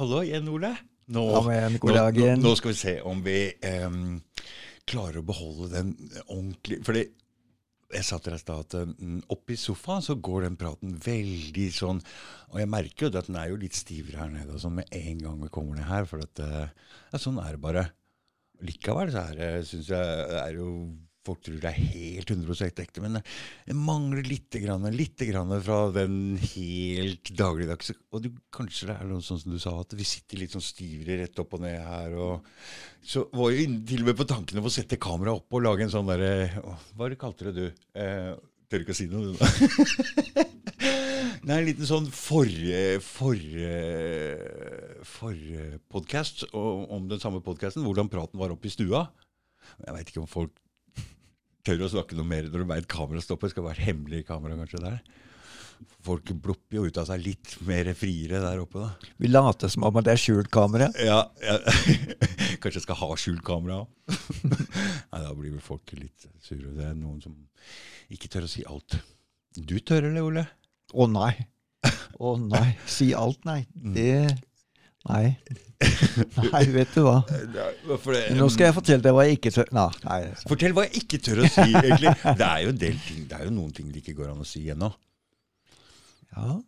Hallo igjen, Ole. Nå, igjen, nå, nå, nå skal vi se om vi um, klarer å beholde den ordentlig Fordi jeg sa til deg i stad at oppe i sofaen så går den praten veldig sånn Og jeg merker jo at den er jo litt stivere her nede sånn med en gang vi kommer ned her. For at, eh, ja, sånn er det bare. Likevel så er det, syns jeg, er jo Folk tror det er helt 100% ekte, men det mangler litt, grann, litt grann fra den helt dagligdagse Og du, kanskje det er noe sånn som du sa, at vi sitter litt sånn stivere rett opp og ned her. og Så var jo til og med på tankene om å sette kameraet opp og lage en sånn derre Hva kalte det du? Eh, tør ikke å si noe, du. da. Nei, en liten sånn forrige forrige forrige podkast om den samme podkasten, hvordan praten var oppe i stua. Jeg veit ikke om folk tør å snakke noe mer når du veit kameraet stopper. Det skal være hemmelig kamera kanskje der. Folk blopper jo ut av seg litt mer friere der oppe, da. Vi later som om det er skjult kamera. Ja, ja. Kanskje jeg skal ha skjult kamera òg? Nei, da blir vel folk litt sure. Det er noen som ikke tør å si alt. Du tør eller, Ole? Å nei. Å nei. Si alt, nei. Det Nei. Nei, vet du hva. Det- Nå skal jeg fortelle deg hva jeg ikke tør Nei. nei. Fortell hva jeg ikke tør å si, egentlig. Det er jo en del ting, det er jo noen ting det ikke går an å si ennå. Ja.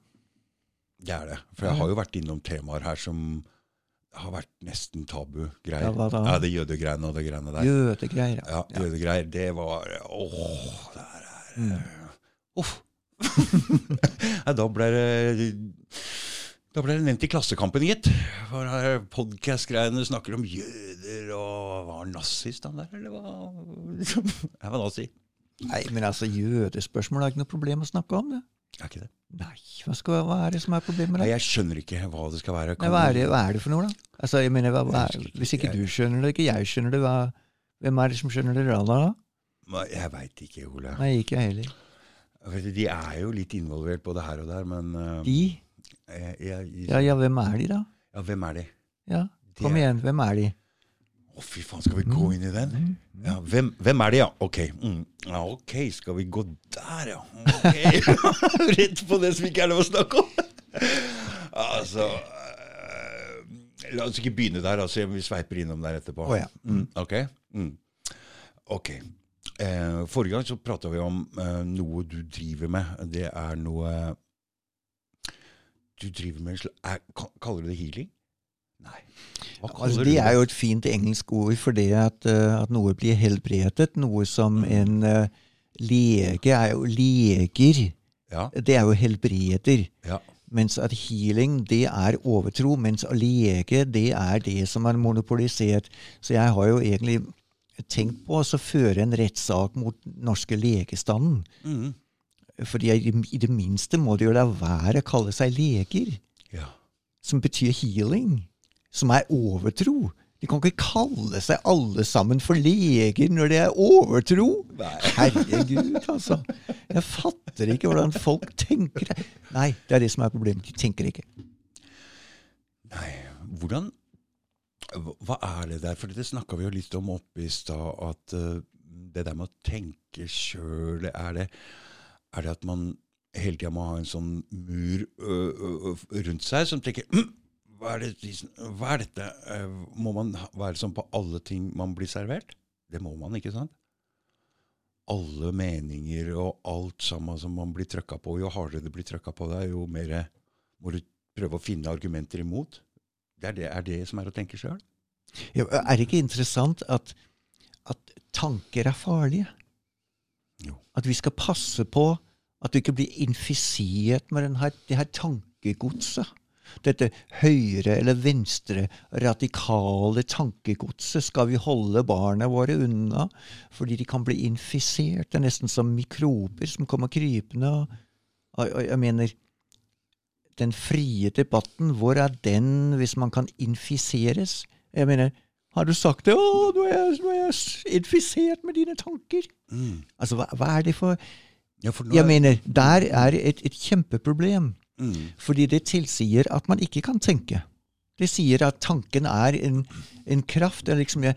Det er det. For jeg har jo vært innom temaer her som har vært nesten tabu-greier. Ja, hva da? Ja, det jødegreiene og det greiene der. Jødegreier. Ja, jødegreier. Det var Åh, det er Mm. Uff. Nei, da ble det da ble det nevnt i Klassekampen, gitt. For Podkast-greiene snakker om jøder og Var han nazist, han der? Eller hva? Jeg var nazi. Nei, men altså, jødespørsmål er ikke noe problem å snakke om, det. Er ikke det? Nei, hva, skal, hva er det som er problemet? Nei, da? jeg skjønner ikke hva det skal være. Nei, hva, er det, hva er det for noe, da? Altså, jeg mener, hva, hva er. Hvis ikke du skjønner det, ikke jeg skjønner det, hvem er det som skjønner det da? da? Nei, Jeg veit ikke, Ole. Nei, ikke jeg heller. De er jo litt involvert både her og der, men uh, De? Jeg, jeg, Ja, ja, hvem er de, da? ja, hvem er de? Ja, Kom De er- igjen, hvem er de? Å, fy faen, skal vi gå inn i den? Ja, hvem, hvem er de, ja? Ok, mm. ja, ok, skal vi gå der, ja? Ok. Rett på det som ikke er lov å snakke om. altså eh, La oss ikke begynne der. altså Vi sveiper innom der etterpå. Oh, ja. mm, ok. Mm. okay. Eh, forrige gang så prata vi om eh, noe du driver med. Det er noe Du driver med en slags er- Kaller du det healing? Nei. Altså, det er jo et fint engelsk ord for det at, eh, at noe blir helbredet. Noe som en uh, lege er jo leger. Ja. Det er jo helbreder. ja. Mens at healing, det er overtro. Mens å lege, det er det som er monopolisert. Så jeg har jo egentlig tenkt på å føre en rettssak mot norske legestanden. Mm. Fordi i, det minste må de jo la være å kalle seg leger. ja. som betyr healing, som er overtro. De kan ikke kalle seg alle sammen for leger når det er overtro. Nei. Herregud, altså. Jeg fatter ikke hvordan folk tenker. Nei, det er det som er problemet. De tenker ikke. Nei, hvordan hva- Hva er det der? For det snakka vi jo litt om oppe i stad, at eh, det der med å tenke sjøl, er det Er det at man hele tida må ha en sånn mur ø, ø, rundt seg som tenker «Hm, hva er, det, hva er dette? Må man være sånn på alle ting man blir servert? Det må man, ikke sant? Alle meninger og alt sammen som man blir trøkka på. Jo hardere det blir trøkka på deg, jo mer må du prøve å finne argumenter imot. Det er det, er det som er å tenke sjøl? Ja, er det ikke interessant at, at tanker er farlige? At vi skal passe på at du ikke blir infisert med denne, det her tankegodset. Dette høyre eller venstre radikale tankegodset skal vi holde barna våre unna, fordi de kan bli infisert. Det er nesten som mikrober som kommer krypende. Og, og jeg mener, den frie debatten, hvor er den hvis man kan infiseres? Jeg mener, har du sagt det? Å, nå er jeg, nå er jeg infisert med dine tanker. Mm. Altså, hva, hva er det for Ja, for Jeg er- mener, der er et, et kjempeproblem. mm. Fordi det tilsier at man ikke kan tenke. Det sier at tanken er en, en kraft. Det er liksom jeg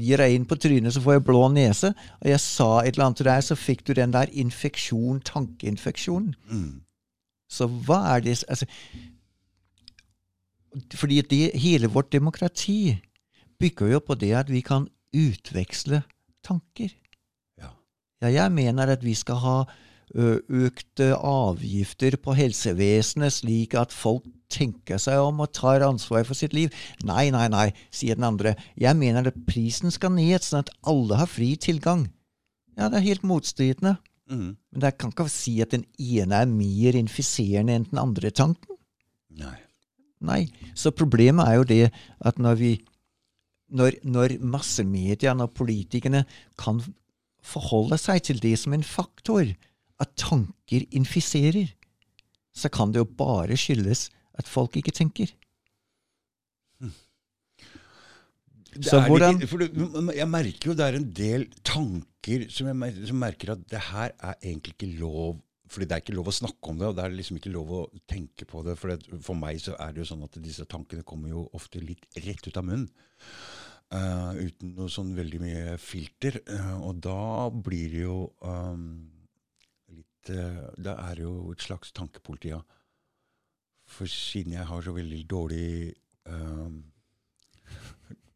gir deg inn på trynet, så får jeg blå nese. Og jeg sa et eller annet til deg, så fikk du den der infeksjon, tankeinfeksjonen. Mm. Så hva er det altså, fordi det, hele vårt demokrati bygger jo på det at vi kan utveksle tanker. Ja. Ja, jeg mener at vi skal ha økte avgifter på helsevesenet, slik at folk tenker seg om og tar ansvar for sitt liv. Nei, nei, nei, sier den andre. Jeg mener at prisen skal ned, sånn at alle har fri tilgang. Ja, det er helt motstridende. Mm. Men jeg kan ikke si at den ene er mer infiserende enn den andre tanken. Nei. Nei. Så problemet er jo det at når vi når, når massemediene og politikerne kan forholde seg til det som en faktor, at tanker infiserer, så kan det jo bare skyldes at folk ikke tenker. Så er hvordan- litt, jeg merker jo det er en del tanker som jeg som merker at det her er egentlig ikke lov fordi det er ikke lov å snakke om det, og det er liksom ikke lov å tenke på det. For, det, for meg så er det jo sånn at disse tankene kommer jo ofte litt rett ut av munnen. Eh, uten noe sånn veldig mye filter. Uh, og da blir det jo um, litt uh, Da er det jo et slags tankepoliti, ja. For siden jeg har så veldig dårlig um,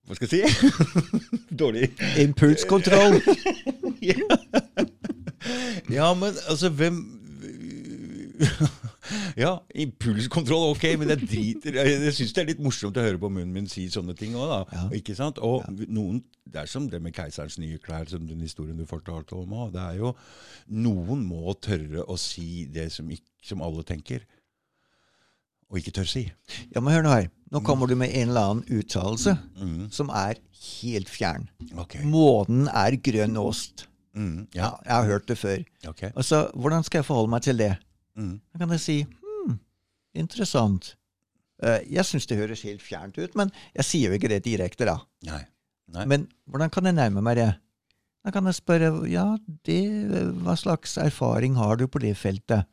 Hva skal jeg si? dårlig Impulskontroll! Ja, men altså, hvem Ja, impulskontroll, ok, men jeg driter Jeg, syns det er litt morsomt å høre på munnen min si sånne ting òg, da. Ja. Ikke sant? Og noen Det er som det med keiserens nye klær, som den historien du fortalte om òg. Det er jo Noen må tørre å si det som, ikke, som alle tenker, og ikke tør si. Ja, men hør nå her. Nå kommer du med en eller annen uttalelse Mm, som er helt fjern. Okay. Månen er grønn ost. Mm, Ja, ja, jeg har hørt det før. Okay. Altså, hvordan skal jeg forholde meg til det? Mm, Da kan jeg si hm, interessant. Eh, jeg syns det høres helt fjernt ut, men jeg sier jo ikke det direkte, da. nei. Nei. Men hvordan kan jeg nærme meg det? Da kan jeg spørre ja, det, hva slags erfaring har du på det feltet?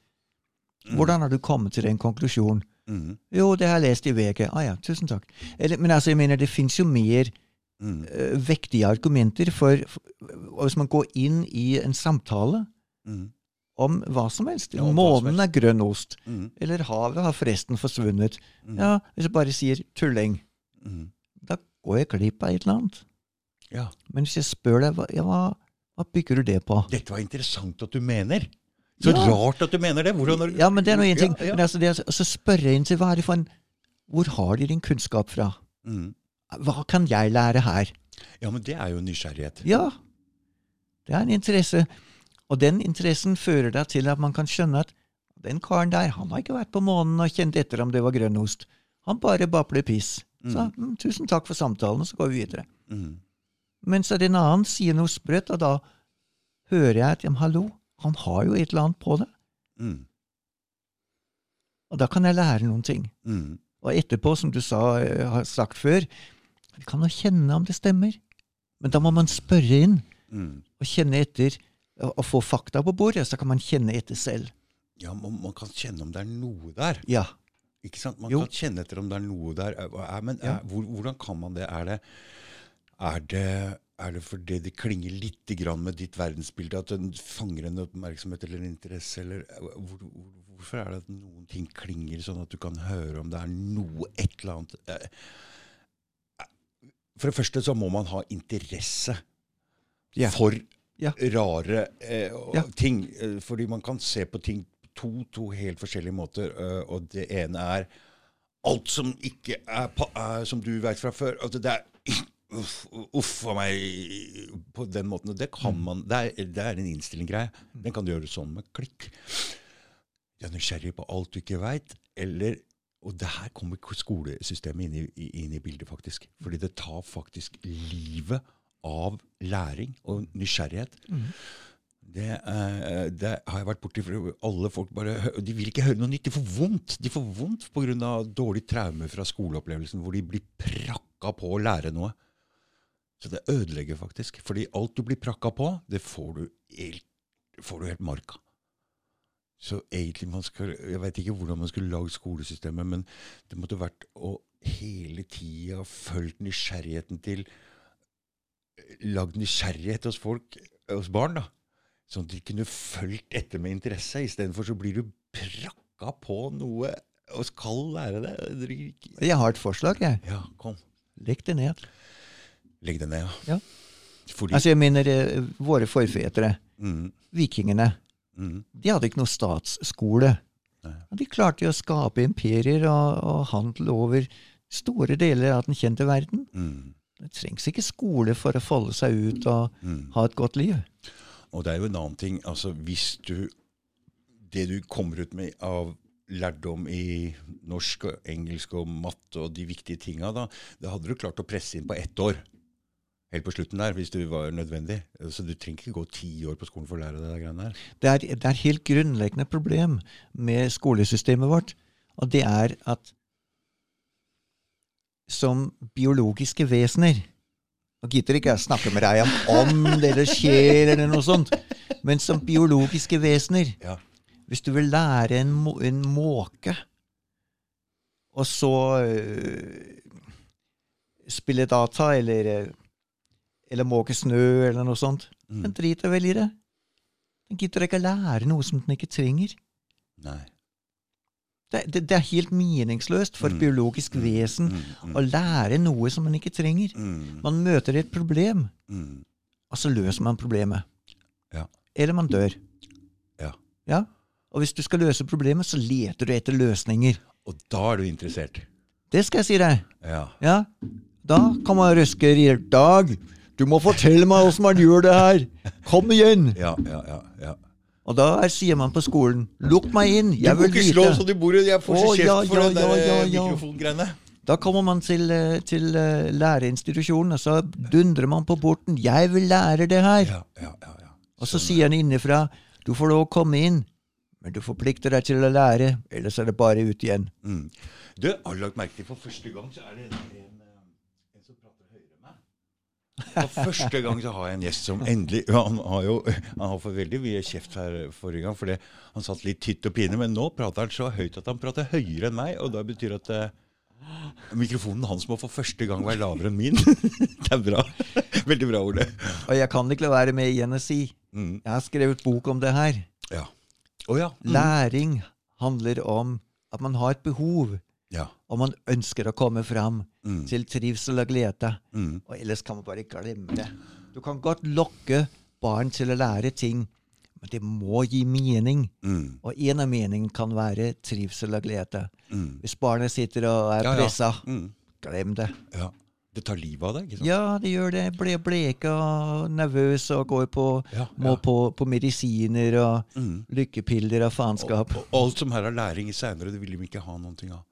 Hvordan har du kommet til den konklusjonen? Mm, Jo, det har jeg lest i VG. Ah ja, tusen takk. Eller, men altså, jeg mener, det fins jo mer mm, eh, vektige argumenter for, for Hvis man går inn i en samtale mm, om hva som helst Ja, Månen er grønn ost. mm, Eller havet har forresten forsvunnet. mm, Ja, Hvis jeg bare sier tulling, mm. da går jeg glipp av et eller annet. Ja. Men hvis jeg spør deg, hva, ja, hva, bygger du det på? Dette var interessant at du mener. Så rart at du mener det. Hvordan du Ja, men det er nå én ting. Men altså, det altså, spørre inn til hva er det for en Hvor har de din kunnskap fra? Mm. Hva kan jeg lære her? Ja, men det er jo nysgjerrighet. Ja, det er en interesse. Og den interessen fører deg til at man kan skjønne at den karen der, han har ikke vært på månen og kjent etter om det var grønnost. Han bare babler piss. Så mm, tusen takk for samtalen, og så går vi videre. Mm. Mens en annen sier noe sprøtt, og da hører jeg at hallo, han har jo et eller annet på det. Mm. Og da kan jeg lære noen ting. Mm. Og etterpå, som du sa, eh, har sagt før, vi kan jo kjenne om det stemmer. Men da må man spørre inn Mm. og kjenne etter, og få fakta på bordet, så kan man kjenne etter selv. Ja, man, man kan kjenne om det er noe der. Ja. Ikke sant? Man Jo. kan kjenne etter om det er noe der. Er, er- men Ja. hvor, hvordan kan man det? Er det, er det er det fordi det klinger litt grann med ditt verdensbilde, at den fanger en oppmerksomhet eller en interesse? Eller, eh, hvor, hvor, hvorfor er det at noen ting klinger sånn at du kan høre om det er noe, et eller annet? Eh, For det første så må man ha interesse Ja. for Ja. rare eh, Ja. ting. Eh, fordi man kan se på ting på to, to helt forskjellige måter. eh, og det ene er alt som ikke er, er som du vet fra før. Altså det er Uff, a meg på den måten. Det kan Mm. man, det er, det er en innstilling-greie. Den kan du gjøre sånn med klikk. Du er nysgjerrig på alt du ikke veit. Eller Og det her kommer skolesystemet inn i, inn i bildet, faktisk. Fordi det tar faktisk livet av læring og nysgjerrighet. Det, eh, det har jeg vært borti. Alle folk bare, de vil ikke høre noe nytt. De får vondt De får vondt pga. dårlig traume fra skoleopplevelsen, hvor de blir prakka på å lære noe. Så det ødelegger faktisk. Fordi alt du blir prakka på, det får du helt, får du helt marka. Så egentlig man skal, Jeg vet ikke hvordan man skulle lagd skolesystemet, men det måtte vært å hele tida fulgt nysgjerrigheten til Lagd nysgjerrighet hos folk, hos barn, da. Sånn at de kunne fulgt etter med interesse. Istedenfor så blir du prakka på noe og skal lære det. Jeg har et forslag, jeg. Ja, kom. Legg det ned. Legg det ned, Ja. Fordi Altså, jeg mener eh, våre forfedre, mm, vikingene, mm, de hadde ikke noe statsskole. Nei. De klarte jo å skape imperier og, og handel over store deler av den kjente verden. mm, Det trengs ikke skole for å folde seg ut og mm. ha et godt liv. Og det er jo en annen ting. altså Hvis du Det du kommer ut med av lærdom i norsk og engelsk og matte og de viktige tinga, da, det hadde du klart å presse inn på ett år. Helt på slutten der, hvis det var nødvendig. Så du trenger ikke gå ti år på skolen for å lære deg de greiene der. Det er, det er et helt grunnleggende problem med skolesystemet vårt, og det er at som biologiske vesener Nå gidder ikke jeg snakke med deg om ånd eller sjel eller noe sånt, men som biologiske vesener Ja. Hvis du vil lære en, må, en måke, og så uh, spille data eller, øh, eller måke snø eller noe sånt, Mm. den driter vel i det. Den gidder ikke å lære noe som den ikke trenger. Nei. Det, det, det er helt meningsløst for et Mm. biologisk vesen Mm, mm, å lære noe som man ikke trenger. mm, Man møter et problem, mm. og så løser man problemet. Ja. Eller man dør. Ja. Ja? Og hvis du skal løse problemet, så leter du etter løsninger. Og da er du interessert. Det skal jeg si deg. Ja. Ja? Da kan man røske i Dag, du må fortelle meg åssen man gjør det her! Kom igjen! Ja, ja, ja. ja. Og da er, sier man på skolen Lukk meg inn, jeg du må ikke slå så du bor i Jeg får så kjeft ja, for ja, den der ja, ja, eh, ja. mikrofongreiene. Da kommer man til, eh, til læreinstitusjonen, og så dundrer man på porten 'Jeg vil lære det her'. Ja, ja, ja, ja. Og så Sånn, sier han innenfra 'Du får lov å komme inn, men du forplikter deg til å lære, ellers er det bare ut igjen'. Mm. Du, har lagt merke til for første gang så er det en, en, eh, en som prater høyere enn meg. For første gang så har jeg en gjest som endelig Han har jo han har fått veldig mye kjeft her forrige gang, for han satt litt tytt og pine, men nå prater han så høyt at han prater høyere enn meg, og da betyr at eh, mikrofonen hans må for første gang være lavere enn min. det er bra. Veldig bra, Ole. Og jeg kan ikke la være med igjen å si Mm. Jeg har skrevet bok om det her. Ja. Oh, ja. Mm. Læring handler om at man har et behov. Og man ønsker å komme fram Mm. til trivsel og glede. Mm. Og ellers kan man bare glemme det. Du kan godt lokke barn til å lære ting, men det må gi mening. Mm. Og en av meningene kan være trivsel og glede. Mm. Hvis barnet sitter og er Ja, ja. pressa, Mm. glem det. ja. Det tar livet av deg, ikke sant? Ja, det gjør det. Ble bleke og nervøs og går på, Ja, må på, på medisiner og Mm. lykkepiller og faenskap. Og, og alt som her er læring i seinere, det vil de ikke ha noen ting av.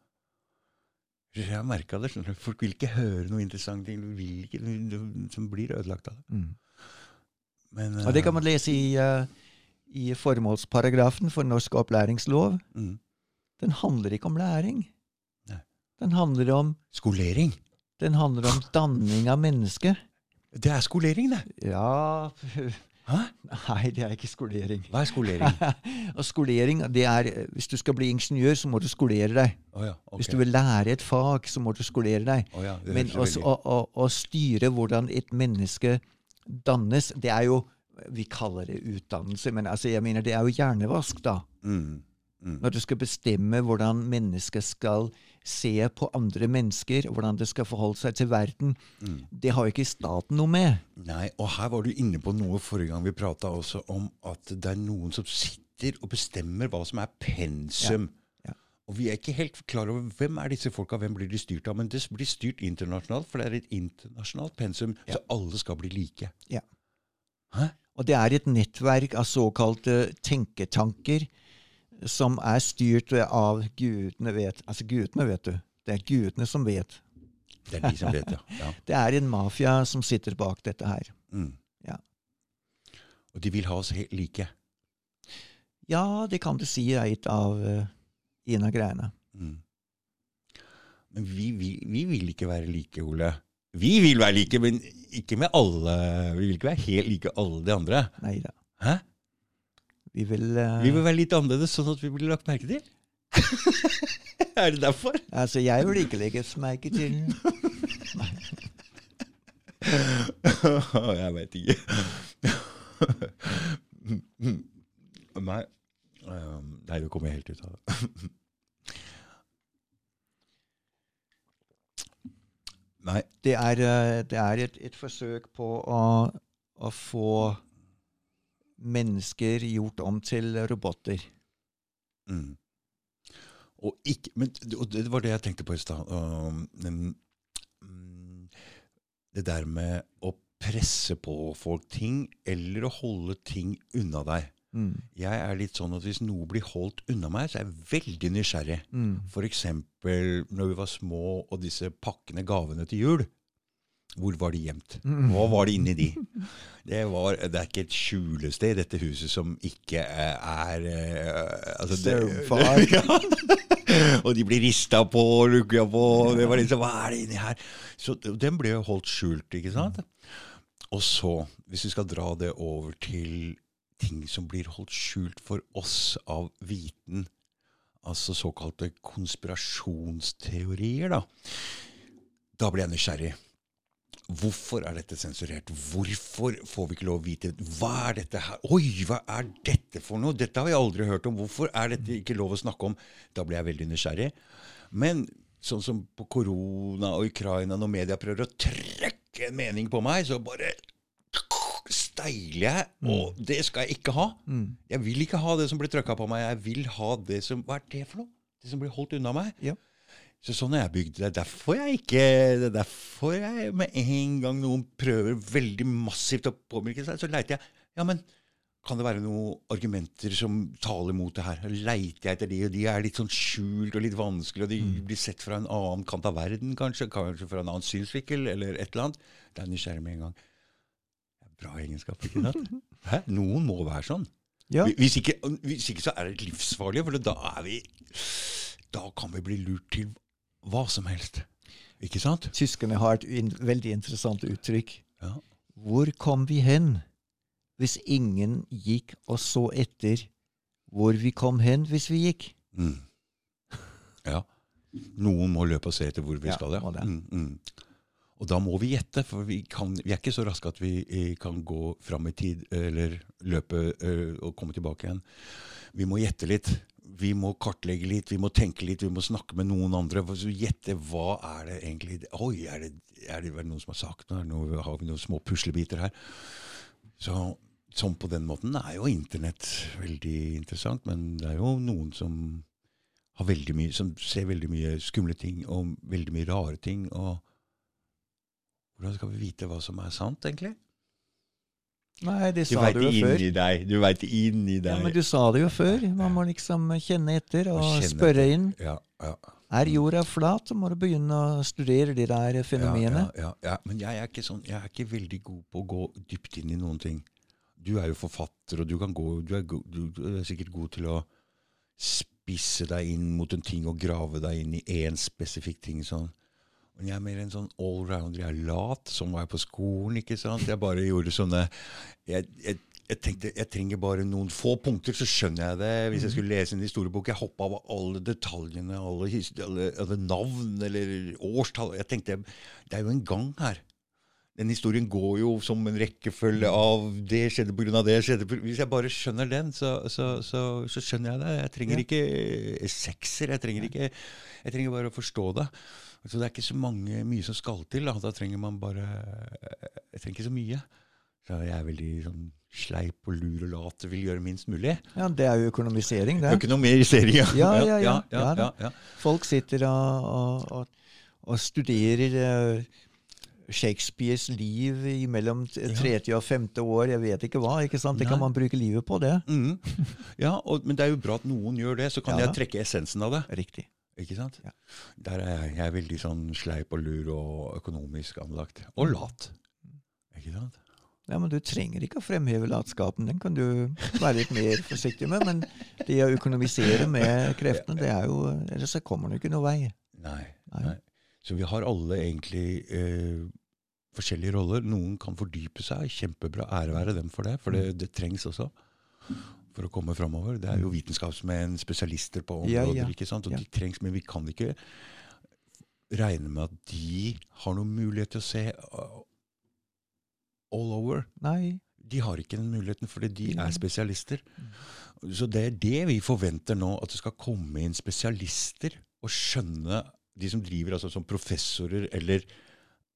Jeg har merka det. skjønner. Folk vil ikke høre noe interessante ting. Som blir ødelagt av det. Mm. Men, Og det kan man lese i, uh, i formålsparagrafen for norsk opplæringslov. eh, mm. Den handler ikke om læring. Nei. Den handler om, Skolering. den handler om danning av mennesket. Det er skolering, det. Ja Hæ? Nei, det er ikke skolering. Hva er skolering? Og skolering, det er Hvis du skal bli ingeniør, så må du skolere deg. Oh ja, okay. Hvis du vil lære et fag, så må du skolere deg. Oh ja, Men også, å, å, å styre hvordan et menneske dannes, det er jo Vi kaller det utdannelse, men altså, jeg mener det er jo hjernevask, da. mm. Mm. Når du skal bestemme hvordan mennesket skal se på andre mennesker, hvordan det skal forholde seg til verden. Mm. Det har jo ikke staten noe med. Nei, og her var du inne på noe forrige gang vi prata også om at det er noen som sitter og bestemmer hva som er pensum. Ja, ja. Og vi er ikke helt klar over hvem er disse folka, hvem blir de styrt av. Men det blir styrt internasjonalt, for det er et internasjonalt pensum, så alle skal bli like. Ja. Hæ? Og det er et nettverk av såkalte tenketanker som er styrt av gudene vet. Altså gudene, vet du. Det er gudene som vet. Det er de som vet, ja. ja. Det er en mafia som sitter bak dette her. Mm. Ja. Og de vil ha oss helt like. Ja, det kan du si er et av uh, en av greiene. Mm. Men vi, vi, vi vil ikke være like, Ole. Vi vil være like, men ikke med alle. Vi vil ikke være helt like alle de andre. Neida. Hæ? Vi vil, uh... vi vil være litt annerledes, sånn at vi blir lagt merke til? er det derfor? Altså, jeg vil ikke legges merke til. jeg veit ikke. Nei. det Nei, du kommer helt ut av det. Nei. Det er, eh, det er et, et, forsøk på å, å få mennesker gjort om til roboter. Mm. Og, ikke, men, og det var det jeg tenkte på i stad. um, mm, det der med å presse på folk ting, eller å holde ting unna deg. Mm. Jeg er litt sånn at hvis noe blir holdt unna meg, så er jeg veldig nysgjerrig. Mm. F.eks. når vi var små, og disse pakkene, gavene til jul. Hvor var de gjemt? Mm. Hva var det inni de? Det, var, det er ikke et skjulested i dette huset som ikke er, er eh, altså det-. Ja. og de blir rista på og lukka på. og Det var liksom, Hva er det inni her? Så Den ble jo holdt skjult, ikke sant? Og så, hvis vi skal dra det over til ting som blir holdt skjult for oss av viten, altså såkalte konspirasjonsteorier, da. Da blir jeg nysgjerrig. Hvorfor er dette sensurert? Hvorfor får vi ikke lov å vite Hva er dette her? Oi, hva er dette for noe? Dette har vi aldri hørt om. Hvorfor er dette ikke lov å snakke om? Da blir jeg veldig nysgjerrig. Men sånn som på korona og Ukraina, når media prøver å trekke en mening på meg, så bare steiler jeg, og det skal jeg ikke ha. Mm. Jeg vil ikke ha det som blir trøkka på meg. Jeg vil ha det som Hva er det for noe? Det som blir holdt unna meg. Ja. Så sånn er jeg bygd. Det er derfor jeg ikke Det er derfor jeg med en gang noen prøver veldig massivt å påvirke seg, så leiter jeg. Ja, men kan det være noen argumenter som taler mot det her? Leiter jeg etter de, og de er litt sånn skjult og litt vanskelig, og de blir sett fra en annen kant av verden, kanskje? Kanskje fra en annen synsvinkel, eller et eller annet? Det er nysgjerrig med en gang. Det er Bra egenskap, ikke sant? Hæ? Noen må være sånn. Ja. Hvis, ikke, hvis ikke så er det livsfarlig, for da er vi Da kan vi bli lurt til hva som helst. Ikke sant? Tyskerne har et in veldig interessant uttrykk. Ja. Hvor kom vi hen hvis ingen gikk og så etter hvor vi kom hen hvis vi gikk? Mm. ja. Noen må løpe og se etter hvor vi Ja, skal. Ja. Mm, mm. Og da må vi gjette, for vi, kan, vi er ikke så raske at vi eh, kan gå fram i tid eller løpe ø, og komme tilbake igjen. Vi må gjette litt. Vi må kartlegge litt, vi må tenke litt, vi må snakke med noen andre. Så gjette hva er det egentlig Oi, er det, er det, noen som har sagt noe? Noe? Har vi noen små puslebiter her? Så sånn på den måten er jo internett veldig interessant, men det er jo noen som har veldig mye, som ser veldig mye skumle ting og veldig mye rare ting. og Hvordan skal vi vite hva som er sant, egentlig? Nei, det Du sa veit du jo før. deg. Du veit inni deg. Ja, men du sa det jo før. Man må liksom kjenne etter og kjenne spørre inn. Ja, ja. Er jorda flat, så må du begynne å studere de der fenomenene. Ja, ja, ja. Men jeg er, sånn, jeg er ikke veldig god på å gå dypt inn i noen ting. Du er jo forfatter, og du, kan gå, du, er, go- du, du er sikkert god til å spisse deg inn mot en ting og grave deg inn i én spesifikk ting. sånn. Men jeg er mer en sånn allrounder. Jeg er lat, som var jeg på skolen. ikke sant? Jeg bare gjorde sånne jeg, jeg, jeg tenkte jeg trenger bare noen få punkter, så skjønner jeg det. Hvis jeg skulle lese en historiebok Jeg hoppa over alle detaljene, alle, alle, alle navn eller årstall. Jeg tenkte det er jo en gang her. Den historien går jo som en rekkefølge av det skjedde av det skjedde på, Hvis jeg bare skjønner den, så, så, så, så skjønner jeg det. Jeg trenger Ja. ikke sekser. Jeg trenger, ikke, jeg trenger bare å forstå det. Så det er ikke så mange, mye som skal til. Da, da trenger man bare Jeg trenger ikke så mye. Så jeg er veldig sånn sleip og lur og lat og vil gjøre minst mulig. Ja, det er jo økonomisering, det. Økonomisering, ja. Ja, ja, ja. ja, Ja ja, ja. Folk sitter og, og, og, studerer eh, Shakespeares liv mellom 30 og 50 år, jeg vet ikke hva. ikke sant? Det kan man bruke livet på, det. Mm. ja og, men det er jo bra at noen gjør det, så kan jeg trekke essensen av det. Riktig. Ikke sant? Ja. Der er jeg, jeg er veldig sånn sleip og lur og økonomisk anlagt. Og lat. Ikke sant? Ja, men Du trenger ikke å fremheve latskapen, den kan du være litt mer forsiktig med. Men det å økonomisere med kreftene, det er jo, ellers så kommer du ikke noe vei. Nei. Nei. nei. Så vi har alle egentlig eh, forskjellige roller. Noen kan fordype seg. Kjempebra. Ære være dem for det, for det, Mm. det trengs også. For å komme framover. Det er jo vitenskapsmenn, spesialister på Ja, områder. ja. ikke sant? Og Ja. de trengs, men vi kan ikke regne med at de har noen mulighet til å se uh, all over. Nei. De har ikke den muligheten, fordi de er spesialister. Så det er det vi forventer nå, at det skal komme inn spesialister og skjønne De som driver altså som professorer eller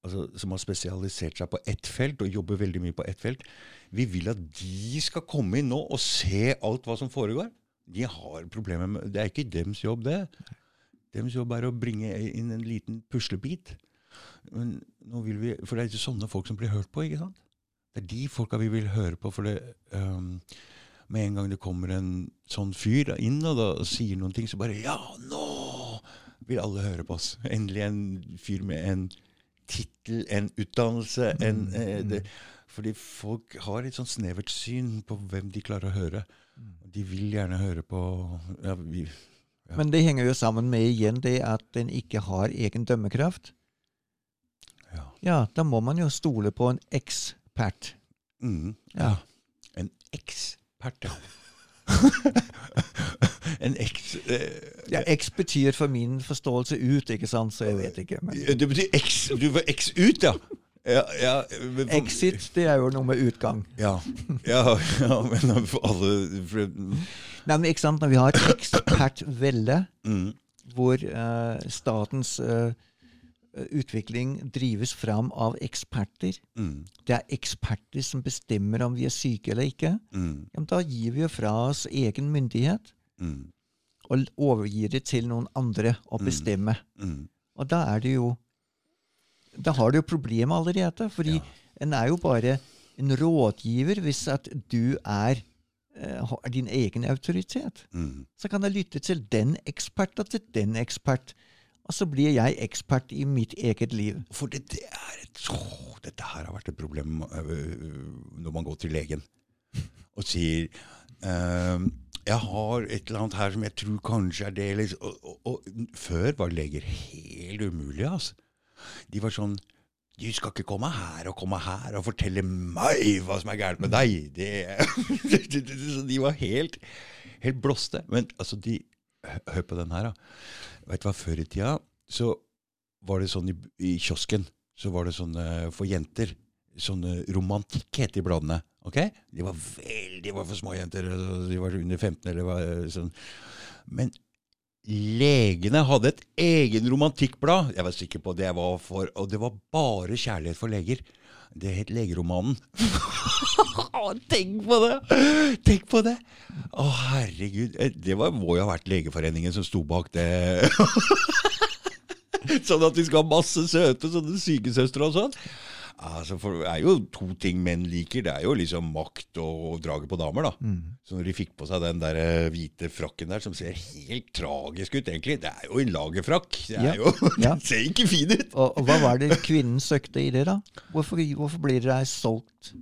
altså, som har spesialisert seg på ett felt og jobber veldig mye på ett felt, vi vil at de skal komme inn nå og se alt hva som foregår. De har problemer med Det er ikke deres jobb, det. Deres jobb er å bringe inn en liten puslebit. Men nå vil vi, For det er ikke sånne folk som blir hørt på. ikke sant? Det er de folka vi vil høre på. for det, um, Med en gang det kommer en sånn fyr inn og da sier noen ting, så bare Ja, nå vil alle høre på oss. Endelig en fyr med en tittel, en utdannelse. En, eh, det, fordi folk har et sånn snevert syn på hvem de klarer å høre. De vil gjerne høre på ja, vi, ja. Men det henger jo sammen med igjen det at den ikke har egen dømmekraft. Ja. Ja, da må man jo stole på en ekspert. Mm, Ja. En ekspert, ja. en eks... Eh, Ja, X betyr for min forståelse ut, ikke sant, så jeg vet ikke. Men det betyr eks Du får eks ut, ja. Ja, ja men exit, det er jo noe med utgang. Ja, ja, ja men for alle for, Nei, men ikke sant, Når vi har et ekspertvelde mm, hvor uh, statens uh, utvikling drives fram av eksperter mm, Det er eksperter som bestemmer om vi er syke eller ikke. mm, Ja, men da gir vi jo fra oss egen myndighet mm, og overgir det til noen andre å Mm. bestemme. mm, Og da er det jo Da har du jo problemet allerede. Fordi Ja. en er jo bare en rådgiver hvis at du er eh, har din egen autoritet. mm. Så kan jeg lytte til den ekspert og til den ekspert. Og så blir jeg ekspert i mitt eget liv. For det, det er et åh, Dette her har vært et problem øh, når man går til legen og sier ehm, jeg har et eller annet her som jeg tror kanskje er det. Og, og, og før var leger helt umulige. Altså. De var sånn Du skal ikke komme her og komme her og fortelle meg hva som er gærent med deg. Det, de var helt, helt blåste. Men altså, de Hør på den her, da. Vet du hva, Før i tida så var det sånn i, i kiosken så var det sånn for jenter Sånn romantikk het de bladene. ok? De var veldig var for små jenter. De var under 15 eller hva, sånn. Men legene hadde et egen romantikkblad. Jeg var sikker på det var for, Og det var bare kjærlighet for leger. Det het Legeromanen. Tenk på det! Tenk på det! Å, herregud. Eh, Det var, må jo ha vært Legeforeningen som sto bak det. sånn at vi skal ha masse søte sånne sykesøstre og sånn. Altså, for Det er jo to ting menn liker. Det er jo liksom makt og draget på damer. da. Så når de fikk på seg den der eh, hvite frakken der, som ser helt tragisk ut, egentlig Det er jo en lagerfrakk. Det er Ja. jo, Ja. Den ser ikke fin ut. Og, og hva var det kvinnen søkte i det, da? Hvorfor, hvorfor blir dere solgt?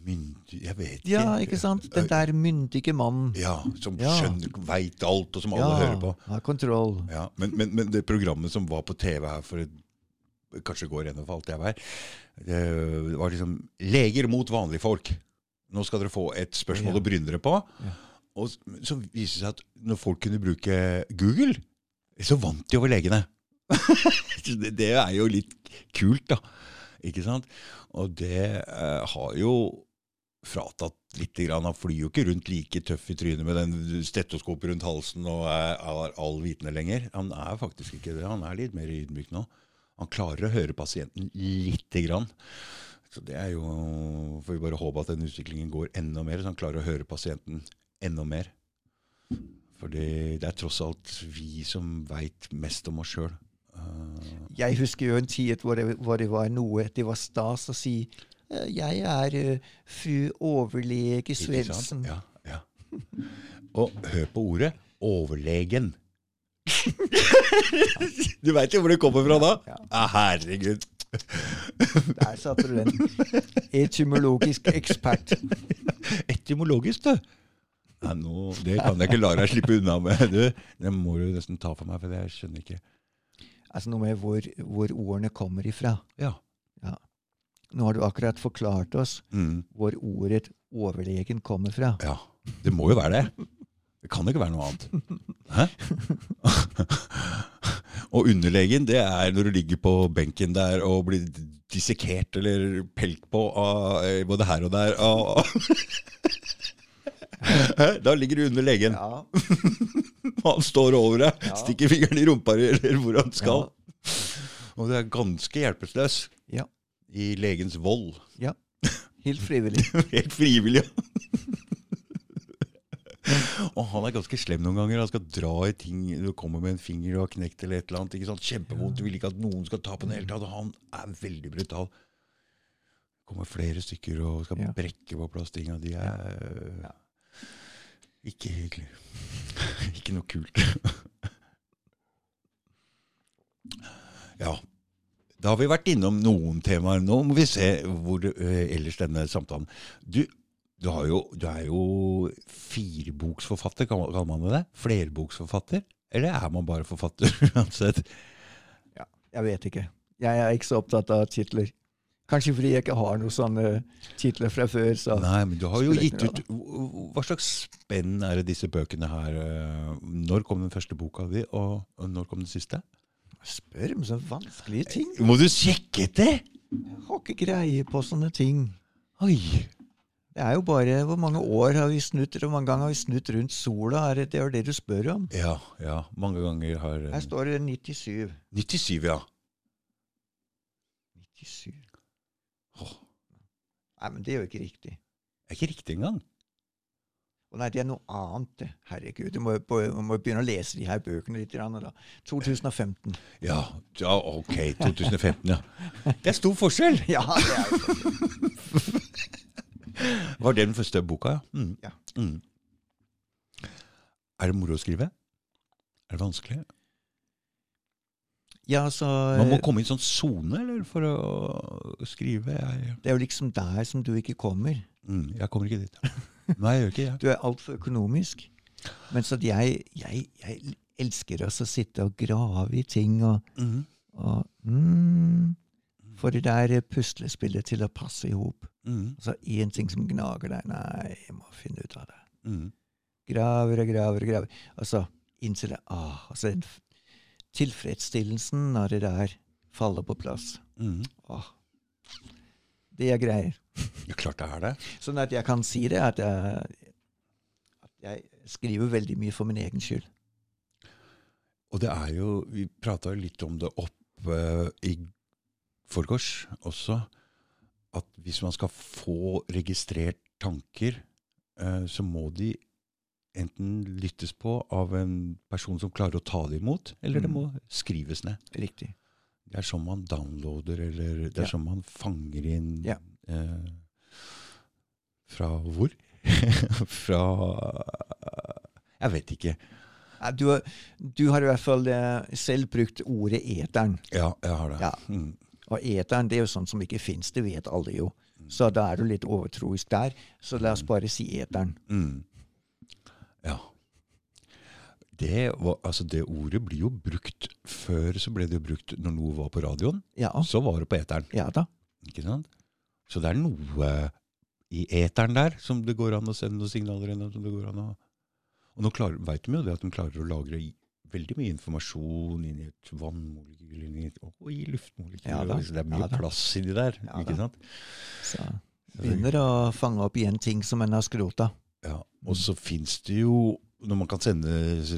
Myndig Jeg vet ikke. Ja, ikke sant? Den der myndige mannen. Ja, Som Ja. skjønner, veit alt, og som alle Ja, hører på. har kontroll. Ja, men, men, men det programmet som var på TV her for et, kanskje går gjennom alt jeg vet, det var liksom Leger mot vanlige folk. Nå skal dere få et spørsmål Ja. å bryne dere på. Ja. Og så viser det seg at når folk kunne bruke Google, så vant de over legene. Det, det er jo litt kult, da. Ikke sant? Og det eh, har jo fratatt litt. Grann. Han flyr jo ikke rundt like tøff i trynet med den stetoskopet rundt halsen og er, er all vitende lenger. Han er faktisk ikke det. Han er litt mer ydmyk nå. Han klarer å høre pasienten lite grann. Så det er jo Får vi bare håpe at den utviklingen går enda mer, så han klarer å høre pasienten enda mer. For det, det er tross alt vi som veit mest om oss sjøl. Jeg husker jo en tid hvor det, hvor det var noe Det var stas å si eh, jeg er eh, fru overlege Svendsen. Ja, ja. Og hør på ordet overlegen. du veit jo hvor det kommer fra da? Ja. Ah, herregud. Der satte du den. Etymologisk ekspert. Etymologisk, du. Nei, nå, det kan jeg ikke la deg slippe unna med. Du, det må du nesten ta for meg, for jeg skjønner ikke. Altså noe med hvor, hvor ordene kommer ifra. Ja. Nå har du akkurat forklart oss Mm, hvor ordet overlegen kommer fra. ja. Det må jo være det. Det kan ikke være noe annet. Hæ? og underlegen, det er når du ligger på benken der og blir dissekert eller pelt på av eh, både her og der. Da ligger du under legen. Ja, Han står over deg, Ja. stikker fingeren i rumpa eller hvor han skal. Og du er ganske hjelpeløs Ja. i legens vold. ja. Helt frivillig. Helt frivillig. Og han er ganske slem noen ganger. Han skal dra i ting. Du kommer med en finger du har knekt eller et eller annet. ikke sant? Kjempevondt. Du vil ikke at noen skal ta på den hele tatt. Og han er veldig brutal. Det kommer flere stykker og skal Ja. brekke på plass tinga. De er Ja. ikke hyggelig. ikke noe kult. ja. Da har vi vært innom noen temaer. Nå må vi se hvor eh, ellers denne samtalen Du, du, har jo, du er jo fireboksforfatter, kaller man det det? Flerboksforfatter? Eller er man bare forfatter uansett? Ja, jeg vet ikke. Jeg er ikke så opptatt av titler. Kanskje fordi jeg ikke har noen sånne titler fra før. så... Nei, men du har jo gitt ut Hva slags spenn er det disse bøkene her eh, Når kom den første boka di, og når kom den siste? Spør om så vanskelige ting. Må du sjekke det?! Jeg har ikke greie på sånne ting. Oi! Det er jo bare Hvor mange år har vi snudd Hvor mange ganger har vi snudd rundt sola? Er det det er det du spør om? Ja, ja. Mange ganger har Her står det 97. 97, ja. 97. oh. Nei, men det er jo ikke riktig. det er ikke riktig engang. Å nei, det er noe annet. Herregud. Du må, må, begynne å lese de her bøkene litt. grann, Da. 2015. Ja, ja, ok. 2015, ja. Det er stor forskjell! Ja, det er jo Var det den første boka, ja? Mm. Ja. Mm. Er det moro å skrive? Er det vanskelig? Ja, så Man må komme i en sånn sone for å skrive. Jeg, Det er jo liksom der som du ikke kommer. mm, jeg kommer ikke dit. Nei, jeg gjør ikke det. Du er altfor økonomisk. Mens at jeg, jeg, jeg elsker også å sitte og grave i ting og, Mm. og mm, Få det der puslespillet til å passe i hop. Mm. Altså én ting som gnager deg. Nei, jeg må finne ut av det. Mm. Graver og graver og graver. Og så innser jeg ah, altså den tilfredsstillelsen når det der faller på plass. Mm. Ah, det er greier. Ja, klart det er det. Sånn at jeg kan si det, at jeg, at jeg skriver veldig mye for min egen skyld. Og det er jo Vi prata litt om det oppe i forgårs også. At hvis man skal få registrert tanker, eh, så må de enten lyttes på av en person som klarer å ta det imot, eller det Mm. må skrives ned. Riktig. Det er sånn man downloader, eller det er Ja. sånn man fanger inn Ja. eh, Fra hvor? fra Jeg vet ikke. Du, har- du har i hvert fall eh, selv brukt ordet eteren. Ja, jeg har det. Ja. Mm. Og eteren det er jo sånn som ikke fins, det vet alle jo. Så da er du litt overtroisk der. Så la oss bare si eteren. Mm. Ja. Det, var, altså det ordet blir jo brukt Før så ble det jo brukt når noe var på radioen. Ja, Så var det på eteren. ja da. Ikke sant? Så det er noe i eteren der som det går an å sende noen signaler inn. Som det går an å Og nå veit de jo det at de klarer å lagre i- veldig mye informasjon inn i et vannmolekyl inn i et, og i luftmolekyler. Ja altså, det er mye ja plass inni der. Ja ikke sant? Så begynner å fange opp igjen ting som en har skrota. Ja, Og så fins det jo Når man kan sende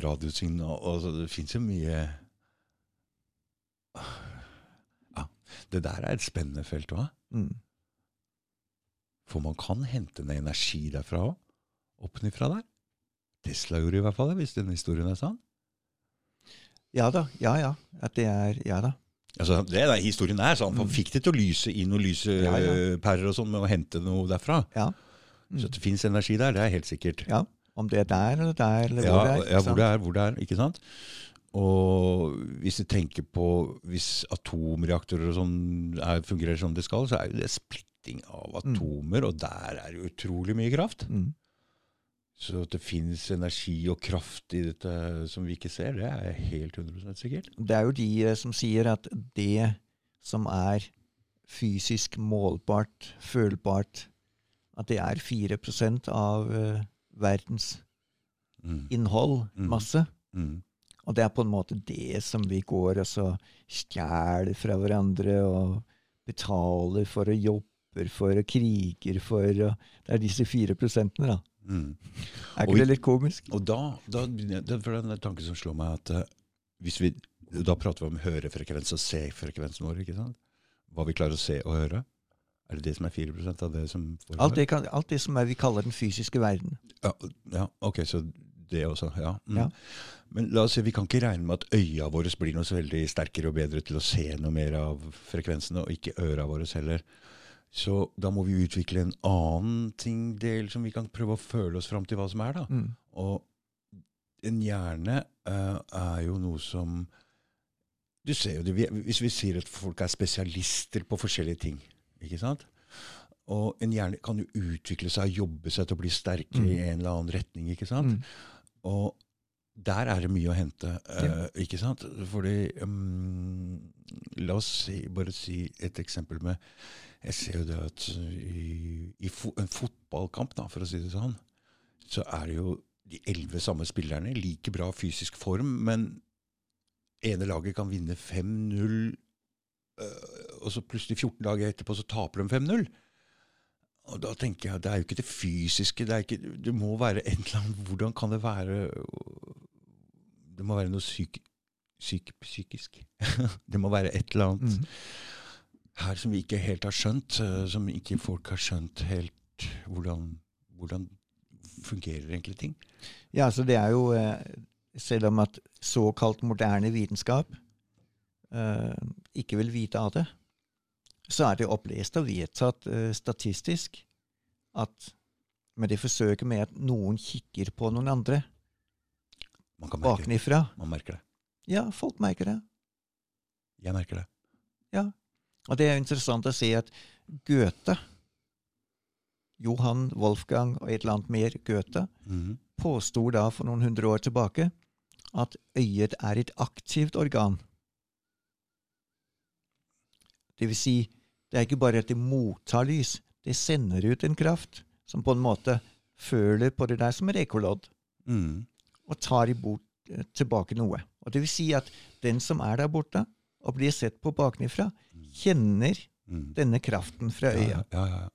radiosignal altså Det fins jo mye Ja, Det der er et spennende felt òg. Mm. For man kan hente ned energi derfra òg. Oppenifra der. Tesla gjorde i hvert fall det, hvis denne historien er sann. Ja da. Ja ja. At det er Ja da. Altså, det er, Historien er sånn. han Mm. fikk det til å lyse i noen lysepærer og sånn med å hente noe derfra. Ja. Mm. Så det fins energi der, det er helt sikkert. ja. Om det er der eller der, eller Ja, hvor det er. ja hvor det er, hvor det er, ikke sant? Og hvis du tenker på hvis atomreaktorer og sånn er, fungerer som det skal, så er jo det splitting av Mm. atomer, og der er det utrolig mye kraft. Mm. Så at det finnes energi og kraft i dette som vi ikke ser, det er helt 100 sikkert. Det er jo de eh, som sier at det som er fysisk målbart, følbart, at det er 4 av uh, verdens Mm. innhold, Mm. masse. Mm. Og det er på en måte det som vi går og så stjeler fra hverandre og betaler for og jobber for og kriger for. Og det er disse fire prosentene, da. Mm. Er ikke og, det litt komisk? Og da, da det er den tanken som slår meg, at eh, hvis vi Da prater vi om hørefrekvens og se-frekvensen vår. ikke sant? Hva vi klarer å se og høre. Er det det som er 4% av det som foregår? Alt det, kan, alt det som er vi kaller den fysiske verden. Ja, ja, ok, så det også. Ja. Mm. Ja. Men la oss si, vi kan ikke regne med at øya våre blir noe så veldig sterkere og bedre til å se noe mer av frekvensene, og ikke øra våre heller. Så da må vi utvikle en annen ting, del som vi kan prøve å føle oss fram til hva som er. da. Mm. Og en hjerne uh, er jo noe som Du ser jo det, vi- Hvis vi sier at folk er spesialister på forskjellige ting, ikke sant? Og en hjerne kan jo utvikle seg og jobbe seg til å bli sterkere i en eller annen retning. ikke sant? Mm. Og der er det mye å hente, Ja. Uh, ikke sant? Fordi um, La oss si, bare si et eksempel med Jeg ser jo det at i, i fo en fotballkamp, da, for å si det sånn, så er det jo de elleve samme spillerne, like bra fysisk form, men ene laget kan vinne 5-0, uh, og så plutselig 14 dager etterpå så taper de 5-0. Og da tenker jeg, Det er jo ikke det fysiske. Det, er ikke, det må være et eller annet Hvordan kan det være Det må være noe syk, syk, psykisk. det må være et eller annet Mm. her som vi ikke helt har skjønt. eh, Som ikke folk har skjønt helt hvordan, hvordan fungerer egentlig ting. Ja, så det er jo eh, Selv om at såkalt moderne vitenskap eh, ikke vil vite av det, så er det opplest og vedtatt eh, statistisk at med det forsøket med at noen kikker på noen andre Man kan merke det. Man merker det. Ja, folk merker det. Jeg merker det. Ja. Og det er interessant å si at Goethe, Johan Wolfgang og et eller annet mer Goethe, Mhm. påsto da for noen hundre år tilbake at øyet er et aktivt organ. Det vil si, det er ikke bare at det mottar lys, det sender ut en kraft som på en måte føler på det der som et ekkolodd, Mhm. Og tar imot, eh, tilbake noe. Og det vil si at den som er der borte, og blir sett på bakenfra, kjenner mm. denne kraften fra øya. ja, ja, ja.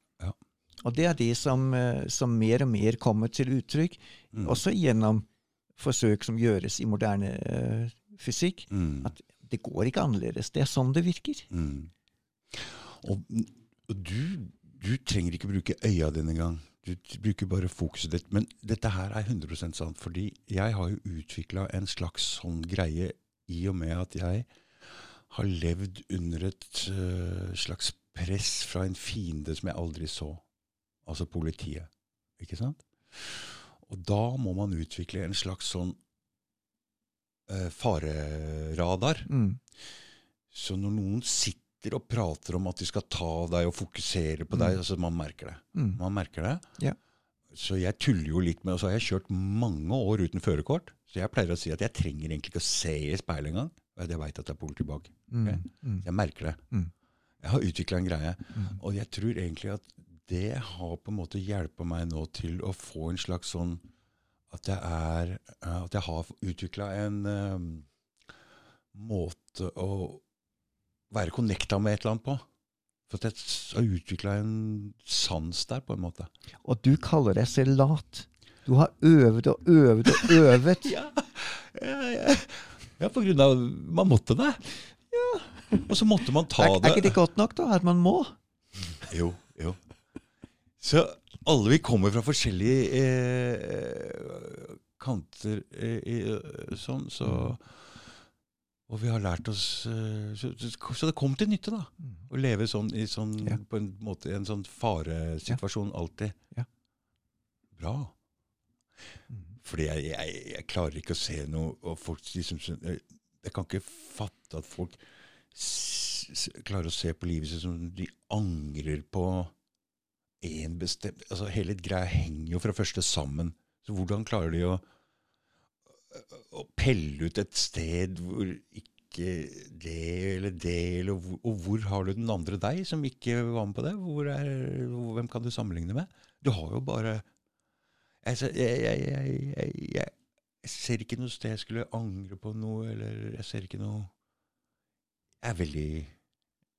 Og det er det som, eh, som mer og mer kommer til uttrykk, mm. også gjennom forsøk som gjøres i moderne uh, fysikk. mm. At det går ikke annerledes. Det er sånn det virker. Mm. Og, og du, du trenger ikke bruke øya dine engang. Du bruker bare fokuset ditt. Men dette her er 100% sant, fordi jeg har jo utvikla en slags sånn greie i og med at jeg har levd under et uh, slags press fra en fiende som jeg aldri så. Altså politiet. Ikke sant? Og da må man utvikle en slags sånn uh, fareradar. Mm. Så når noen sitter og prater om at de skal ta deg og fokusere på deg, Mm. altså man merker det. Mm. Man merker det. Ja. Så jeg tuller jo litt med Og så har jeg kjørt mange år uten førerkort. Så jeg pleier å si at jeg trenger egentlig ikke å se i speilet engang. Og jeg veit at det er politi bak. Mm. Mm. Jeg merker det. Mm. Jeg har utvikla en greie. Og jeg tror egentlig at det har på en måte hjulpet meg nå til å få en slags sånn At jeg er eh, At jeg har utvikla en eh, måte å være connecta med et eller annet på. For at jeg har utvikla en sans der, på en måte. Og du kaller deg selv lat. Du har øvet og øvet og øvet. Ja, ja, ja. ja på grunn av Man måtte det. Og så måtte man ta Er, er ikke det godt nok, da? At man må? Jo, jo. Så alle vi kommer fra forskjellige eh, kanter eh, i- sånn, så Og vi har lært oss eh, så, så det kom til nytte, da. Å leve sånn i sånn, Ja. på en måte, i en sånn faresituasjon alltid. Ja. Bra. Fordi jeg, jeg, jeg klarer ikke å se noe og folk liksom, jeg, jeg kan ikke fatte at folk klarer å se på livet sitt som de angrer på en bestemt altså Hele greia henger jo fra første sammen. Så hvordan klarer de å, å pelle ut et sted hvor ikke det eller det, eller hvor, og hvor har du den andre deg som ikke var med på det? Er, hvem kan du sammenligne med? Du har jo bare jeg, jeg, jeg, jeg ser ikke noe sted jeg skulle angre på noe, eller jeg ser ikke noe Jeg er veldig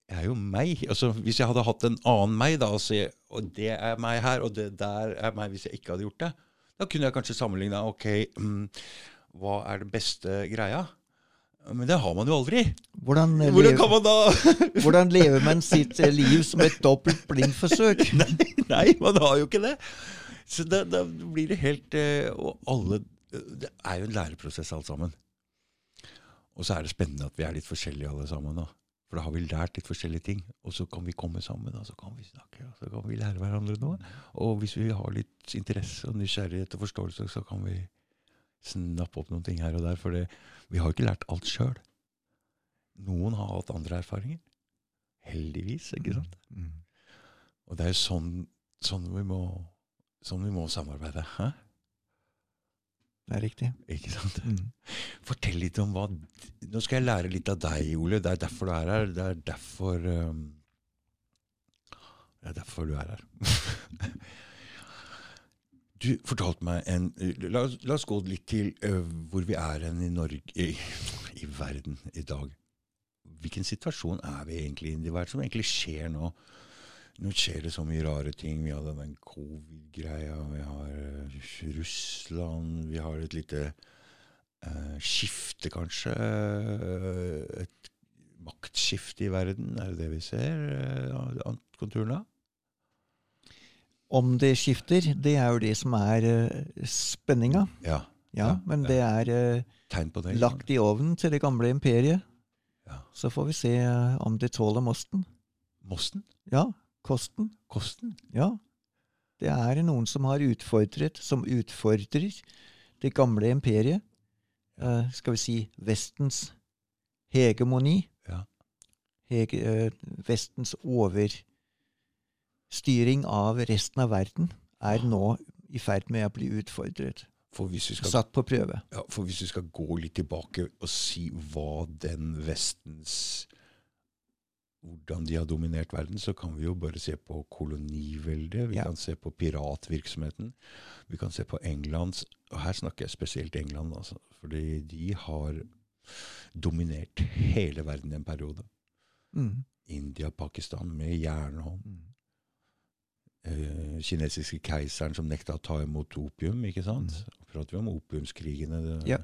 Jeg er jo meg. Altså, hvis jeg hadde hatt en annen meg, da, og, se, og det er meg her, og det der er meg hvis jeg ikke hadde gjort det, da kunne jeg kanskje sammenligna Ok, mm, hva er det beste greia? Men det har man jo aldri. Hvordan, Hvordan kan man da hvordan lever man sitt eh, liv som et dobbelt blindforsøk? Nei, nei, man har jo ikke det. Så da, da blir det helt eh, Og alle Det er jo en læreprosess, alt sammen. Og så er det spennende at vi er litt forskjellige alle sammen. da. For da har vi lært litt forskjellige ting, og så kan vi komme sammen og så kan vi snakke, og så kan vi lære hverandre noe. Og hvis vi har litt interesse og nysgjerrighet og forståelse, så kan vi snappe opp noen ting her og der. For det, vi har jo ikke lært alt sjøl. Noen har hatt andre erfaringer. Heldigvis, ikke sant? Mm. Og det er jo sånn, sånn, vi, må, sånn vi må samarbeide. Hæ? Det er riktig. Ikke sant? Mm. Fortell litt om hva Nå skal jeg lære litt av deg, Ole. Det er derfor du er her. Det er derfor um, Det er derfor du er her. du fortalte meg en La oss, la oss gå litt til uh, hvor vi er hen i Norge i, i verden i dag. Hvilken situasjon er vi egentlig i? Hva er det som egentlig skjer nå? Nå skjer det så mye rare ting. Vi har den covid-greia, vi har uh, Russland, vi har et lite uh, skifte, kanskje. eh, et maktskifte i verden, er det det vi ser? Uh, konturene? Om det skifter, det er jo det som er eh, spenninga. Ja. Ja, men det er eh, Tegn på det? lagt i ovnen til det gamle imperiet. Ja. Så får vi se eh, om det tåler mosten. Mosten? Ja, kosten. Kosten? Ja. Det er noen som har utfordret, som utfordrer det gamle imperiet. Uh, skal vi si Vestens hegemoni. Ja. Hege, uh, Vestens overstyring av resten av verden er nå i ferd med å bli utfordret. For hvis, vi skal, Satt på prøve. ja, for hvis vi skal gå litt tilbake og si hva den Vestens Hvordan de har dominert verden, så kan vi jo bare se på koloniveldet. Vi Ja. kan se på piratvirksomheten. Vi kan se på Englands Og her snakker jeg spesielt England, altså. Fordi de har dominert hele verden i en periode. Mm. India, Pakistan med jernhånd. Mm. Eh, kinesiske keiseren som nekta å ta imot opium, ikke sant? Prater vi om opiumskrigene. Det, Ja.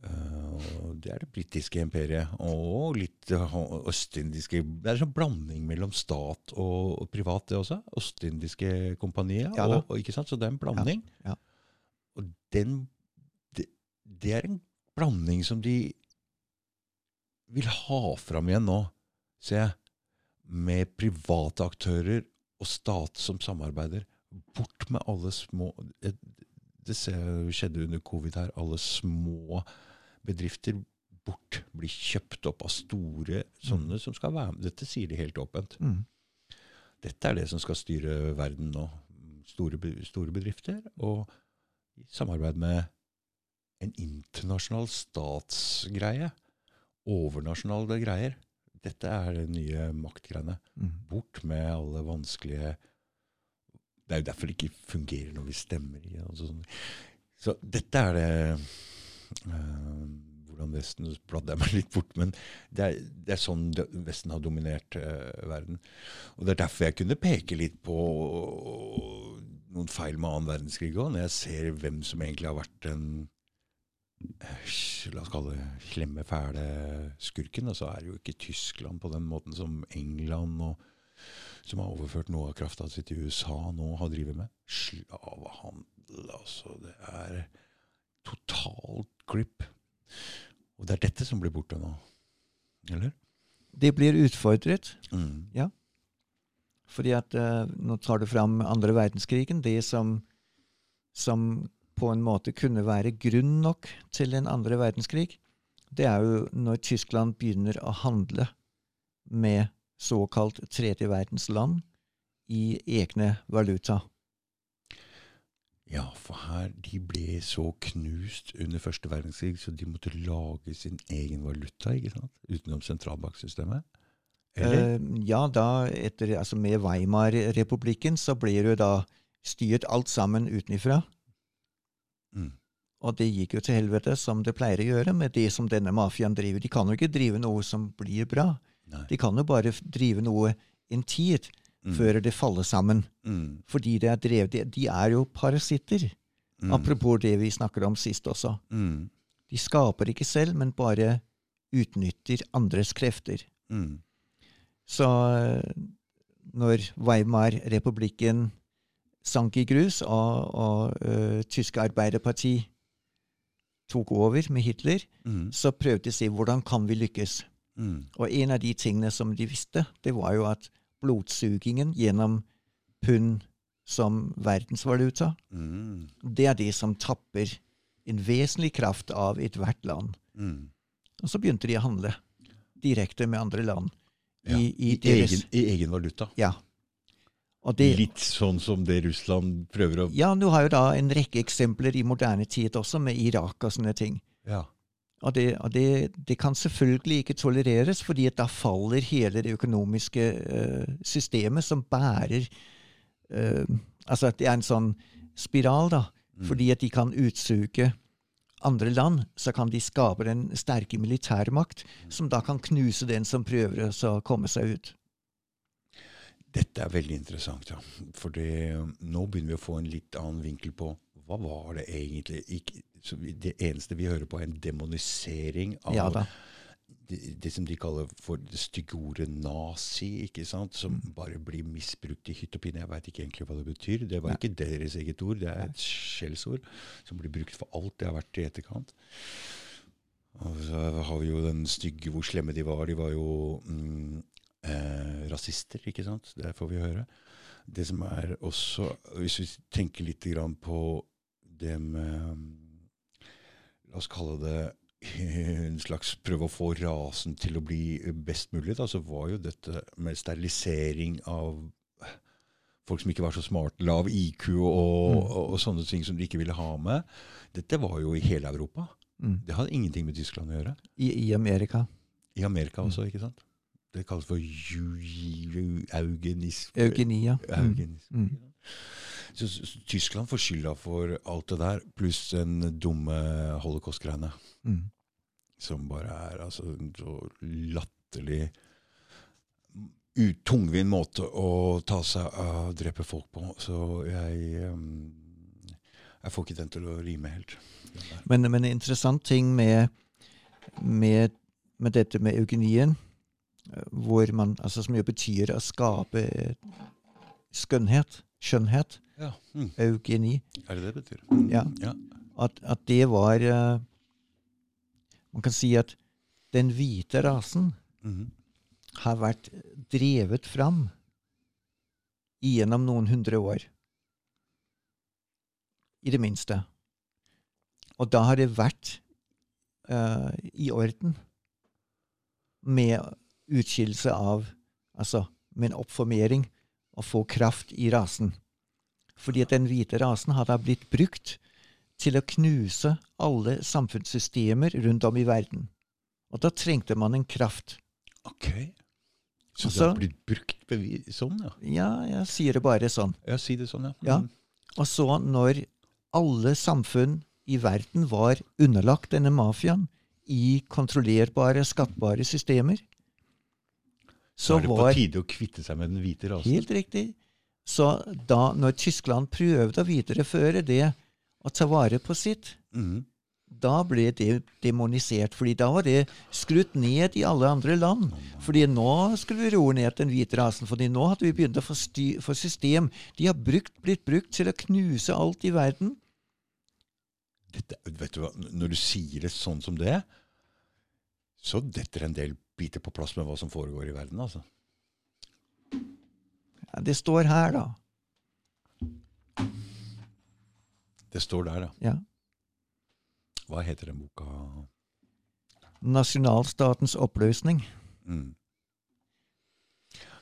Uh, det er det britiske imperiet. Og litt uh, østindiske Det er en sånn blanding mellom stat og, og privat, det også. Østindiske kompaniet. Ja og, og, ikke sant? Så det er en blanding. ja. Og den det, det er en blanding som de vil ha fram igjen nå, ser jeg. Med private aktører og stat som samarbeider. Bort med alle små Det, det skjedde under covid her. Alle små bedrifter bort. Blir kjøpt opp av store sånne som skal være med. Dette sier de helt åpent. Mm. Dette er det som skal styre verden nå. Store, store bedrifter og i samarbeid med en internasjonal statsgreie. Overnasjonale greier. Dette er det nye maktgreiene. Mm. Bort med alle vanskelige Det er jo derfor det ikke fungerer når vi stemmer i. Altså sånn. Så dette er det uh, Hvordan Vesten Nå bladde jeg meg litt bort, men det er, det er sånn Vesten har dominert uh, verden. Og Det er derfor jeg kunne peke litt på noen feil med annen verdenskrig òg, når jeg ser hvem som egentlig har vært den La oss kalle det slemme, fæle skurken. Så er det jo ikke Tyskland på den måten som England, og, som har overført noe av krafta si til USA, nå har drevet med. Slavehandel, altså. Det er totalt grip. Og det er dette som blir borte nå. Eller? Det blir utfordret. Mm. Fordi at uh, Nå tar du fram andre verdenskrigen. Det som, som på en måte kunne være grunn nok til en andre verdenskrig, det er jo når Tyskland begynner å handle med såkalt tredje verdens land i egne valuta. Ja, for her de ble så knust under første verdenskrig, så de måtte lage sin egen valuta, ikke sant? Utenom sentralbanksystemet. Eh, ja, da etter, altså med Weimar-republikken så blir det jo da styrt alt sammen utenfra. Mm. Og det gikk jo til helvete, som det pleier å gjøre med det som denne mafiaen driver. De kan jo ikke drive noe som blir bra. Nei. De kan jo bare drive noe en tid Mm. før det faller sammen. Mm. Fordi det er drevet, de, er jo parasitter. Mm. Apropos det vi snakket om sist også. Mm. De skaper ikke selv, men bare utnytter andres krefter. Mm. Så eh, når Weimar-republikken sank i grus, og, og uh, tyske arbeiderparti tok over med Hitler, Mm. så prøvde de å si hvordan kan vi lykkes. Mm. Og en av de tingene som de visste, det var jo at blodsugingen gjennom pund som verdensvaluta, Mm. det er det som tapper en vesentlig kraft av ethvert land. Mm. Og så begynte de å handle direkte med andre land. Ja. I, i, I, deres, egen, I egen valuta. Ja. Det, Litt sånn som det Russland prøver å ja, du har jo da en rekke eksempler i moderne tid også, med Irak og sånne ting. Ja. Og det, og det, det kan selvfølgelig ikke tolereres, fordi at da faller hele det økonomiske uh, systemet som bærer uh, Altså at det er en sånn spiral, da. Mm. Fordi at de kan utsuge andre land, så kan de skape den sterke militærmakt, som da kan knuse den som prøver å komme seg ut. Dette er veldig interessant, ja. For det, nå begynner vi å få en litt annen vinkel på hva var det egentlig ikke, Det eneste vi hører på, er en demonisering av Ja det, det som de kaller for det stygge ordet nazi, ikke sant? som Mm. bare blir misbrukt i hytt og pine. Jeg veit ikke egentlig hva det betyr. Det var ikke deres eget ord, det er et skjellsord som blir brukt for alt det har vært i etterkant. Og så har vi jo den stygge hvor slemme de var. De var jo mm, eh, rasister, ikke sant? Det får vi høre. Det som er også, hvis vi tenker litt på det med La oss kalle det en slags prøve å få rasen til å bli best mulig, da, så var jo dette med sterilisering av folk som ikke var så smarte, lav IQ og, Mm. og, og sånne ting som de ikke ville ha med. Dette var jo i hele Europa. Mm. Det hadde ingenting med Tyskland å gjøre. I, I Amerika. I Amerika Mm. ikke sant? Det kalles for eugenisme. Eugenia. Mm. Eugenisme. Mm. Så, så, så Tyskland får skylda for alt det der, pluss den dumme holocaust-greiene. Mm. Som bare er altså så latterlig tungvint måte å ta seg av drepe folk på. Så jeg um, Jeg får ikke den til å rime helt. Men, men en interessant ting med, med, med dette med eugenien, hvor man, altså som jo betyr å skape skønnhet, skjønnhet, Ja. Mm. eugeni, Er det det betyr? Mm. Ja. ja. at, at det var uh, Man kan si at den hvite rasen Mhm. har vært drevet fram gjennom noen hundre år. I det minste. Og da har det vært uh, i orden med utskillelse av Altså med en oppformering å få kraft i rasen. Fordi at den hvite rasen har da blitt brukt til å knuse alle samfunnssystemer rundt om i verden. Og da trengte man en kraft. Ok. Så det Altså- har blitt brukt bevis sånn, ja? Ja, jeg sier det bare sånn. Ja, si det sånn, ja. Ja. Mm. Og så, når alle samfunn i verden var underlagt denne mafiaen i kontrollerbare, skattbare systemer, Så var er det på tide å kvitte seg med den hvite rasen. Helt riktig. Så da, når Tyskland prøvde å videreføre det å ta vare på sitt, mm. da ble det demonisert. fordi da var det skrutt ned i alle andre land. Fordi nå skulle vi roe ned den hvite rasen. fordi nå hadde vi begynt å få, få system. De har brukt, blitt brukt til å knuse alt i verden. Dette, vet du hva, Når du sier det sånn som det, så detter en del biter på plass med hva som foregår i verden. altså. Ja, det står her, da. Det står der, ja. Ja. Hva heter den boka? Nasjonalstatens oppløsning. Mm.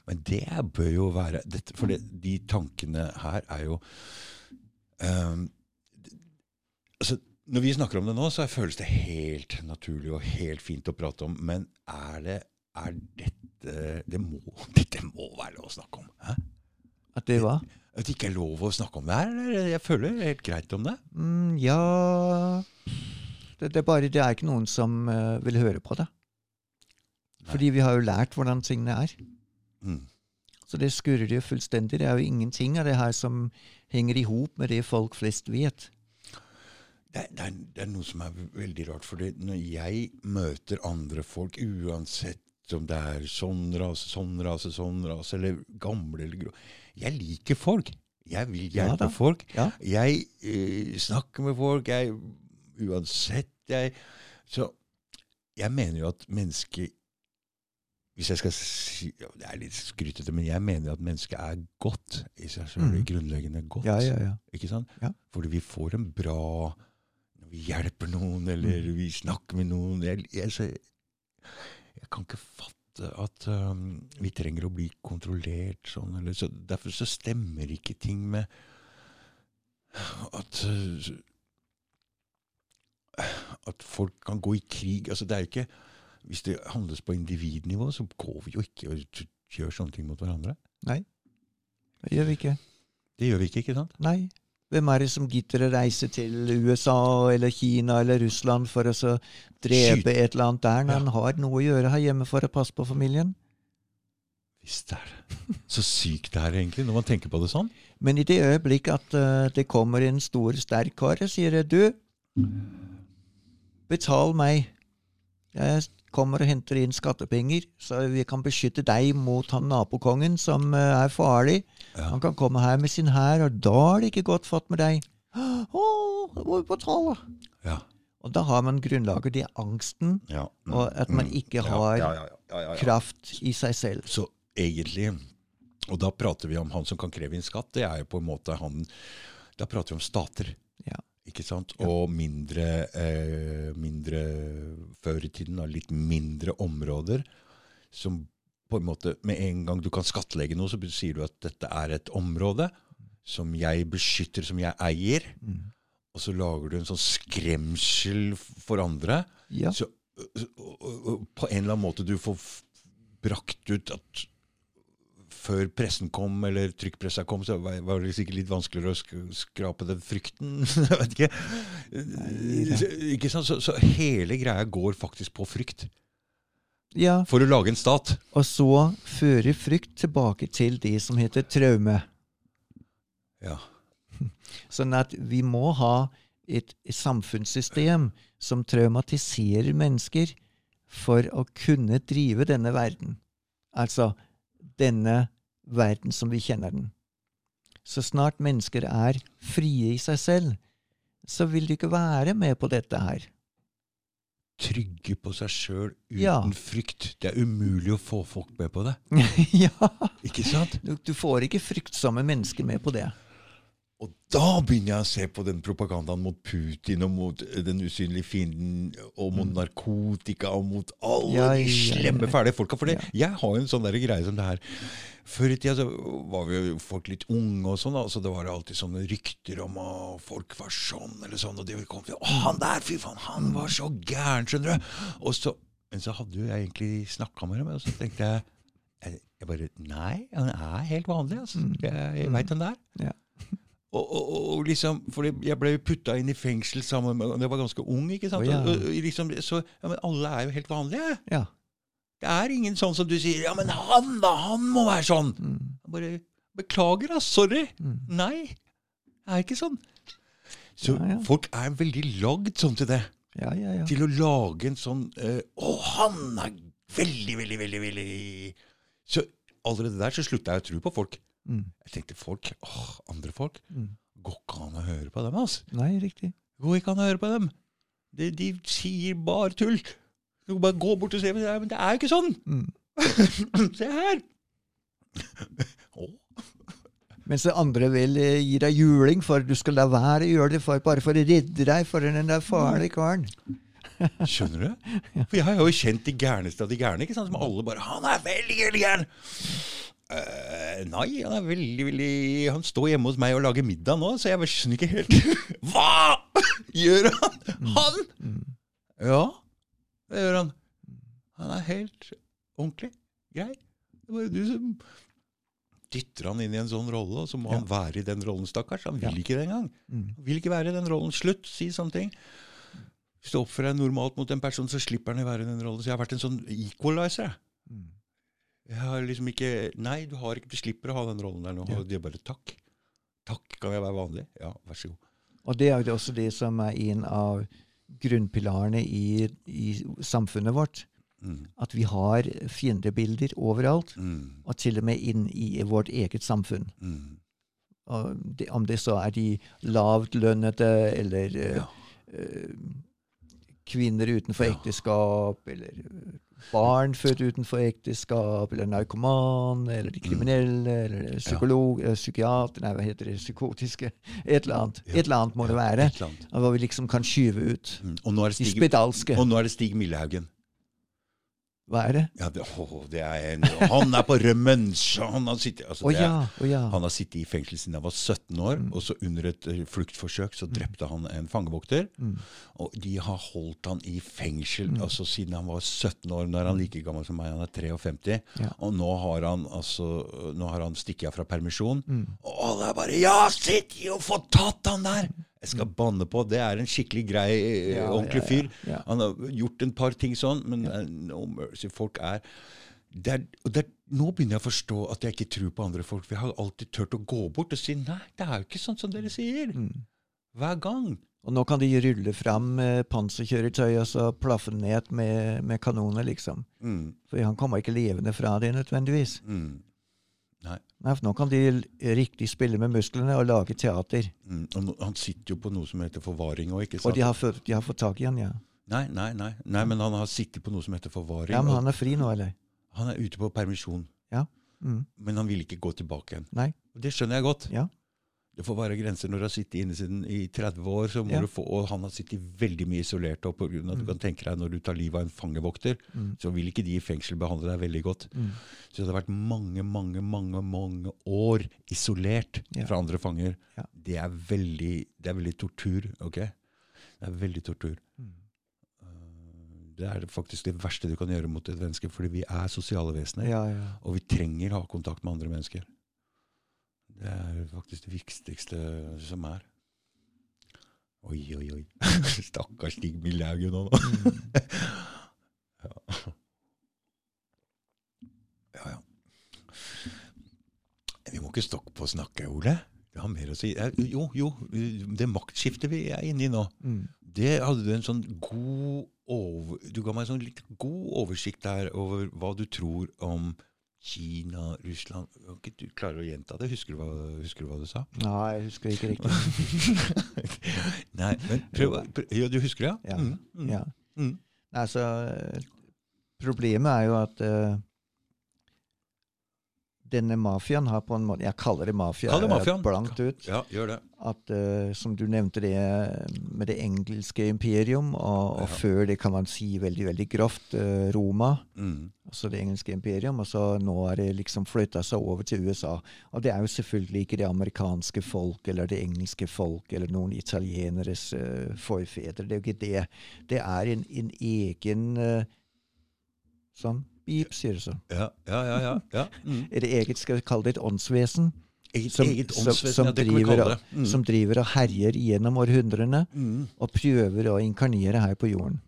Men det bør jo være dette, For det, de tankene her er jo um, altså, Når vi snakker om det nå, så føles det helt naturlig og helt fint å prate om. Men er det er dette det må, Dette må være lov å snakke om. Hæ? At det hva? At det ikke er lov å snakke om det her? eller? Jeg føler er helt greit om det. Mm, ja det, det er bare det er ikke noen som uh, vil høre på det. Nei. Fordi vi har jo lært hvordan tingene er. Mm. Så det skurrer jo fullstendig. Det er jo ingenting av det her som henger i hop med det folk flest vet. Det, er, det, er, det er noe som er veldig rart. For når jeg møter andre folk, uansett om det er sånn rase, sånn rase, sånn rase, eller gamle eller grå Jeg liker folk. Jeg vil hjelpe ja, folk. Ja. Jeg eh, snakker med folk. Jeg, uansett jeg Så jeg mener jo at mennesket Hvis jeg skal si Det er litt skrytete, men jeg mener at mennesket er godt i seg sjøl. Mhm. Grunnleggende godt. Ja, ja, ja. Ikke sant? Fordi vi får en bra vi hjelper noen, eller Mm. vi snakker med noen Jeg, jeg, så, jeg kan ikke fatte at um, vi trenger å bli kontrollert sånn. Eller, så derfor så stemmer ikke ting med at At folk kan gå i krig. Altså, det ikke Hvis det handles på individnivå, så går vi jo ikke og gjør sånne ting mot hverandre. Nei. Det gjør vi ikke. Det gjør vi ikke, ikke sant? Nei. Hvem er det som gidder å reise til USA eller Kina eller Russland for å så drepe Skyt. et eller annet der, når Ja. han har noe å gjøre her hjemme for å passe på familien? Visst er det. Så sykt det er egentlig, når man tenker på det sånn. Men i det øyeblikk at uh, det kommer en stor, sterk kar og sier du, betal meg. Jeg kommer og henter inn skattepenger, så vi kan beskytte deg mot han nabokongen som eh, er farlig. Ja. Han kan komme her med sin hær, og da er det ikke godt fått med deg. Å, det må vi betale. Ja. Og da har man grunnlaget i angsten, ja. Mm. og at man ikke Ja, har kraft i seg selv. Så egentlig Og da prater vi om han som kan kreve inn skatt. Det er jo på en måte han Da prater vi om stater. Ikke sant? Og mindre, eh, mindre før i tiden, da, litt mindre områder som på en måte Med en gang du kan skattlegge noe, så sier du at dette er et område som jeg beskytter, som jeg eier. Mm. Og så lager du en sånn skremsel for andre. Ja. Så på en eller annen måte du får brakt ut at før pressen kom, eller trykkpressa kom, så var det sikkert litt vanskeligere å skrape den frykten. Jeg vet ikke. Nei, ikke sant? Så, så hele greia går faktisk på frykt. ja. For å lage en stat. Og så fører frykt tilbake til det som heter traume. Ja. Sånn at vi må ha et samfunnssystem som traumatiserer mennesker for å kunne drive denne verden. Altså denne verden som vi kjenner den. Så snart mennesker er frie i seg selv, så vil de ikke være med på dette her. Trygge på seg sjøl uten Ja. frykt. Det er umulig å få folk med på det. ja, Ikke sant? du, du får ikke fryktsomme mennesker med på det. Og da begynner jeg å se på den propagandaen mot Putin og mot eh, den usynlige fienden og mot narkotika og mot alle Mm. Ja, de slemme, fæle folka. For det, Ja. jeg har jo en sånn der greie som det her. Før i tida så var vi jo folk litt unge og sånn, altså så det var alltid sånne rykter om at folk var sånn eller sånn, og de kom til Å, han der, fy faen, han var så gæren, skjønner du. Og så, men så hadde jo jeg egentlig snakka med dem, og så tenkte jeg jeg, bare Nei, han er helt vanlig, altså. Jeg, jeg veit han det er. Ja. Og, og, og- liksom, for jeg ble jo putta inn i fengsel sammen med Jeg var ganske ung, ikke sant? Oh, ja. Og, liksom, så, ja, Men alle er jo helt vanlige. Ja. Det er ingen sånn som du sier Ja, men han da, han må være sånn. Mm. Bare Beklager, da. Sorry. Mm. Nei. Det er ikke sånn. Så Ja, folk er veldig lagd sånn til det. Ja, ja, ja. Til å lage en sånn Å, han er veldig, veldig, veldig, veldig Så allerede der så slutta jeg å tro på folk. Mm. Jeg tenkte folk, åh, andre folk Mm. Går ikke an å høre på dem, altså. Nei, riktig. Går ikke an å høre på dem. De, de sier bare tull. Du kan bare gå bort og se, men det er, men det er jo ikke sånn. Mm. se her. Mens det andre vil eh, gi deg juling for du skal la være å gjøre det for, bare for å redde deg for den der farlige karen. skjønner du? For jeg har jo kjent de gærneste av de gærne, ikke sant? som alle bare 'Han er veldig, veldig gæren'. Eh, nei, han er veldig, veldig Han står hjemme hos meg og lager middag nå, så jeg skjønner ikke helt Hva gjør han? Han? Ja, det gjør han. Han er helt ordentlig grei. Det er bare du som dytter han inn i en sånn rolle, og så må Ja. han være i den rollen, stakkars. Han vil Ja. ikke det engang. Mm. Han vil ikke være i den rollen. Slutt, si sånne ting. Hvis du oppfører deg normalt mot en person, så slipper han å være i den rollen. Så jeg har vært en sånn equalizer. Mm. Jeg har liksom ikke Nei, du har ikke, du slipper å ha den rollen der nå. Ja. Og de bare takk. Takk, kan jeg være vanlig? Ja, vær så god. Og det er jo også det som er en av grunnpilarene i, i samfunnet vårt. Mm. At vi har fiendebilder overalt, Mm. og til og med inn i vårt eget samfunn. Mm. Og det, om det så er de lavtlønnede eller Ja. eh, kvinner utenfor Ja. ekteskap, eller eh, barn født utenfor ekteskap, eller narkoman, eller de kriminelle, eller psykolog, ja. psykiater, nei, hva heter det, psykotiske Et eller annet. Ja. Et eller annet må det være. Hva vi liksom kan skyve ut. Mm. Og, nå er det De spedalske. og nå er det Stig Millehaugen. Hva er det? Ja, det, å, det er en, han er på rømmen! Han har sittet, altså, oh, er- ja, å ja. Han har sittet i fengsel siden han var 17 år, Mm. og så under et eh, fluktforsøk så drepte han en fangevokter. Mm. Og de har holdt han i fengsel Mm. altså siden han var 17 år. Nå er han like gammel som meg, han er 53. Ja. Og nå har han altså, nå har han stikket av fra permisjon. Mm. Og alle er bare 'Ja, sitt jo, få tatt han der!' Jeg skal banne på. Det er en skikkelig grei, eh. Ja, ordentlig fyr. ja, ja. Han har gjort en par ting sånn, men eh, no mercy. Folk er det er, det er, Nå begynner jeg å forstå at jeg ikke tror på andre folk. For jeg har alltid turt å gå bort og si 'nei, det er jo ikke sånn som dere sier'. Mm. Hver gang. Og nå kan de rulle fram eh, panserkjøretøy og så plaffe ned med, med kanoner, liksom. Mm, For han kommer ikke levende fra det nødvendigvis. mm, Nei, for nå kan de riktig spille med musklene og lage teater. mm. Og han sitter jo på noe som heter forvaring òg, ikke Og de har, fått, de har fått tak i han, ja. Nei, nei, nei, nei, men han har sittet på noe som heter forvaring. Ja, Men han er fri nå, eller? han er ute på permisjon, Mm. men han vil ikke gå tilbake igjen. Nei. Det skjønner jeg godt. Ja. Det får være grenser når du har sittet inne siden i 30 år, så må Ja. du få, og han har sittet veldig mye isolert. Og på grunn av at Mm. du kan tenke deg Når du tar livet av en fangevokter, Mm. så vil ikke de i fengsel behandle deg veldig godt. Mm. Så det har vært mange, mange, mange mange år isolert Ja. fra andre fanger. Ja. Det, er veldig, det er veldig tortur. ok? Det er veldig tortur. Mm. Eh, Det er faktisk det verste du kan gjøre mot et menneske, fordi vi er sosiale vesener. Ja, ja. Og vi trenger å ha kontakt med andre mennesker. Det er faktisk det viktigste som er. Oi, oi, oi. Stakkars Stig Millehaugen nå. da. ja. ja, ja. Vi må ikke stokke på å snakke, Ole. Vi har mer å si. Eh, Jo, jo, det maktskiftet vi er inne i nå, Mm. det hadde du en sånn god over... Du ga meg en sånn litt god oversikt der over hva du tror om Kina, Russland du klarer å gjenta det? Husker du hva, husker du, hva du sa? Nei, jeg husker ikke riktig. Nei, men prøv, prøv Ja, du husker det, ja? Ja. Mm, mm, Ja. mm. Altså, problemet er jo at eh, denne mafiaen har på en måte Jeg kaller det mafia. Kall det mafiaen. Blankt ut. Ja, gjør det. At, uh, som du nevnte det med det engelske imperium, og, og Ja. før det kan man si veldig veldig grovt uh, Roma, Mm. altså det engelske imperium, og så nå er det liksom flytta seg over til USA. Og det er jo selvfølgelig ikke det amerikanske folk eller det engelske folk eller noen italieneres uh, forfedre. Det er jo ikke det. Det er en, en egen Sånn. Beep, sier det så. Ja, ja, ja. ja, ja. Mm. Er det eget, skal vi kalle det et åndsvesen? Eget, Som- eget åndsvesen, som ja, det kan vi driver kalle det. Mm. Som driver og herjer gjennom århundrene Mm. og prøver å inkarnere her på jorden.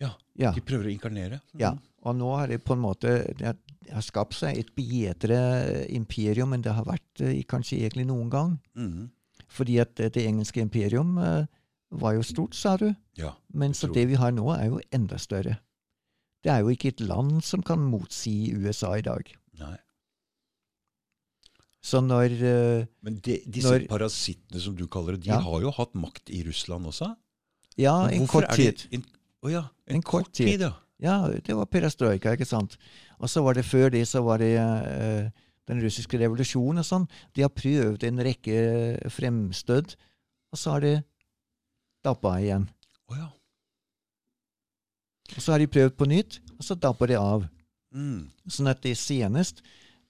Ja, Ja. De prøver å inkarnere. Mm. Ja, og nå har det på en måte det har, skapt seg et bedre imperium enn det har vært eh, kanskje egentlig noen gang. Mm. Fordi at eh, det engelske imperium eh, var jo stort, sa du. ja. Men så det vi har nå, er jo enda større. Det er jo ikke et land som kan motsi USA i dag. Nei. Så når eh, Men de, disse Når- parasittene som du kaller det, de Ja. har jo hatt makt i Russland også. Ja, en kort tid. En, oh ja, en, En kort kort tid, tid. ja. Ja, det var perestrojka, ikke sant. Og så var det før det, så var det uh, den russiske revolusjonen og sånn. De har prøvd en rekke fremstøt, og så har det dabba igjen. Oh ja. Og så har de prøvd på nytt, og så dabber det av. Mm. Sånn at det senest,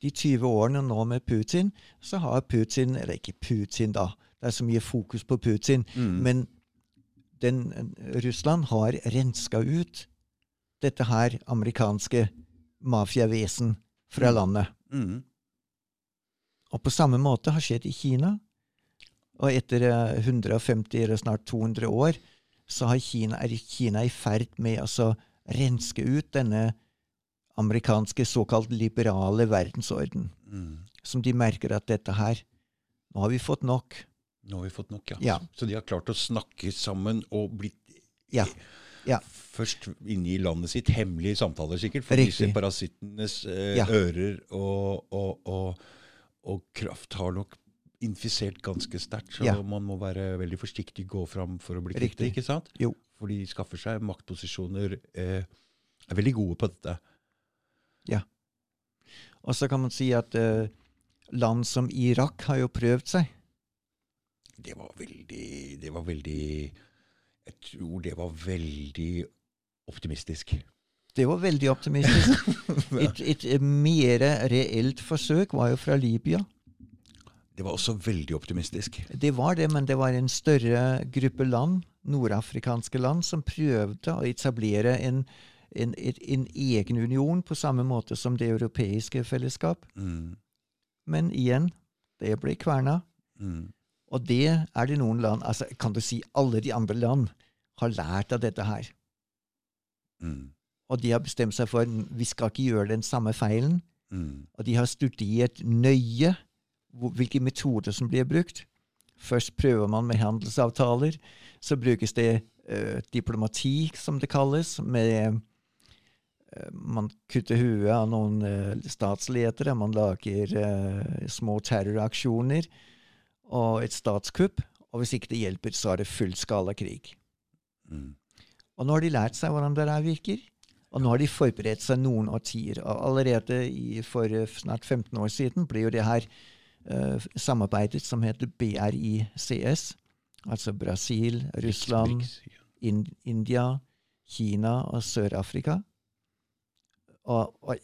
de 20 årene nå med Putin, så har Putin Eller ikke Putin, da. Det er så mye fokus på Putin. Mm. Men den, Russland har renska ut dette her amerikanske mafiavesen fra Mm. landet. Mm. Og på samme måte har skjedd i Kina. Og etter eh, 150 eller snart 200 år så har Kina, er Kina i ferd med å altså, renske ut denne amerikanske såkalt liberale verdensorden. Mm. Som de merker at dette her Nå har vi fått nok. Nå har vi fått nok, ja. Ja. Så de har klart å snakke sammen og blitt Ja. ja. først inne i landet sitt, hemmelige samtaler sikkert, for Riktig. disse parasittenes eh, ører og, og, og, og kraft har nok infisert ganske sterkt, så Ja. man må være veldig forsiktig gå fram for å bli kvitt det, ikke sant? Jo. For de skaffer seg maktposisjoner, eh, er veldig gode på dette. Og så kan man si at eh, land som Irak har jo prøvd seg. Det var veldig, det var veldig, jeg tror det var veldig optimistisk. Det var veldig optimistisk. Et, et mer reelt forsøk var jo fra Libya. Det var også veldig optimistisk. Det var det, men det var en større gruppe land, nordafrikanske land, som prøvde å etablere en, en, en egen union på samme måte som det europeiske fellesskap. Mm, Men igjen, det ble kverna. mm, Og det er det noen land altså Kan du si alle de andre land har lært av dette her. mm, Og de har bestemt seg for vi skal ikke gjøre den samme feilen. mm, Og de har studert nøye hvilke metoder som blir brukt. Først prøver man med handelsavtaler. Så brukes det eh, diplomati, som det kalles. med eh, Man kutter huet av noen eh, statsledere. Man lager uh, små terroraksjoner og et statskupp. Og hvis ikke det hjelper, så er det fullskala krig. mm. Og nå har de lært seg hvordan det der virker. Og nå har de forberedt seg noen årtier. Og allerede i, for snart 15 år siden ble jo det her samarbeidet som heter BRICS. Altså Brasil, Russland, in India, Kina og Sør-Afrika. Og, og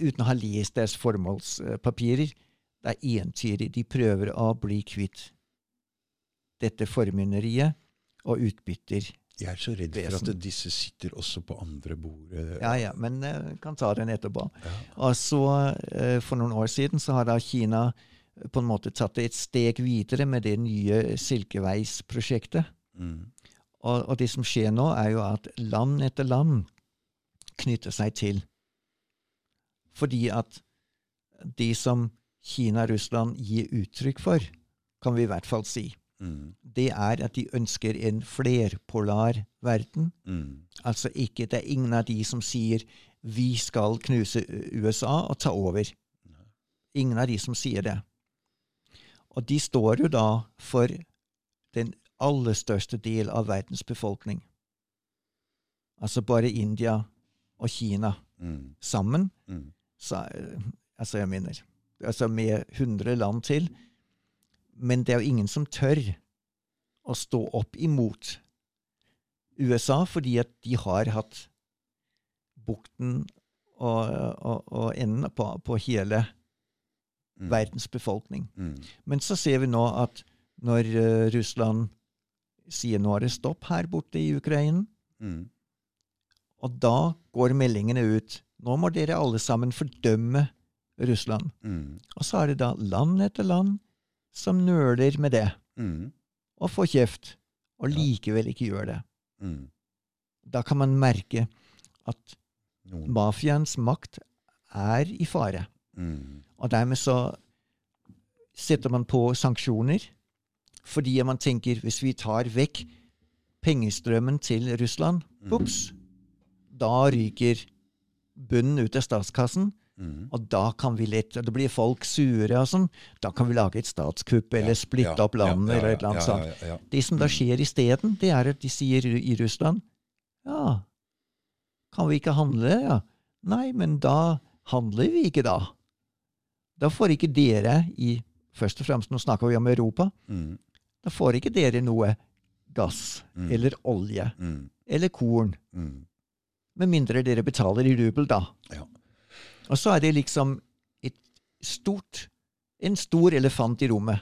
uten å ha lest deres formålspapirer, det er entydig. De prøver å bli kvitt dette formynderiet og utbytter Jeg er så redd for at disse sitter også på andre bord. eh, Ja, ja, men uh, kan ta den etterpå. Ja. Og så, uh, for noen år siden, så har da Kina eh, på en måte tatt det et steg videre med det nye Silkeveisprosjektet. Mm. Og, og det som skjer nå, er jo at land etter land knytter seg til. Fordi at det som Kina og Russland gir uttrykk for, kan vi i hvert fall si, Mm. det er at de ønsker en flerpolar verden. Mm. Altså ikke, det er ingen av de som sier vi skal knuse USA og ta over. Ingen av de som sier det. Og de står jo da for den aller største del av verdens befolkning. Altså bare India og Kina Mm. sammen. Mm. Så, altså jeg mener, altså med 100 land til. Men det er jo ingen som tør å stå opp imot USA, fordi at de har hatt bukten og, og, og enden på, på hele Mm. verdens befolkning. Mm. Men så ser vi nå at når uh, Russland sier nå er det stopp her borte i Ukraina, Mm. og da går meldingene ut nå må dere alle sammen fordømme Russland. Mm. Og så er det da land etter land som nøler med det, Mm. og får kjeft, og likevel ikke gjør det. Mm. Da kan man merke at mafiaens makt er i fare. Mm. Og dermed så setter man på sanksjoner, fordi man tenker hvis vi tar vekk pengestrømmen til Russland, Mm. ups, da ryker bunnen ut av statskassen, Mm. og da kan vi lett Da blir folk sure og sånn. Da kan vi lage et statskupp, eller splitte Ja, opp landet, ja, ja, eller et eller annet ja, sånt. ja, ja, ja. Det som da skjer isteden, det er at de sier i Russland Ja, kan vi ikke handle? Ja. Nei, men da handler vi ikke, da. Da får ikke dere i Først og fremst, nå snakker vi om Europa. Mm. Da får ikke dere noe gass Mm. eller olje Mm. eller korn. Mm. Med mindre dere betaler i rubel, da. Ja. Og så er det liksom et stort, en stor elefant i rommet.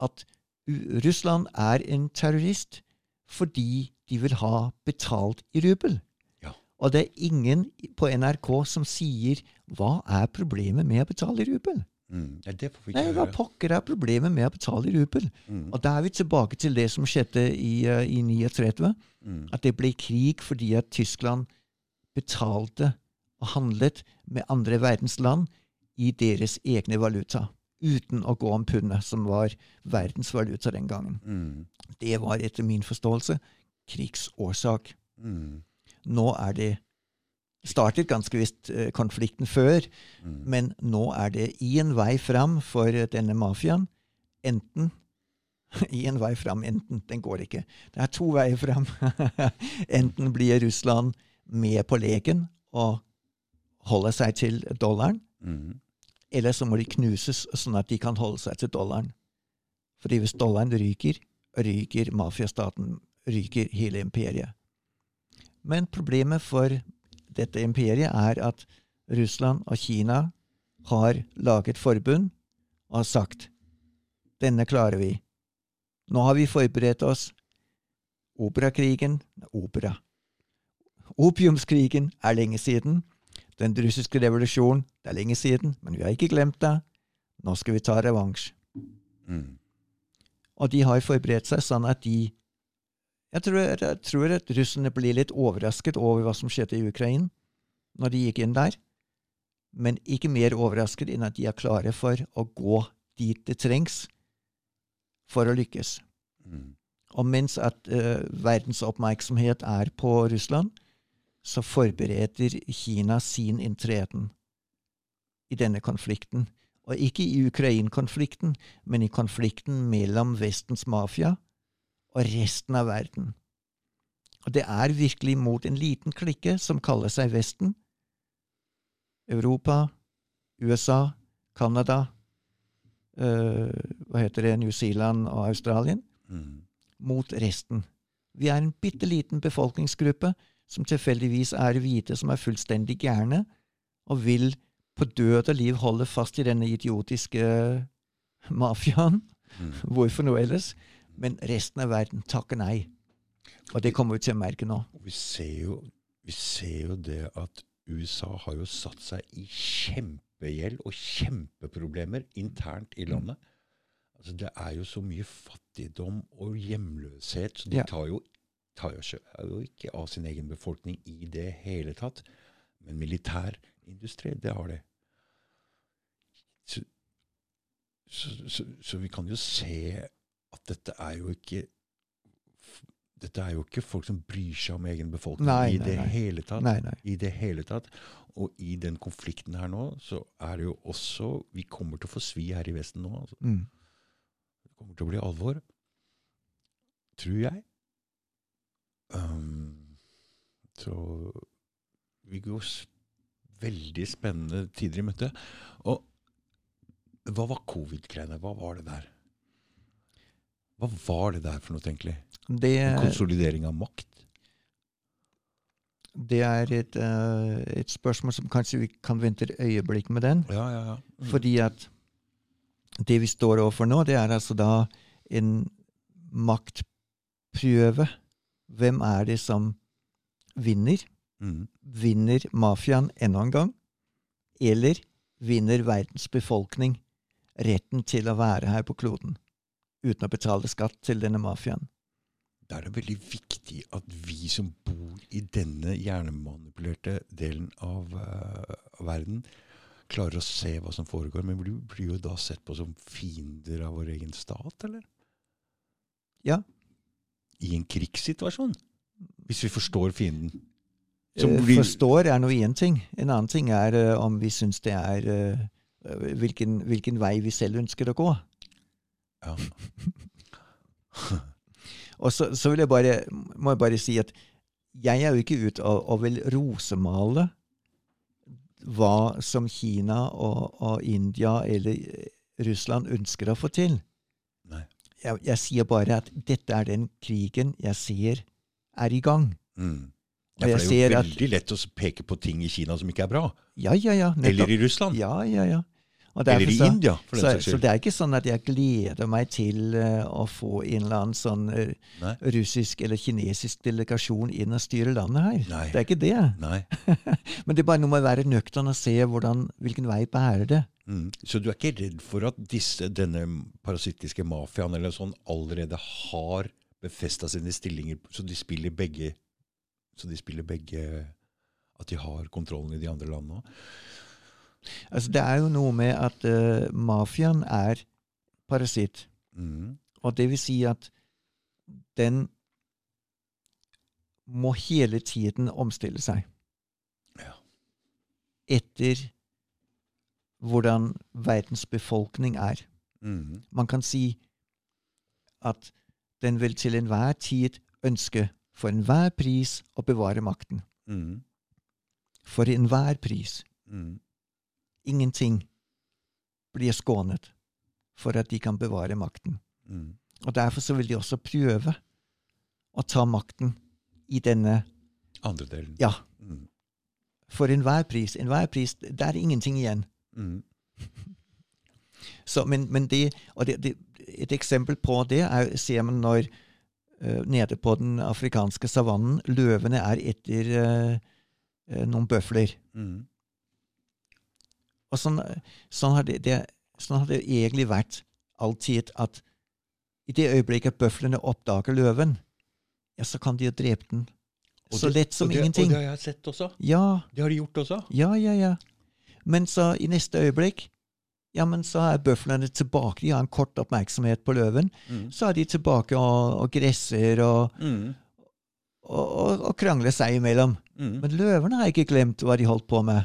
At Russland er en terrorist fordi de vil ha betalt i rubel. Ja. Og det er ingen på NRK som sier 'hva er problemet med å betale i rubel'? Mm. Det får vi Nei, hva pokker er problemet med å betale i rubel? Mm. Og da er vi tilbake til det som skjedde i, uh, i 39. Mm. At det ble krig fordi at Tyskland betalte og handlet med andre verdens land i deres egne valuta. uten å gå om pundet, som var verdensvaluta den gangen. Mm. Det var etter min forståelse krigsårsak. Mm. Nå er det startet ganske visst eh, konflikten før, Mm. men nå er det i en vei fram for eh, denne mafiaen. Enten i en vei fram, enten. Den går ikke. Det er to veier fram. enten blir Russland med på leken og holder seg til dollaren, Mm. eller så må de knuses sånn at de kan holde seg til dollaren. Fordi hvis dollaren ryker, ryker mafiastaten, ryker hele imperiet. Men problemet for dette imperiet er at Russland og Kina har laget forbund og har sagt denne klarer vi. Nå har vi forberedt oss. Operakrigen Opera. Opiumskrigen er lenge siden. Den russiske revolusjonen det er lenge siden, men vi har ikke glemt det. Nå skal vi ta revansj. Mm. Og de har forberedt seg sånn at de Jeg tror, jeg tror at russerne ble litt overrasket over hva som skjedde i Ukraina når de gikk inn der, men ikke mer overrasket enn at de er klare for å gå dit det trengs for å lykkes. Mm. Og mens at uh, verdens oppmerksomhet er på Russland, så forbereder Kina sin inntreden i denne konflikten. Og ikke i Ukraina-konflikten, men i konflikten mellom Vestens mafia og resten av verden. Og det er virkelig mot en liten klikke som kaller seg Vesten. Europa, USA, Canada, øh, hva heter det, New Zealand og Australien Mm. mot resten. Vi er en bitte liten befolkningsgruppe som tilfeldigvis er hvite, som er fullstendig gærne, og vil på død og liv holde fast i denne idiotiske mafiaen. Mm. Hvorfor noe ellers? Men resten av verden takker nei. Og det kommer vi til å merke nå. Vi ser, jo, vi ser jo det at USA har jo satt seg i kjempegjeld og kjempeproblemer internt i landet. Altså, det er jo så mye fattigdom og hjemløshet, så de tar, jo, tar jo, ikke av sin egen befolkning i det hele tatt. Men militærindustri, det har det. Så, så, så, så vi kan jo se at dette er jo ikke dette er jo ikke folk som bryr seg om egen befolkning Nei, i det nei. hele tatt. Nei, nei. I det hele tatt. Og i den konflikten her nå, så er det jo også Vi kommer til å få svi her i Vesten nå. Altså. Mm. Det kommer til å bli alvor. Tror jeg. Um, så vi går veldig spennende tider i møte. Og hva var covid-greiene? Hva var det der? Hva var det der for noe, egentlig? Det, En konsolidering av makt? det er et, uh, et spørsmål som kanskje vi kan vente et øyeblikk med den. Ja, ja, ja. Mm. Fordi at det vi står overfor nå, det er altså da en maktprøve. Hvem er det som vinner? Mm. Vinner mafiaen enda en gang? Eller vinner verdens befolkning retten til å være her på kloden uten å betale skatt til denne mafiaen? Da er det veldig viktig at vi som bor i denne hjernemanipulerte delen av uh, verden, klarer å se hva som foregår. Men blir, blir jo da sett på som fiender av vår egen stat, eller? Ja. I en krigssituasjon. Hvis vi forstår fienden. Som Eh, blir- Forstår er nå én ting. En annen ting er uh, om vi syns det er eh, hvilken, hvilken vei vi selv ønsker å gå. Ja. Og så, så vil jeg bare, må jeg bare si at jeg er jo ikke ute og, og vil rosemale hva som Kina og, og India eller eh, Russland ønsker å få til. Jeg, jeg sier bare at dette er den krigen jeg ser er i gang. Mm. Ja, for det er jo jo at veldig lett å peke på ting i Kina som ikke er bra. Ja, ja, ja. Eller i Russland. Ja, ja, ja. Eller i India, for den saks skyld. så det er ikke sånn at jeg gleder meg til uh, å få en eller annen sånn uh, russisk eller kinesisk delegasjon inn og styre landet her. Nei. Det er ikke det. Men det er bare noe med å være nøktern og se hvordan, hvilken vei bærer det. Mm. Så du er ikke redd for at disse, denne parasittiske mafiaen eller sånn allerede har befesta sine stillinger, så de spiller begge Så de spiller begge At de har kontrollen i de andre landene òg? Altså, det er jo noe med at uh, mafiaen er parasitt. Mm. Og det vil si at den må hele tiden omstille seg. Ja. Etter hvordan verdens befolkning er. Mm. Man kan si at den vil til enhver tid ønske for enhver pris å bevare makten. Mm. For enhver pris. Mm. Ingenting blir skånet for at de kan bevare makten. Mm. Og Derfor så vil de også prøve å ta makten i denne Andre delen. Ja, Mm. for enhver pris. Enhver pris, Det er ingenting igjen. Mm. Så, men, men det, og det, det, et eksempel på det er, ser man når uh, nede på den afrikanske savannen løvene er etter uh, noen bøfler. Mm. Og sånn, sånn, har det, det, sånn har det egentlig vært alltid at i det øyeblikket bøflene oppdager løven, ja, så kan de jo drepe den. Og Så det- lett som og ingenting. Og det har jeg sett også. Ja, Det har de gjort også. ja, ja, ja. Men så i neste øyeblikk, ja, men så er bøflene tilbake. De har en kort oppmerksomhet på løven. Mm. Så er de tilbake og, og gresser og, Mm. og, og, og krangler seg imellom. Mm. Men løvene har ikke glemt hva de holdt på med.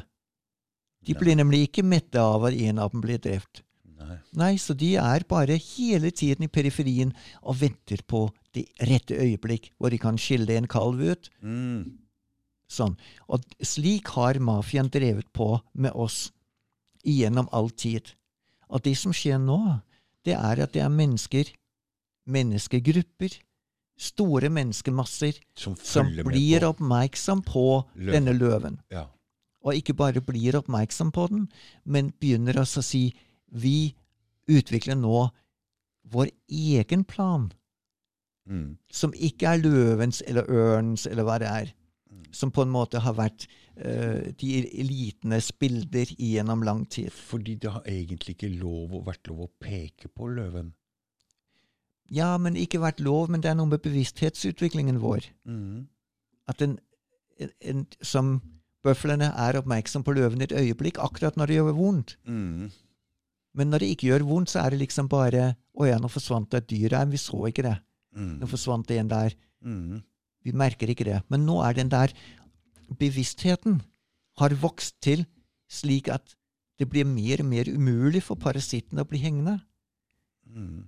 De blir nemlig ikke mette av at en av dem blir drept. Nei. Nei, så de er bare hele tiden i periferien og venter på det rette øyeblikk hvor de kan skille en kalv ut. Mm. Sånn. Og slik har mafiaen drevet på med oss gjennom all tid. Og det som skjer nå, det er at det er mennesker, menneskegrupper, store menneskemasser, Som som blir oppmerksom på Løven. denne løven. Ja. Og ikke bare blir oppmerksom på den, men begynner også å si vi utvikler nå vår egen plan, Mm. som ikke er løvens eller ørnens eller hva det er, Mm. som på en måte har vært uh, de elitenes bilder gjennom lang tid. Fordi det har egentlig ikke lov vært lov å peke på løven. Ja, men ikke vært lov, men det er noe med bevissthetsutviklingen vår. Mm. At en, en, en som bøflene er oppmerksom på løven et øyeblikk, akkurat når det gjør vondt. Mm. Men når det ikke gjør vondt, så er det liksom bare Å ja, nå forsvant det et dyr her, men vi så ikke det. Mm. Nå forsvant det en der. Mm. Vi merker ikke det. Men nå er den der bevisstheten har vokst til slik at det blir mer og mer umulig for parasitten å bli hengende. Mm.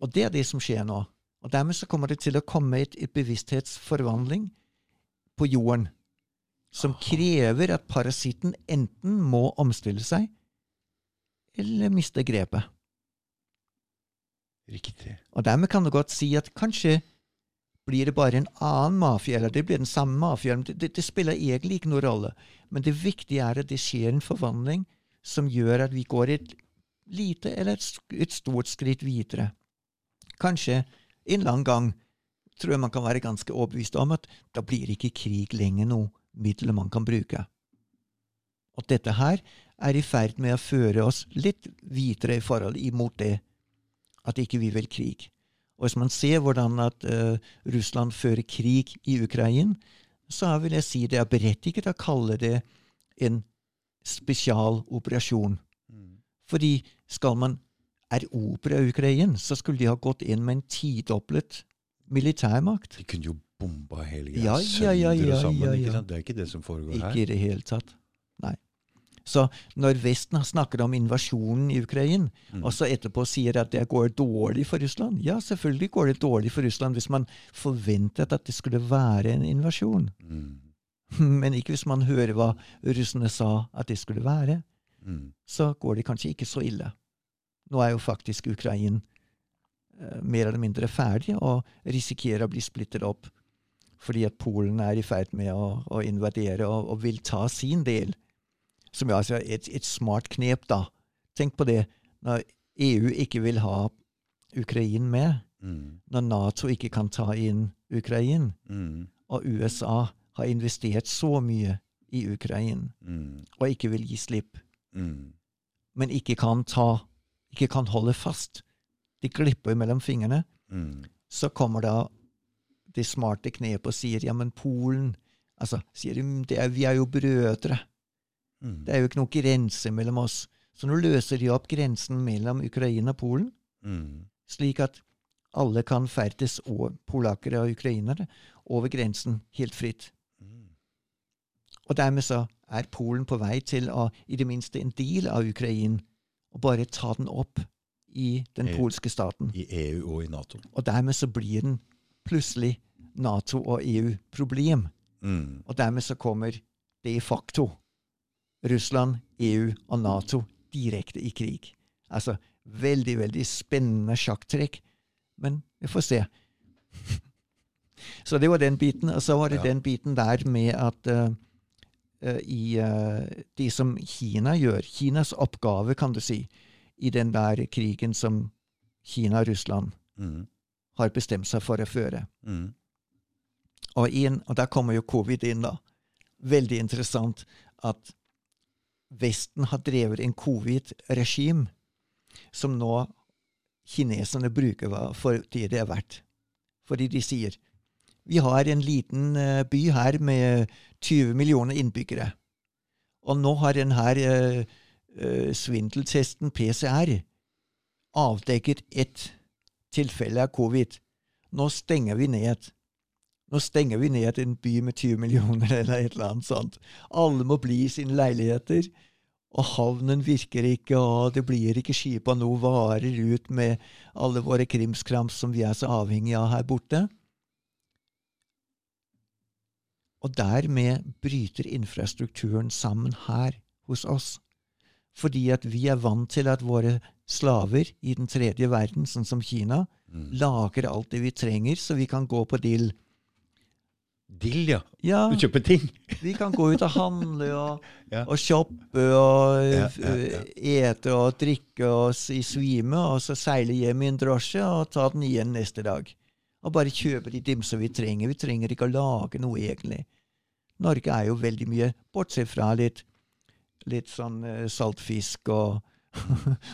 Og det er det som skjer nå. Og dermed så kommer det til å komme et, et bevissthetsforvandling på jorden som krever at parasitten enten må omstille seg eller miste grepet. Riktig. Og dermed kan du godt si at kanskje blir det bare en annen mafia, eller det blir den samme mafiaen. Det, det, det spiller egentlig ikke noen rolle. Men det viktige er at det skjer en forvandling som gjør at vi går et lite eller et, et stort skritt videre. Kanskje en lang gang tror jeg man kan være ganske overbevist om at da blir ikke krig lenger noe middel man kan bruke. Og dette her er i ferd med å føre oss litt videre i forhold imot det at ikke vi vil krig. Og hvis man ser hvordan at uh, Russland fører krig i Ukraina, så vil jeg si det er berettiget å kalle det en spesialoperasjon. Mm. Fordi skal man erobre Ukraina, så skulle de ha gått inn med en tidoblet militærmakt. De kunne jo bomba hele Ja, ja, ja, og ja, sammen. ja, Ikke ja. Det er ikke det som foregår Ikke her. i det hele tatt. Nei. Så når Vesten har snakket om invasjonen i Ukraina, Mm. og så etterpå sier at det går dårlig for Russland Ja, selvfølgelig går det dårlig for Russland hvis man forventet at det skulle være en invasjon. Mm. Men ikke hvis man hører hva russerne sa at det skulle være. Mm. Så går det kanskje ikke så ille. Nå er jo faktisk Ukraina mer eller mindre ferdig og risikerer å bli splittet opp fordi at Polen er i ferd med å, å invadere og, og vil ta sin del. Som altså er et, et smart knep, da. Tenk på det. Når EU ikke vil ha Ukraina med, Mm. når Nato ikke kan ta inn Ukraina, Mm. og USA har investert så mye i Ukraina Mm. og ikke vil gi slipp, Mm. men ikke kan ta ikke kan holde fast. De glipper mellom fingrene. Mm. Så kommer da det smarte knepet og sier ja, men Polen altså, sier de, er, Vi er jo brødre. Mm. Det er jo ikke noe grense mellom oss. Så nå løser de opp grensen mellom Ukraina og Polen, Mm. slik at alle kan ferdes, og polakkere og ukrainere, over grensen helt fritt. Mm. Og dermed så er Polen på vei til å, i det minste en del av Ukraina, og bare ta den opp i den EU. polske staten. I EU og i Nato. Og dermed så blir den plutselig Nato- og EU-problem. Mm. Og dermed så kommer de facto Russland, EU og Nato direkte i krig. Altså veldig, veldig spennende sjakktrekk. Men vi får se. så det var den biten. Og så var det Ja. den biten der med at uh, uh, i uh, det som Kina gjør, Kinas oppgave, kan du si, i den der krigen som Kina og Russland Mm. har bestemt seg for å føre. Mm. Og, en, og der kommer jo covid inn, da. Veldig interessant at Vesten har drevet en covid-regime som nå kineserne bruker for det det er verdt. Fordi de sier vi har en liten eh, by her med 20 millioner innbyggere. Og nå har denne svindeltesten PCR avdekket ett tilfelle av covid. Nå stenger vi ned. Nå stenger vi ned en by med 20 millioner, eller et eller annet sånt. Alle må bli i sine leiligheter. Og havnen virker ikke, og det blir ikke skip av noe varer ut med alle våre krimskrams som vi er så avhengige av her borte. Og dermed bryter infrastrukturen sammen her hos oss. Fordi at vi er vant til at våre slaver i den tredje verden, sånn som Kina, Mm. lager alt det vi trenger, så vi kan gå på dill. Dill, ja. Ja, Du kjøper ting. vi kan gå ut og handle og, Ja. og shoppe og Ja, ja. ete og drikke oss i svime, og så seile hjem i en drosje og ta den igjen neste dag. Og bare kjøpe de dimser vi trenger. Vi trenger ikke å lage noe, egentlig. Norge er jo veldig mye, bortsett fra litt, litt sånn eh, saltfisk og,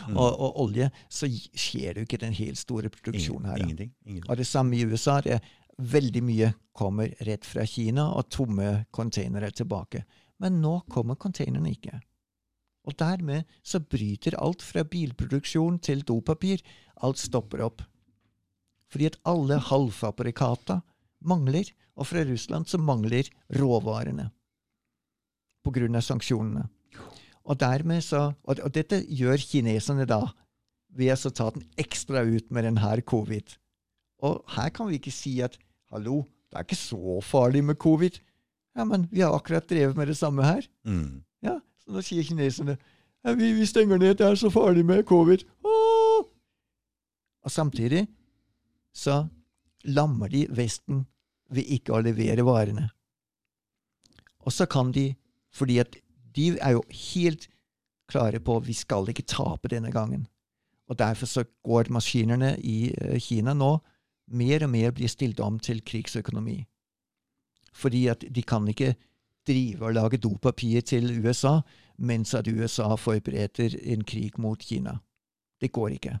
Mm. og, og olje, så skjer det jo ikke den helt store produksjonen her. Ingenting. ingenting. Og det samme i USA. Det er veldig mye kommer rett fra Kina, og tomme containere tilbake. Men nå kommer containerne ikke. Og dermed så bryter alt fra bilproduksjon til dopapir. Alt stopper opp. Fordi at alle halvfabrikata mangler, og fra Russland så mangler råvarene. På grunn av sanksjonene. Og dermed så, og, og dette gjør kineserne da ved å ta den ekstra ut med denne covid. Og her kan vi ikke si at hallo, det er ikke så farlig med covid. Ja, men vi har akkurat drevet med det samme her. Mm. Ja, Så nå sier kineserne ja, vi, vi stenger ned, det er så farlig med covid. Åh! Og samtidig så lammer de Vesten ved ikke å levere varene. Og så kan de, fordi at de er jo helt klare på at vi skal ikke tape denne gangen. Og derfor så går maskinene i eh, Kina nå mer og mer blir stilt om til krigsøkonomi. Fordi at de kan ikke drive og lage dopapir til USA mens at USA forbereder en krig mot Kina. Det går ikke.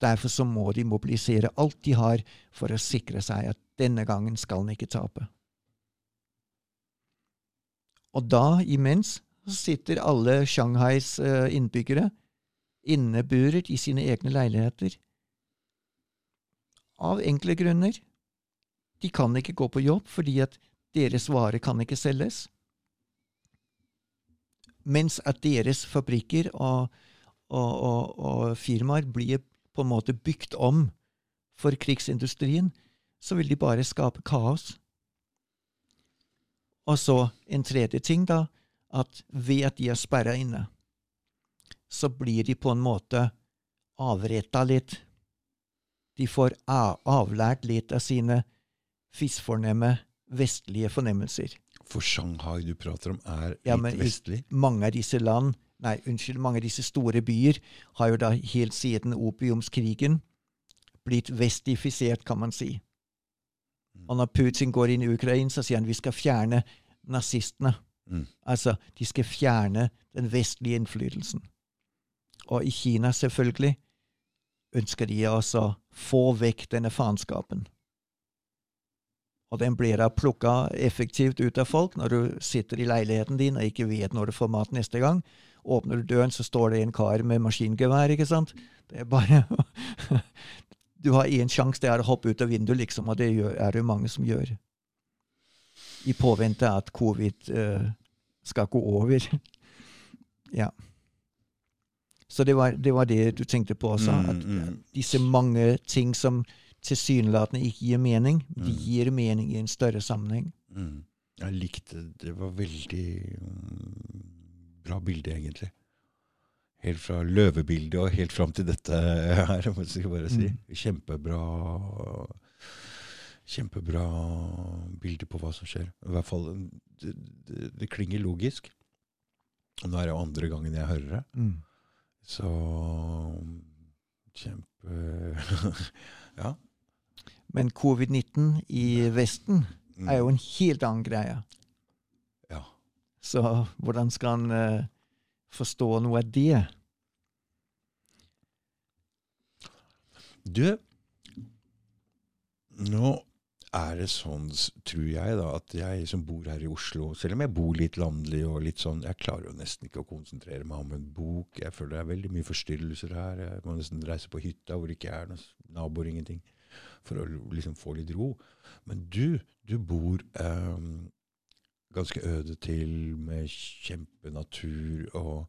Derfor så må de mobilisere alt de har for å sikre seg at denne gangen skal den ikke tape. Og da, imens, sitter alle Shanghais eh, innbyggere inneburet i sine egne leiligheter. Av enkle grunner. De kan ikke gå på jobb fordi at deres vare kan ikke selges. Mens at deres fabrikker og, og, og, og firmaer blir på en måte bygd om for krigsindustrien, så vil de bare skape kaos. Og så en tredje ting, da, at ved at de er sperra inne, så blir de på en måte avretta litt. De får avlært litt av sine fisfornemme vestlige fornemmelser. For Shanghai du prater om, er litt Ja, men vestlig? Mange av disse land, nei, unnskyld, mange av disse store byer har jo da helt siden opiumskrigen blitt vestifisert, kan man si. Og når Putin går inn i Ukraina, så sier han vi skal fjerne nazistene. Mm. Altså, de skal fjerne den vestlige innflytelsen. Og i Kina, selvfølgelig, ønsker de også å få vekk denne faenskapen. Og den blir da plukka effektivt ut av folk når du sitter i leiligheten din og ikke vet når du får mat neste gang. Åpner du døren, så står det en kar med maskingevær, ikke sant? Det er bare Du har én sjanse, det er å hoppe ut av vinduet, liksom, og det gjør, er det mange som gjør. I påvente at covid uh, skal gå over. ja. Så det var, det var, det du tenkte på også? Mm, at mm. disse mange ting som tilsynelatende ikke gir mening, de Mm. gir mening i en større sammenheng. Mm. Jeg likte Det var veldig mm, bra bilde, egentlig. Helt fra løvebildet og helt fram til dette her, må jeg bare si. Kjempebra Kjempebra bilde på hva som skjer. I hvert fall Det, det, det klinger logisk. Og nå er det jo andre gangen jeg hører det. Mm. Så Kjempe Ja. Men covid-19 i Vesten Mm. er jo en helt annen greie. Ja. Så hvordan skal han forstå noe av det? Du, nå er det sånn, tror jeg, da, at jeg som bor her i Oslo, selv om jeg bor litt landlig og litt sånn, jeg klarer jo nesten ikke å konsentrere meg om en bok. Jeg føler det er veldig mye forstyrrelser her. Jeg må nesten reise på hytta hvor det ikke er noen naboer, ingenting, for å liksom få litt ro. Men du, du bor ehm, ganske øde til med kjempenatur og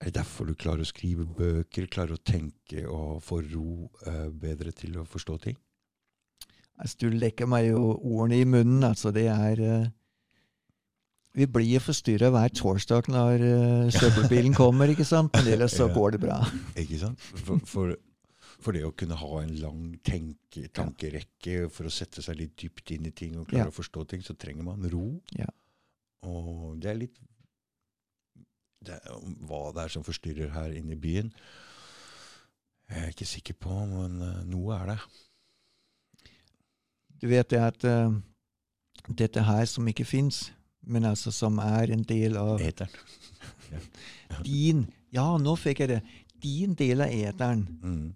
er det derfor du klarer å skrive bøker, klarer å tenke og få ro uh, bedre til å forstå ting? Altså, du lekker meg jo ordene i munnen. altså Det er uh, Vi blir forstyrra hver torsdag når uh, søppelbilen kommer, ikke sant? Men ellers så går det bra. Ikke sant? For, for, for det å kunne ha en lang tenke, tankerekke for å sette seg litt dypt inn i ting og klare Ja. å forstå ting, så trenger man ro. Ja. Og det er litt det er, Hva det er som forstyrrer her inne i byen, jeg er ikke sikker på, men eh, noe er det. Du vet det at uh, dette her som ikke fins, men altså som er en del av Eteren. din Ja, nå fikk jeg det. Din del av eteren Mm.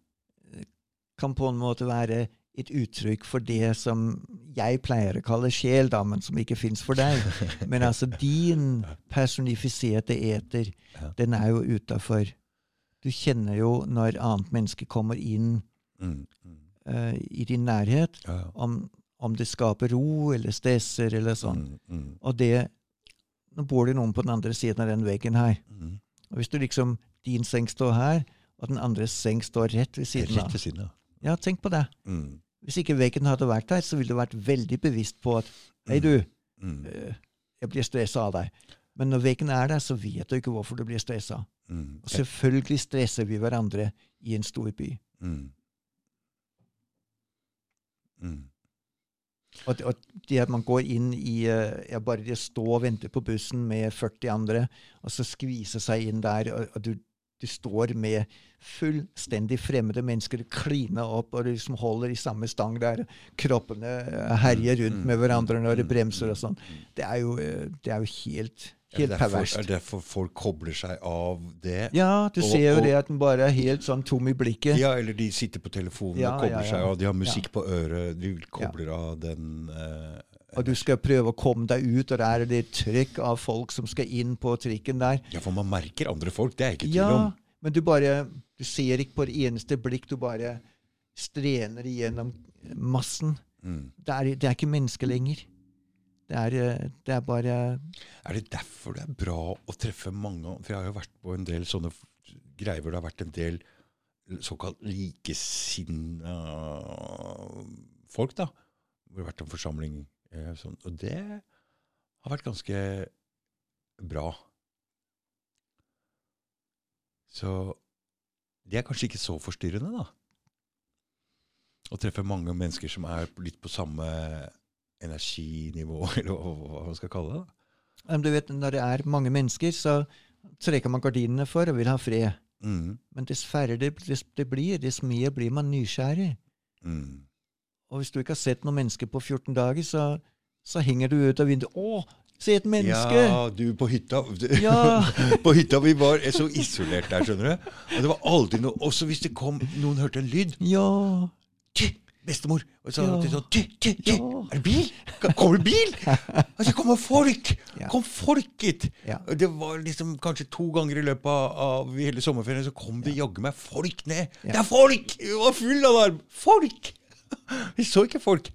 Kan på en måte være et uttrykk for det som jeg pleier å kalle sjel, da, men som ikke fins for deg. Men altså, din personifiserte eter, den er jo utafor. Du kjenner jo når annet menneske kommer inn eh, i din nærhet, om, om det skaper ro eller stresser eller sånn. Mm. Og det Nå bor det noen på den andre siden av den veggen her. Og hvis du liksom Din seng står her, og den andres seng står rett ved siden av. Ja, tenk på det. Mm. Hvis ikke veggen hadde vært der, så ville du vært veldig bevisst på at Hei, du, Mm. eh, jeg blir stressa av deg. Men når veggen er der, så vet du ikke hvorfor du blir stressa. Mm. Og selvfølgelig stresser vi hverandre i en stor by. Mm. Mm. Og, og det at man går inn i eh, ja, Bare det å stå og vente på bussen med 40 andre, og så skvise seg inn der, og, og du, du står med fullstendig fremmede mennesker, klina opp, og du liksom holder i samme stang der, kroppene herjer rundt med hverandre når det bremser og sånn. Det eh, det er jo helt, Er det helt derfor, er det derfor folk kobler seg av det? Ja, du Og- ser jo og- det at den bare er helt sånn tom i blikket. Ja, eller de sitter på telefonen Ja, og kobler ja, ja. seg av. De har musikk på øret. De kobler av den eh, Og du skal prøve å komme deg ut, og der er det trykk av folk som skal inn på trikken der. Ja, for man merker andre folk. Det er jeg ikke tvil Ja, om. men du bare Du ser ikke på det eneste blikk, du bare strener igjennom massen. Mm. Det er, det er ikke mennesker lenger. Det er, det er bare Er det derfor det er bra å treffe mange For jeg har jo vært på en del sånne greier hvor det har vært en del såkalt likesinna folk, da. Hvor det har vært en forsamling sånn. Og det har vært ganske bra. Så det er kanskje ikke så forstyrrende, da. Å treffe mange mennesker som er litt på samme energinivå, eller hva man skal kalle det. da. Du vet, Når det er mange mennesker, så trekker man gardinene for og vil ha fred. Mm. Men dess færre det, det blir, dess mer blir man nysgjerrig. Mm. Og hvis du ikke har sett noen mennesker på 14 dager, så, så henger du ut av vinduet. 'Å, se et menneske!' Ja, du på hytta. Ja. på hytta vi var så isolert der, skjønner du. Og det var aldri noe Også hvis det kom noen hørte en lyd. Ja. bestemor. Og så Ja. sånn Du, du, du, Ja. er det bil? Kommer det bil? Og så kommer folk! Ja. Kom folk hit! Ja. Det var liksom kanskje to ganger i løpet av, av hele sommerferien så kom det jaggu meg folk ned. Det er folk! Vi var full av alarm! Folk! Vi så ikke folk.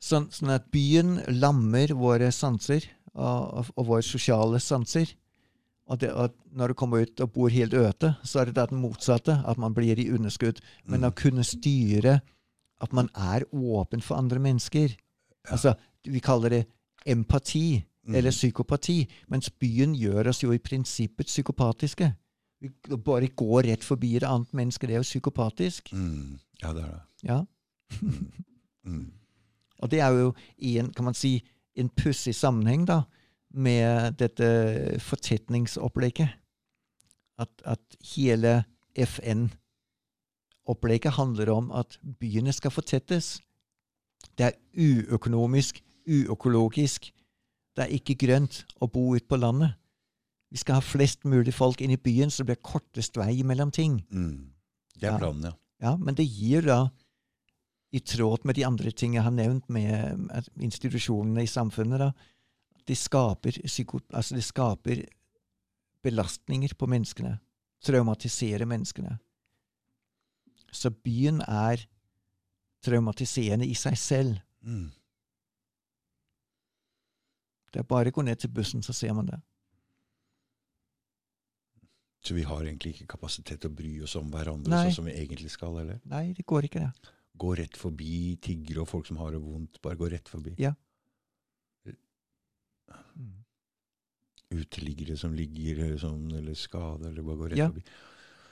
Sånn, sånn at byen lammer våre sanser og, og, og våre sosiale sanser. Og, det, og når du kommer ut og bor helt øte, så er det det motsatte, at man blir i underskudd. Men å kunne styre at man er åpen for andre mennesker Altså, Vi kaller det empati eller psykopati, mens byen gjør oss jo i prinsippet psykopatiske. Vi bare går rett forbi et annet menneske. Det er jo psykopatisk. Mm. Ja, det er det. Ja. Mm. Og det er jo i en, kan man si, en pussig sammenheng da, med dette fortetningsopplegget. At, at hele FN-opplegget handler om at byene skal fortettes. Det er uøkonomisk, uøkologisk. Det er ikke grønt å bo ute på landet. Vi skal ha flest mulig folk inn i byen, så det blir kortest vei mellom ting. Mm. Det er planen, ja. Ja, men det gir da, i tråd med de andre ting jeg har nevnt med institusjonene i samfunnet, da, det skaper, altså de skaper belastninger på menneskene. Traumatiserer menneskene. Så byen er traumatiserende i seg selv. Mm. Det er bare å gå ned til bussen, så ser man det. Så vi har egentlig ikke kapasitet til å bry oss om hverandre Nei. sånn som vi egentlig skal, eller? Nei, det går ikke, det. Gå rett forbi tiggere og folk som har det vondt. Bare gå rett forbi. Ja. Mm. Uteliggere som ligger eh, sånn, eller skada, eller bare gå rett Ja. forbi.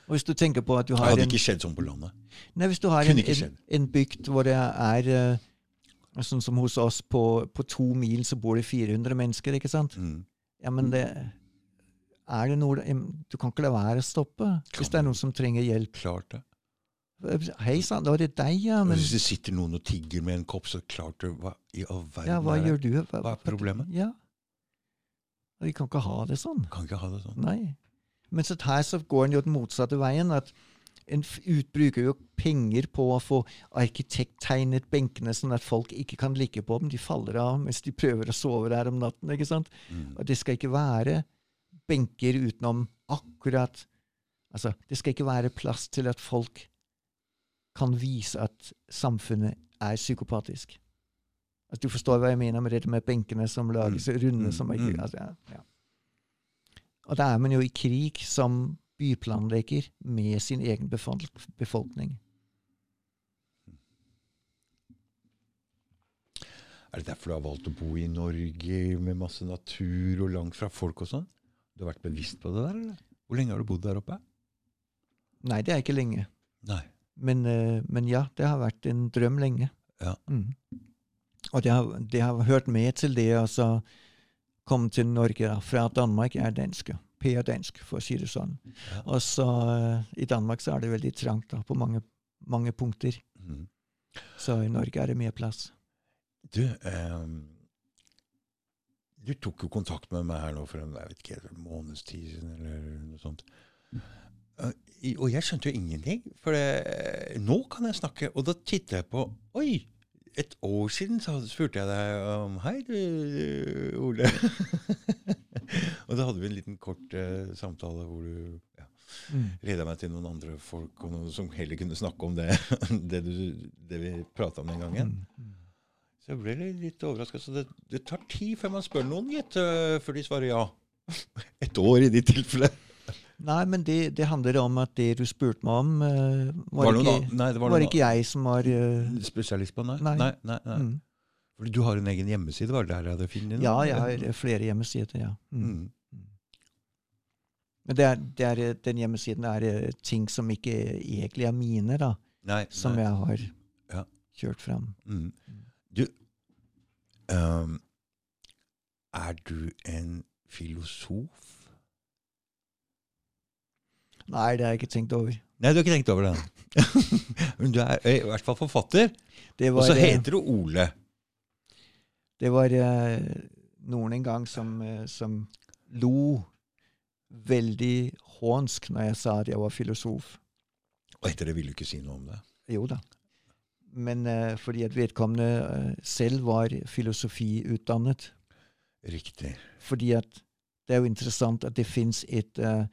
Og hvis du tenker på at du har Det hadde en ikke skjedd sånn på landet. Nei, hvis du har en, en, en bygd hvor det er eh, Sånn som hos oss, på, på to mil så bor det 400 mennesker, ikke sant? Mm. Ja, men det Er det noe Du kan ikke la være å stoppe hvis det er noen som trenger hjelp. Klart det. Hei sann, da var det deg, ja. Men Hvis det sitter noen og tigger med en kopp, så klart det. Hva i all verden ja, hva er det? gjør du? Hva er problemet? Ja. Vi kan ikke ha det sånn. Kan ikke ha det sånn. Nei. Men så her så går en jo den motsatte veien. at En bruker jo penger på å få arkitekttegnet benkene sånn at folk ikke kan ligge på dem. De faller av mens de prøver å sove der om natten. ikke sant? Mm. Og det skal ikke være benker utenom akkurat Altså, det skal ikke være plass til at folk kan vise at samfunnet er psykopatisk. Altså, du forstår hva jeg mener med det med benkene som lages runde Mm. som ikke Mm. altså, ja, ja. Og da er man jo i krig som byplanlegger med sin egen befolkning. Er det derfor du har valgt å bo i Norge med masse natur og langt fra folk og sånn? Du har vært bevisst på det der, eller? Hvor lenge har du bodd der oppe? Nei, det er ikke lenge. Nei. Men, eh, men ja, det har vært en drøm lenge. Ja. Mm. Og det har, det har hørt med til det å komme til Norge fra Danmark. Jeg er dansk, Per P er dansk, for å si det sånn. Ja. Og så eh, i Danmark så er det veldig trangt da, på mange, mange punkter. Mm. Så i Norge er det mer plass. Du, ehm, du tok jo kontakt med meg her nå for en, jeg vet ikke, en måneds tid siden, eller noe sånt. Eh, Og jeg skjønte jo ingenting, for det, nå kan jeg snakke. Og da tittet jeg på Oi! Et år siden så spurte jeg deg om Hei, du, Ole. og da hadde vi en liten kort uh, samtale hvor du ja, Mm. leda meg til noen andre folk og noen som heller kunne snakke om det, det, du, det vi prata om den gangen. Mm. Mm. Så jeg ble litt, overraska. Så det, det tar tid før man spør noen, gitt, før de svarer ja. Et år i ditt tilfelle. Nei, men det, det handler om at det du spurte meg om, uh, var, Var det ikke, Nei, var var ikke jeg som var uh, spesialist på nei? Nei. Nei, nei, nei. mm. Fordi du har en egen hjemmeside, var det der jeg hadde funnet den? Ja, jeg har flere hjemmesider, ja. Mm. Mm. Men det er, det er, den hjemmesiden er eh, ting som ikke egentlig er mine, da, Nei, som nei. jeg har Ja. kjørt fram. Mm. Du, um, er du en filosof? Nei, det har jeg ikke tenkt over. Nei, du har ikke tenkt over det. Men du er i hvert fall forfatter. Det Og så eh, heter du Ole. det var eh, noen en gang som, eh, som lo veldig hånsk når jeg sa at jeg var filosof. Og etter det ville du ikke si noe om det. Jo da. men uh, fordi at vedkommende uh, selv var filosofiutdannet. Riktig. Fordi at det er jo interessant at det fins et, eh,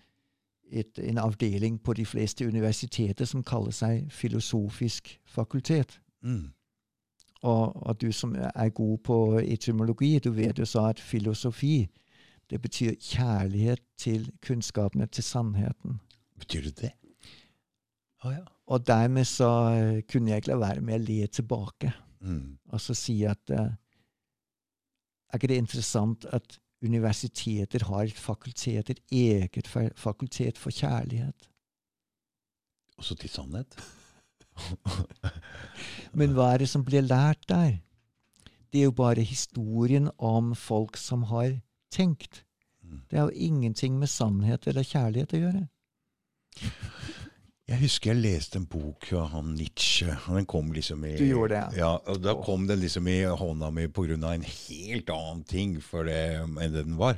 et, en avdeling på de fleste universiteter som kaller seg filosofisk fakultet. Mm. Og, og du som er god på etymologi, du vet jo så at filosofi det betyr kjærlighet til kunnskapene, til sannheten. Betyr det det? Å ja. Og dermed så eh, kunne jeg ikke la være med å le tilbake Mm. og så si at uh, Er ikke det interessant at universiteter har et fakultet, et eget fakultet for kjærlighet? Også til sannhet? Men hva er det som blir lært der? Det er jo bare historien om folk som har tenkt. Mm. Det har jo ingenting med sannhet eller kjærlighet å gjøre. Jeg husker jeg leste en bok av han Nietzsche. Den kom liksom i Du gjorde det, Ja, og Da kom den liksom i hånda mi pga. en helt annen ting for det, enn det den var.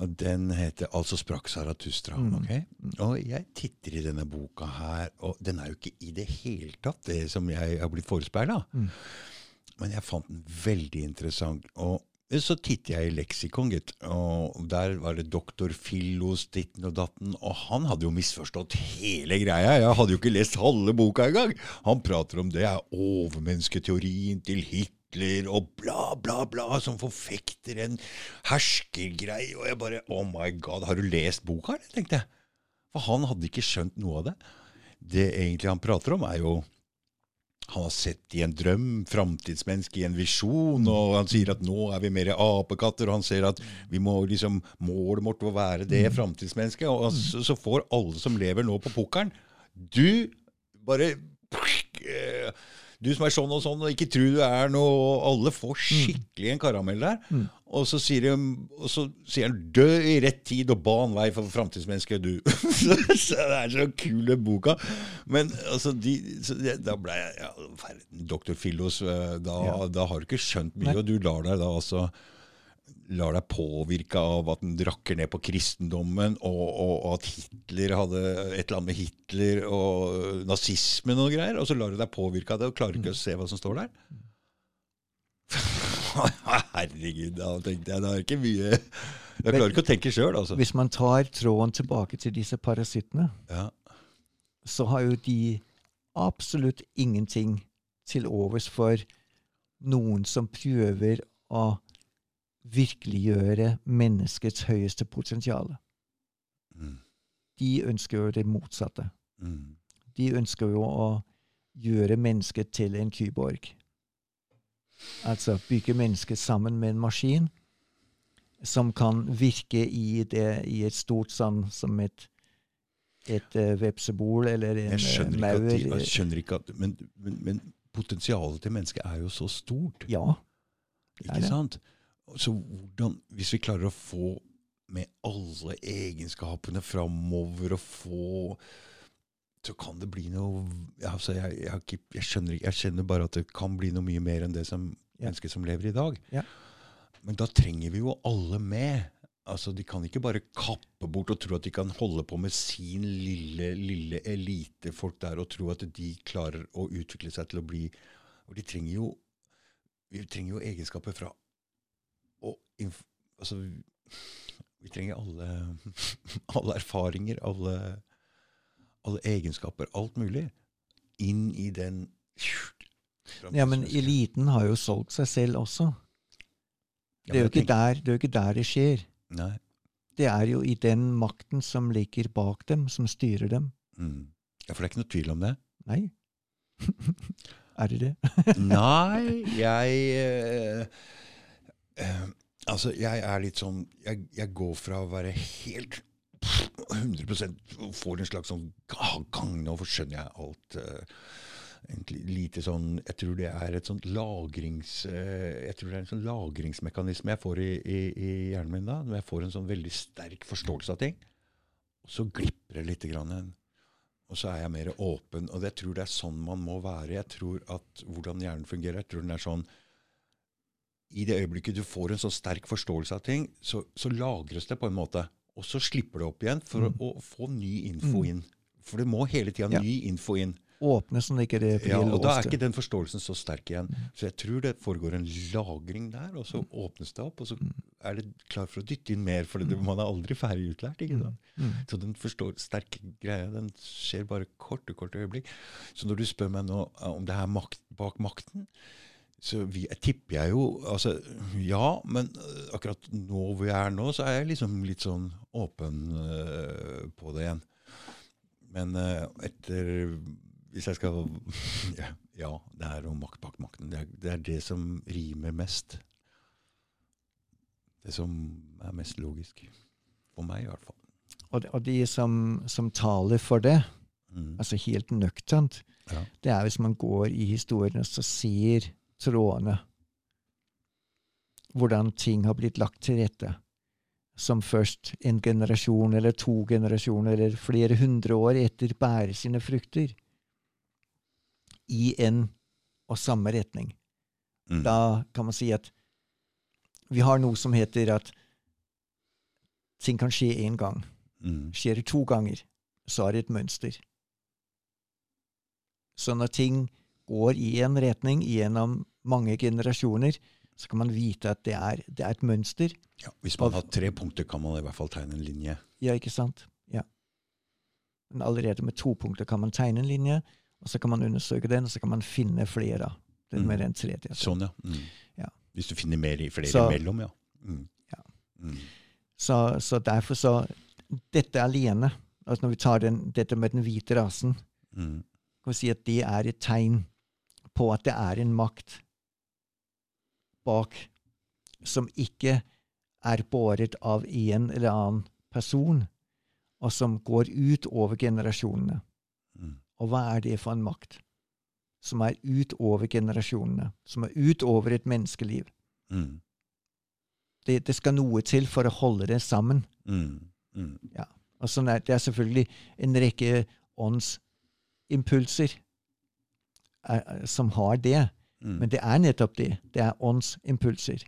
Den heter Altså sprakk Saratustra'. Mm. ok? Og jeg titter i denne boka her, og den er jo ikke i det hele tatt det som jeg har blitt forespeila. Mm. Men jeg fant den veldig interessant. og så titter jeg i leksikon, gitt, og der var det doktor Fillos ditten og datten, og han hadde jo misforstått hele greia. Jeg hadde jo ikke lest halve boka engang. Han prater om det er overmennesketeorien til Hitler og bla, bla, bla, som forfekter en herskergreie. Og jeg bare Oh my god, har du lest boka, eller? tenkte jeg. For han hadde ikke skjønt noe av det. Det egentlig han prater om, er jo han har sett i en drøm, framtidsmenneske i en visjon, og han sier at nå er vi mer apekatter, og han ser at vi må liksom, målet vårt må være det framtidsmennesket. Og så, så får alle som lever nå på pukkelen Du bare Du som er sånn og sånn, og ikke tror du er noe og Alle får skikkelig en karamell der. Og så sier, de, og så sier han 'dø i rett tid og ban vei for framtidsmennesket', du. så det er så kul, den boka. Men altså, de, det, da ble jeg ja, Doktor Dr. Fillos, eh, da, Ja. da har du ikke skjønt mye, Nei. og du lar deg da altså lar deg påvirke av at den rakker ned på kristendommen, og, og, og at Hitler hadde et eller annet med Hitler og nazismen og greier, og så lar du deg påvirke av det og klarer ikke å se hva som står der. Herregud, da tenkte jeg, det er ikke mye Jeg klarer ikke å tenke sjøl, altså. Hvis man tar tråden tilbake til disse parasittene, Ja. så har jo de absolutt ingenting til overs for noen som prøver å virkeliggjøre menneskets høyeste potensial. Mm. De ønsker jo det motsatte. Mm. De ønsker jo å gjøre mennesket til en kyborg. Altså bygge mennesket sammen med en maskin som kan virke i, det, i et stort sånn som et, et uh, vepsebol eller en Jeg eh, at, de, jeg skjønner ikke at men, men, men potensialet til mennesket er jo så stort. Ja. Ikke sant? Det. Så hvordan, hvis vi klarer å få med alle egenskapene framover og få Så kan det bli noe altså jeg, jeg, ikke, jeg, skjønner, jeg skjønner, bare at det kan bli noe mye mer enn det som Ja. mennesker som lever i dag. Ja. Men da trenger vi jo alle med. Altså, De kan ikke bare kappe bort og tro at de kan holde på med sin lille, lille elitefolk der og tro at de klarer å utvikle seg til å bli Og de trenger jo Vi trenger jo egenskaper fra Altså, vi trenger alle, alle erfaringer, alle, alle egenskaper, alt mulig, inn i den Ja, men eliten har jo solgt seg selv også. Det er jo ikke der det, ikke der det skjer. Nei. Det er jo i den makten som ligger bak dem, som styrer dem. Mm. Ja, for det er ikke noe tvil om det. Nei. er det det? Nei, jeg eh, eh, Altså, jeg er litt sånn Jeg, jeg går fra å være helt 100% Får en slags sånn gang Nå skjønner jeg alt. eh, egentlig lite sånn Jeg tror det er et sånt lagrings... eh, jeg tror det er en sånn lagringsmekanisme jeg får i, i, i hjernen min da. Når jeg får en sånn veldig sterk forståelse av ting. Og så glipper det lite grann. Og så er jeg mer åpen. Og jeg tror det er sånn man må være. Jeg tror at hvordan hjernen fungerer, jeg tror den er sånn I det øyeblikket du får en så sterk forståelse av ting, så, så lagres det på en måte. Og så slipper det opp igjen for å, å få ny info inn. For det må hele tida Ja. ny info inn. åpne sånn ikke det blir Ja, og da er ikke den forståelsen så sterk igjen. Så jeg tror det foregår en lagring der, og så åpnes det opp, og så er det klar for å dytte inn mer, for det, man er aldri ferdig utlært. ikke sant? Mm. Så den forstår sterke greia, den skjer bare korte, korte øyeblikk. Så når du spør meg nå eh, om det er makt bak makten, så vi, tipper jeg jo altså, Ja, men eh, akkurat nå hvor jeg er nå, så er jeg liksom litt sånn åpen uh, på det igjen. Men uh, etter Hvis jeg skal ja, ja, det er om makt bak makten. Det er, det er det som rimer mest. Det som er mest logisk. For meg, i hvert fall. Og, de- og de som, som taler for det, Mm. altså helt nøkternt, Ja. det er hvis man går i historien og så ser trådene. Hvordan ting har blitt lagt til rette. Som først en generasjon eller to generasjoner eller flere hundre år etter bærer sine frukter. I en og samme retning. Mm. Da kan man si at vi har noe som heter at ting kan skje én gang. Mm. Skjer det to ganger, så er det et mønster. Så når ting går i en retning gjennom mange generasjoner, så kan man vite at det er, det er et mønster. Ja, hvis man har tre punkter, kan man i hvert fall tegne en linje. Ja, ikke sant? Ja. Men allerede med to punkter kan man tegne en linje, og så kan man undersøke den, og så kan man finne flere. Den Mm. med den tredje. Sånn, ja. Mm. Ja. Hvis du finner mer i flere Så- imellom, ja. Mm. Ja. Mm. Så, så derfor så Dette alene, altså når vi tar den, dette med den hvite rasen, Mm. kan vi si at det er et tegn på at det er en makt bak som ikke er båret av en eller annen person, og som går ut over generasjonene. Mm. Og hva er det for en makt? Som er utover generasjonene, som er utover et menneskeliv. Mm. Det, det skal noe til for å holde det sammen. Mm. Mm. Og sånn er, det er selvfølgelig en rekke åndsimpulser eh, som har det. Mm. Men det er nettopp det. Det er åndsimpulser.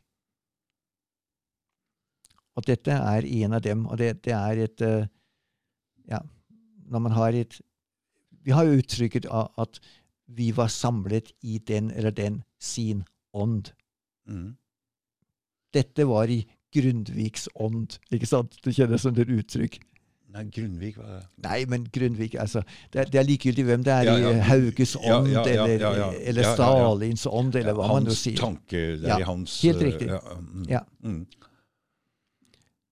Og dette er en av dem. Og det, det er et eh, Ja, når man har et Vi har jo uttrykket av at vi var samlet i den eller den sin ånd. Mm. Dette var i Grundviks ånd. Ikke sant? Du kjenner som et uttrykk. Nei, Grunnvik var det. Nei, men Grundvik altså, det, er, det er likegyldig hvem det er Ja, i. Hauges ånd, ja, ja, eller, ja, ja. eller Ja, ja, ja. Stalins ånd, eller hva man nå hans sier. tanke, det er Ja, i hans helt riktig. Ja. mm, Ja. Mm.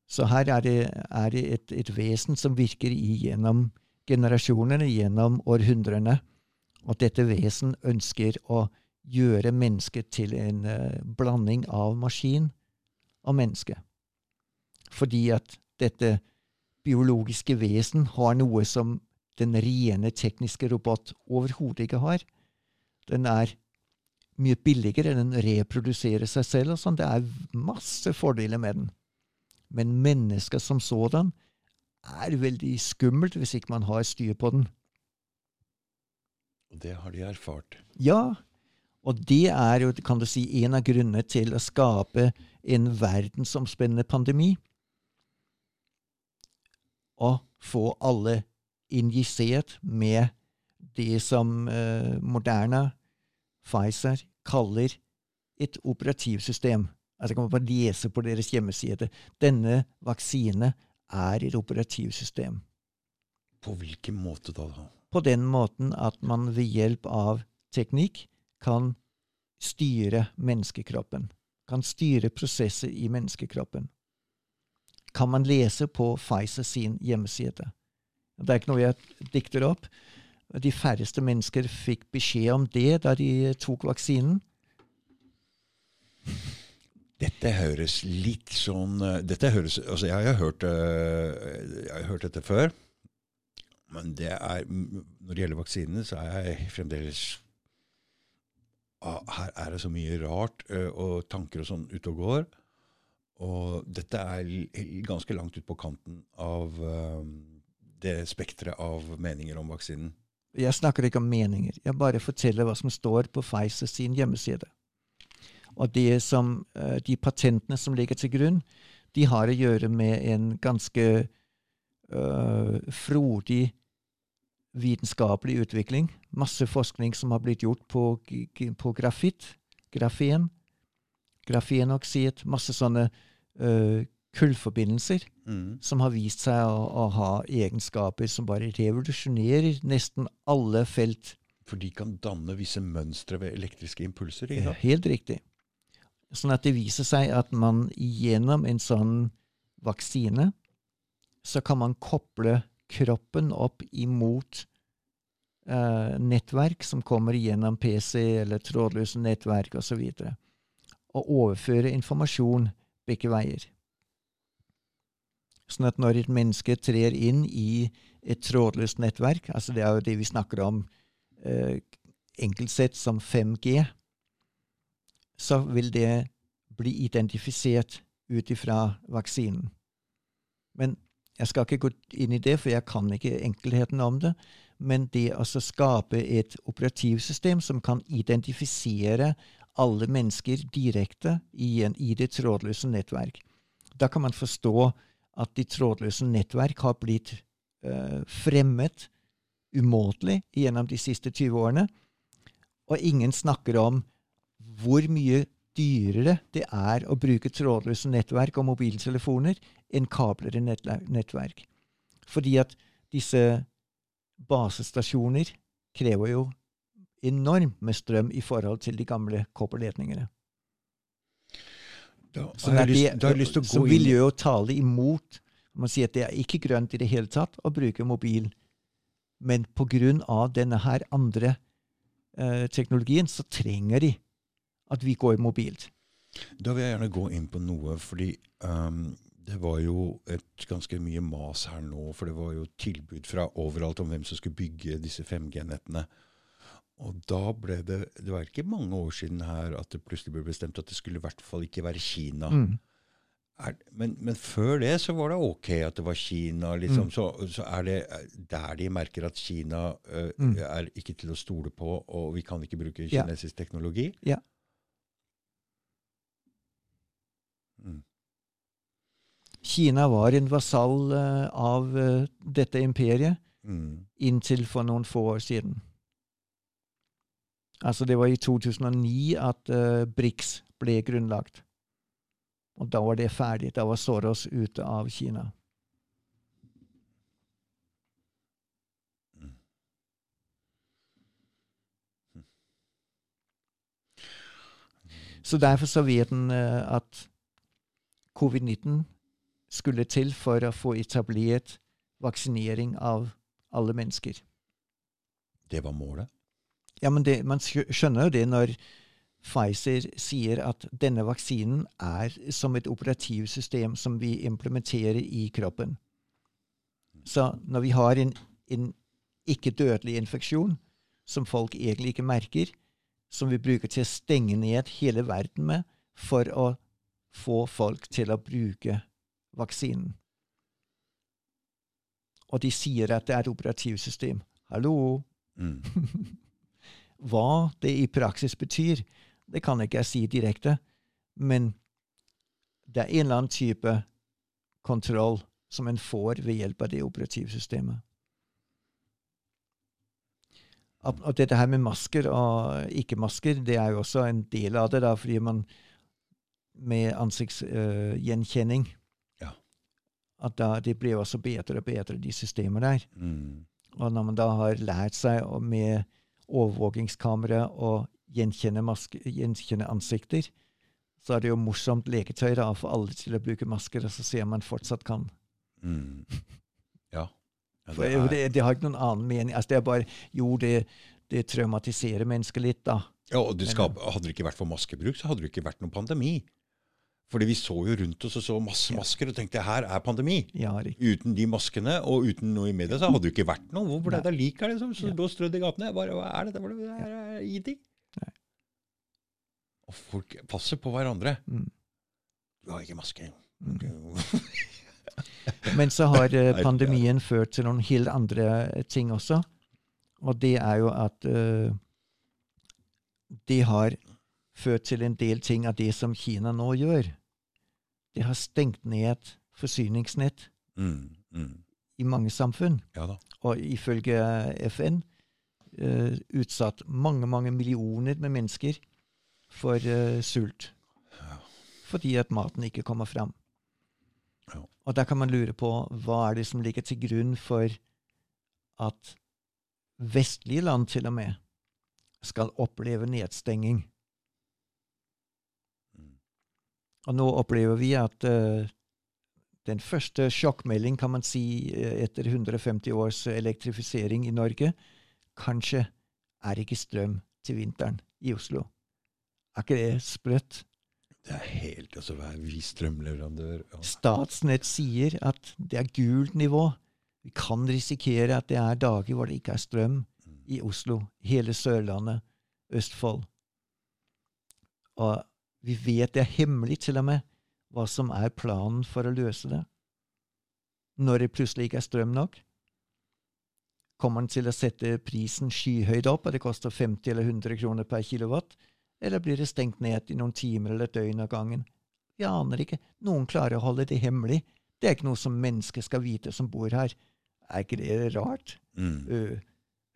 Så her er det, er det et, et vesen som virker igjennom generasjonene, gjennom århundrene. Og dette vesen ønsker å gjøre mennesket til en uh, blanding av maskin og menneske. Fordi at dette biologiske vesen har noe som den rene tekniske robot overhodet ikke har. Den er mye billigere, den reproduserer seg selv og sånn. Det er masse fordeler med den. Men mennesket som sådan er veldig skummelt hvis ikke man har styr på den. Og det har de erfart. Ja, og det er jo, kan du si, en av grunnene til å skape en verdensomspennende pandemi. Og få alle injisert med det som eh, Moderna, Pfizer, kaller et operativsystem. Altså kan man bare lese på deres hjemmeside. Denne vaksine er et operativsystem. På hvilken måte da? På den måten at man ved hjelp av teknikk kan styre menneskekroppen. Kan styre prosesser i menneskekroppen. Kan man lese på Pfizer sin hjemmeside. Det er ikke noe jeg dikter opp. De færreste mennesker fikk beskjed om det da de tok vaksinen. Dette høres litt sånn eh, Dette høres Altså, jeg har hørt, eh, jeg har hørt dette før. Men det er Når det gjelder vaksinene, så er jeg fremdeles ah, Her er det så mye rart eh, og tanker og sånn ute og går. Og dette er ganske langt ut på kanten av eh, det spekteret av meninger om vaksinen. Jeg snakker ikke om meninger. Jeg bare forteller hva som står på Pfizer sin hjemmeside. Og som, eh, de patentene som ligger til grunn, de har å gjøre med en ganske øh, frodig vitenskapelig utvikling. Masse forskning som har blitt gjort på, på grafitt, grafen, grafenoksid, masse sånne uh, kullforbindelser Mm. som har vist seg å, å ha egenskaper som bare revolusjonerer nesten alle felt. For de kan danne visse mønstre ved elektriske impulser. Ikke Ja, helt riktig. Sånn at det viser seg at man gjennom en sånn vaksine så kan man koble kroppen opp imot eh, nettverk som kommer gjennom PC eller trådløse nettverk osv. Og, så og overføre informasjon begge veier. Sånn at når et menneske trer inn i et trådløst nettverk, altså det er jo det vi snakker om eh, enkelt sett som 5G, så vil det bli identifisert ut ifra vaksinen. Men jeg skal ikke gå inn i det, for jeg kan ikke enkelheten om det. Men det å skape et operativsystem som kan identifisere alle mennesker direkte i, en, i det trådløse nettverk. Da kan man forstå at de trådløse nettverk har blitt eh, fremmet umåtelig gjennom de siste 20 årene. Og ingen snakker om hvor mye dyrere det er å bruke trådløse nettverk og mobiltelefoner enn kabler i nettverk. Fordi at disse basestasjoner krever jo enormt med strøm i forhold til de gamle kobberledningene. Da Så har jeg lyst, da har jeg lyst til å gå vil inn i jo tale imot Man sier at det er ikke grønt i det hele tatt å bruke mobil, men på grunn av denne her andre eh, teknologien, så trenger de at vi går mobilt. Da vil jeg gjerne gå inn på noe, fordi um, det var jo et ganske mye mas her nå. For det var jo tilbud fra overalt om hvem som skulle bygge disse 5G-nettene. Og da ble det Det var ikke mange år siden her at det plutselig ble bestemt at det skulle i hvert fall ikke være Kina. Mm. Er, men, men før det så var det ok at det var Kina. liksom, Mm. så, så er det der de merker at Kina uh, Mm. er ikke til å stole på, og vi kan ikke bruke Ja. kinesisk teknologi. Ja. Mm. Kina var en vasall uh, av uh, dette imperiet Mm. inntil for noen få år siden. Altså det var i 2009 at uh, BRICS ble grunnlagt. Og da var det ferdig. Da var Soros ute av Kina. Så derfor så vet en uh, at covid-19 skulle til for å få etablert vaksinering av alle mennesker. Det var målet. Ja, men det, man skjønner jo det når Pfizer sier at denne vaksinen er som et operativsystem som vi implementerer i kroppen. Så når vi har en, en ikke-dødelig infeksjon som folk egentlig ikke merker, som vi bruker til å stenge ned hele verden med for å få folk til å bruke vaksinen. Og de sier at det er et operativsystem. Hallo? Mm. Hva det i praksis betyr, det kan ikke jeg si direkte, men det er en eller annen type kontroll som en får ved hjelp av det operativsystemet. Og og dette her med masker og ikke-masker, det er jo også en del av det, da, fordi man med ansiktsgjenkjenning Ja. At da, det blir også bedre og bedre, de systemene der. Mm. Og når man da har lært seg med overvåkingskamera og gjenkjenne, maske, gjenkjenne ansikter, så er det jo morsomt leketøy da, for alle til å bruke masker, og så ser man fortsatt kan. Mm. Ja. ja det er, det, det har ikke noen annen mening. Altså, det er bare Jo, det, det traumatiserer mennesket litt, da. ja, og det skal, hadde det ikke vært for maskebruk, så hadde det ikke vært noen pandemi. Fordi vi så jo rundt oss og så masse masker og tenkte her er pandemi. Ja. Uten de maskene og uten noe i media så hadde det jo ikke vært noe. Hvor ble det av lik her, liksom? Så Ja. lå strødd i gatene. Bare, hva er dette? Det? Her er ingenting. Nei. Og folk passer på hverandre. Mm. Du har ikke maske. Mm. Men så har eh, pandemien ført til noen helt andre eh, ting også. Og det er jo at uh, de har ført til en del ting av det som Kina nå gjør. Det har stengt ned forsyningsnett Mm, mm. i mange samfunn. Ja. Og ifølge FN eh, utsatt mange, mange millioner med mennesker for eh, sult. Ja. Fordi at maten ikke kommer fram. Ja. Og da kan man lure på hva er det som ligger til grunn for at vestlige land til og med skal oppleve nedstenging. Mm. Og nå opplever vi at uh, den første sjokkmelding, kan man si, eh, etter 150 års elektrifisering i Norge, kanskje er ikke strøm til vinteren i Oslo. Er ikke det sprøtt? Det er helt Altså, hva er vi strømleverandør? Ja. Statsnett sier at det er gult nivå. Vi kan risikere at det er dager hvor det ikke er strøm Mm. i Oslo, hele Sørlandet, Østfold. Og vi vet det er hemmelig til og med hva som er planen for å løse det. Når det plutselig ikke er strøm nok, kommer den til å sette prisen skyhøyt opp, og det koster 50 eller 100 kroner per kilowatt, eller blir det stengt ned i noen timer eller et døgn av gangen? Vi aner ikke. Noen klarer å holde det hemmelig. Det er ikke noe som mennesker skal vite som bor her. Er ikke det rart? Mm.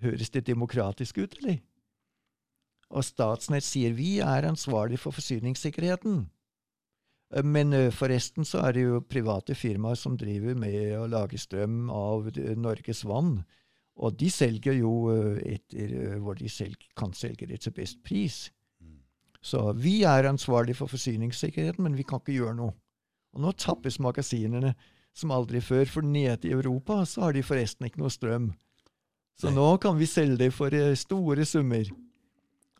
Høres det demokratisk ut, eller? Og Statsnett sier vi er ansvarlig for forsyningssikkerheten. Men øh, forresten så er det jo private firmaer som driver med å lage strøm av Norges Vann. Og de selger jo øh, etter øh, hvor de selg, kan selge det til best pris. Mm. Så vi er ansvarlig for forsyningssikkerheten, men vi kan ikke gjøre noe. Og nå tappes magasinene som aldri før, for nede i Europa så har de forresten ikke noe strøm. Så nå kan vi selge det for eh, store summer.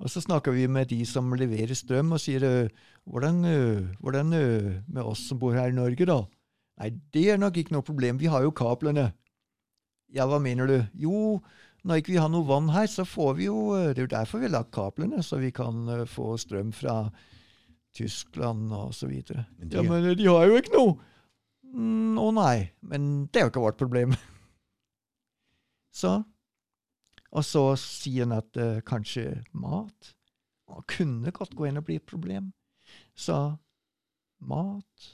Og så snakker vi med de som leverer strøm, og sier eh, hvordan, eh, hvordan eh, med oss som bor her i Norge, da? Nei, det er nok ikke noe problem, vi har jo kablene. Ja, hva mener du? Jo, når ikke vi har noe vann her, så får vi jo Det er jo derfor vi har lagt kablene, så vi kan få strøm fra Tyskland og så videre. Men de- Ja, men de har jo ikke noe! Mm, oh nei, men det er jo ikke vårt problem. Så Og så sier han at uh, kanskje mat og kunne godt gå inn og bli et problem. Så mat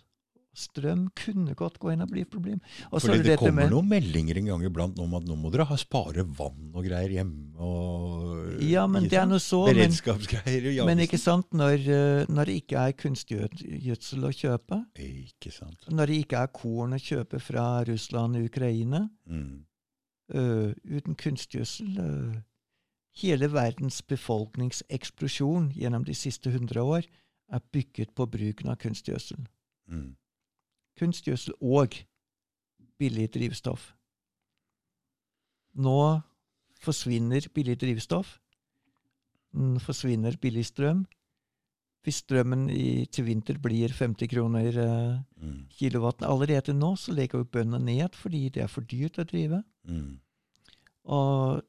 Strøm kunne godt gå inn og bli et problem. Og så Fordi det dette kommer noen meldinger en gang iblant om at nå må dere ha spare vann og greier hjemme. og... Ja, men det er noe så, men, Beredskapsgreier. Men, men ikke sant, når, eh, når det ikke er kunstgjødsel å kjøpe, når det ikke er korn å kjøpe fra Russland og Ukraina, Mm. Øh, uten kunstgjødsel øh, Hele verdens befolkningseksplosjon gjennom de siste hundre år er bygget på bruken av kunstgjødsel. Mm. Kunstgjødsel og billig drivstoff. Nå forsvinner billig drivstoff. Forsvinner billig strøm. Hvis strømmen i, til vinter blir 50 kroner eh, Mm. kilowatten Allerede nå så legger jo bøndene ned fordi det er for dyrt å drive. Mm. Og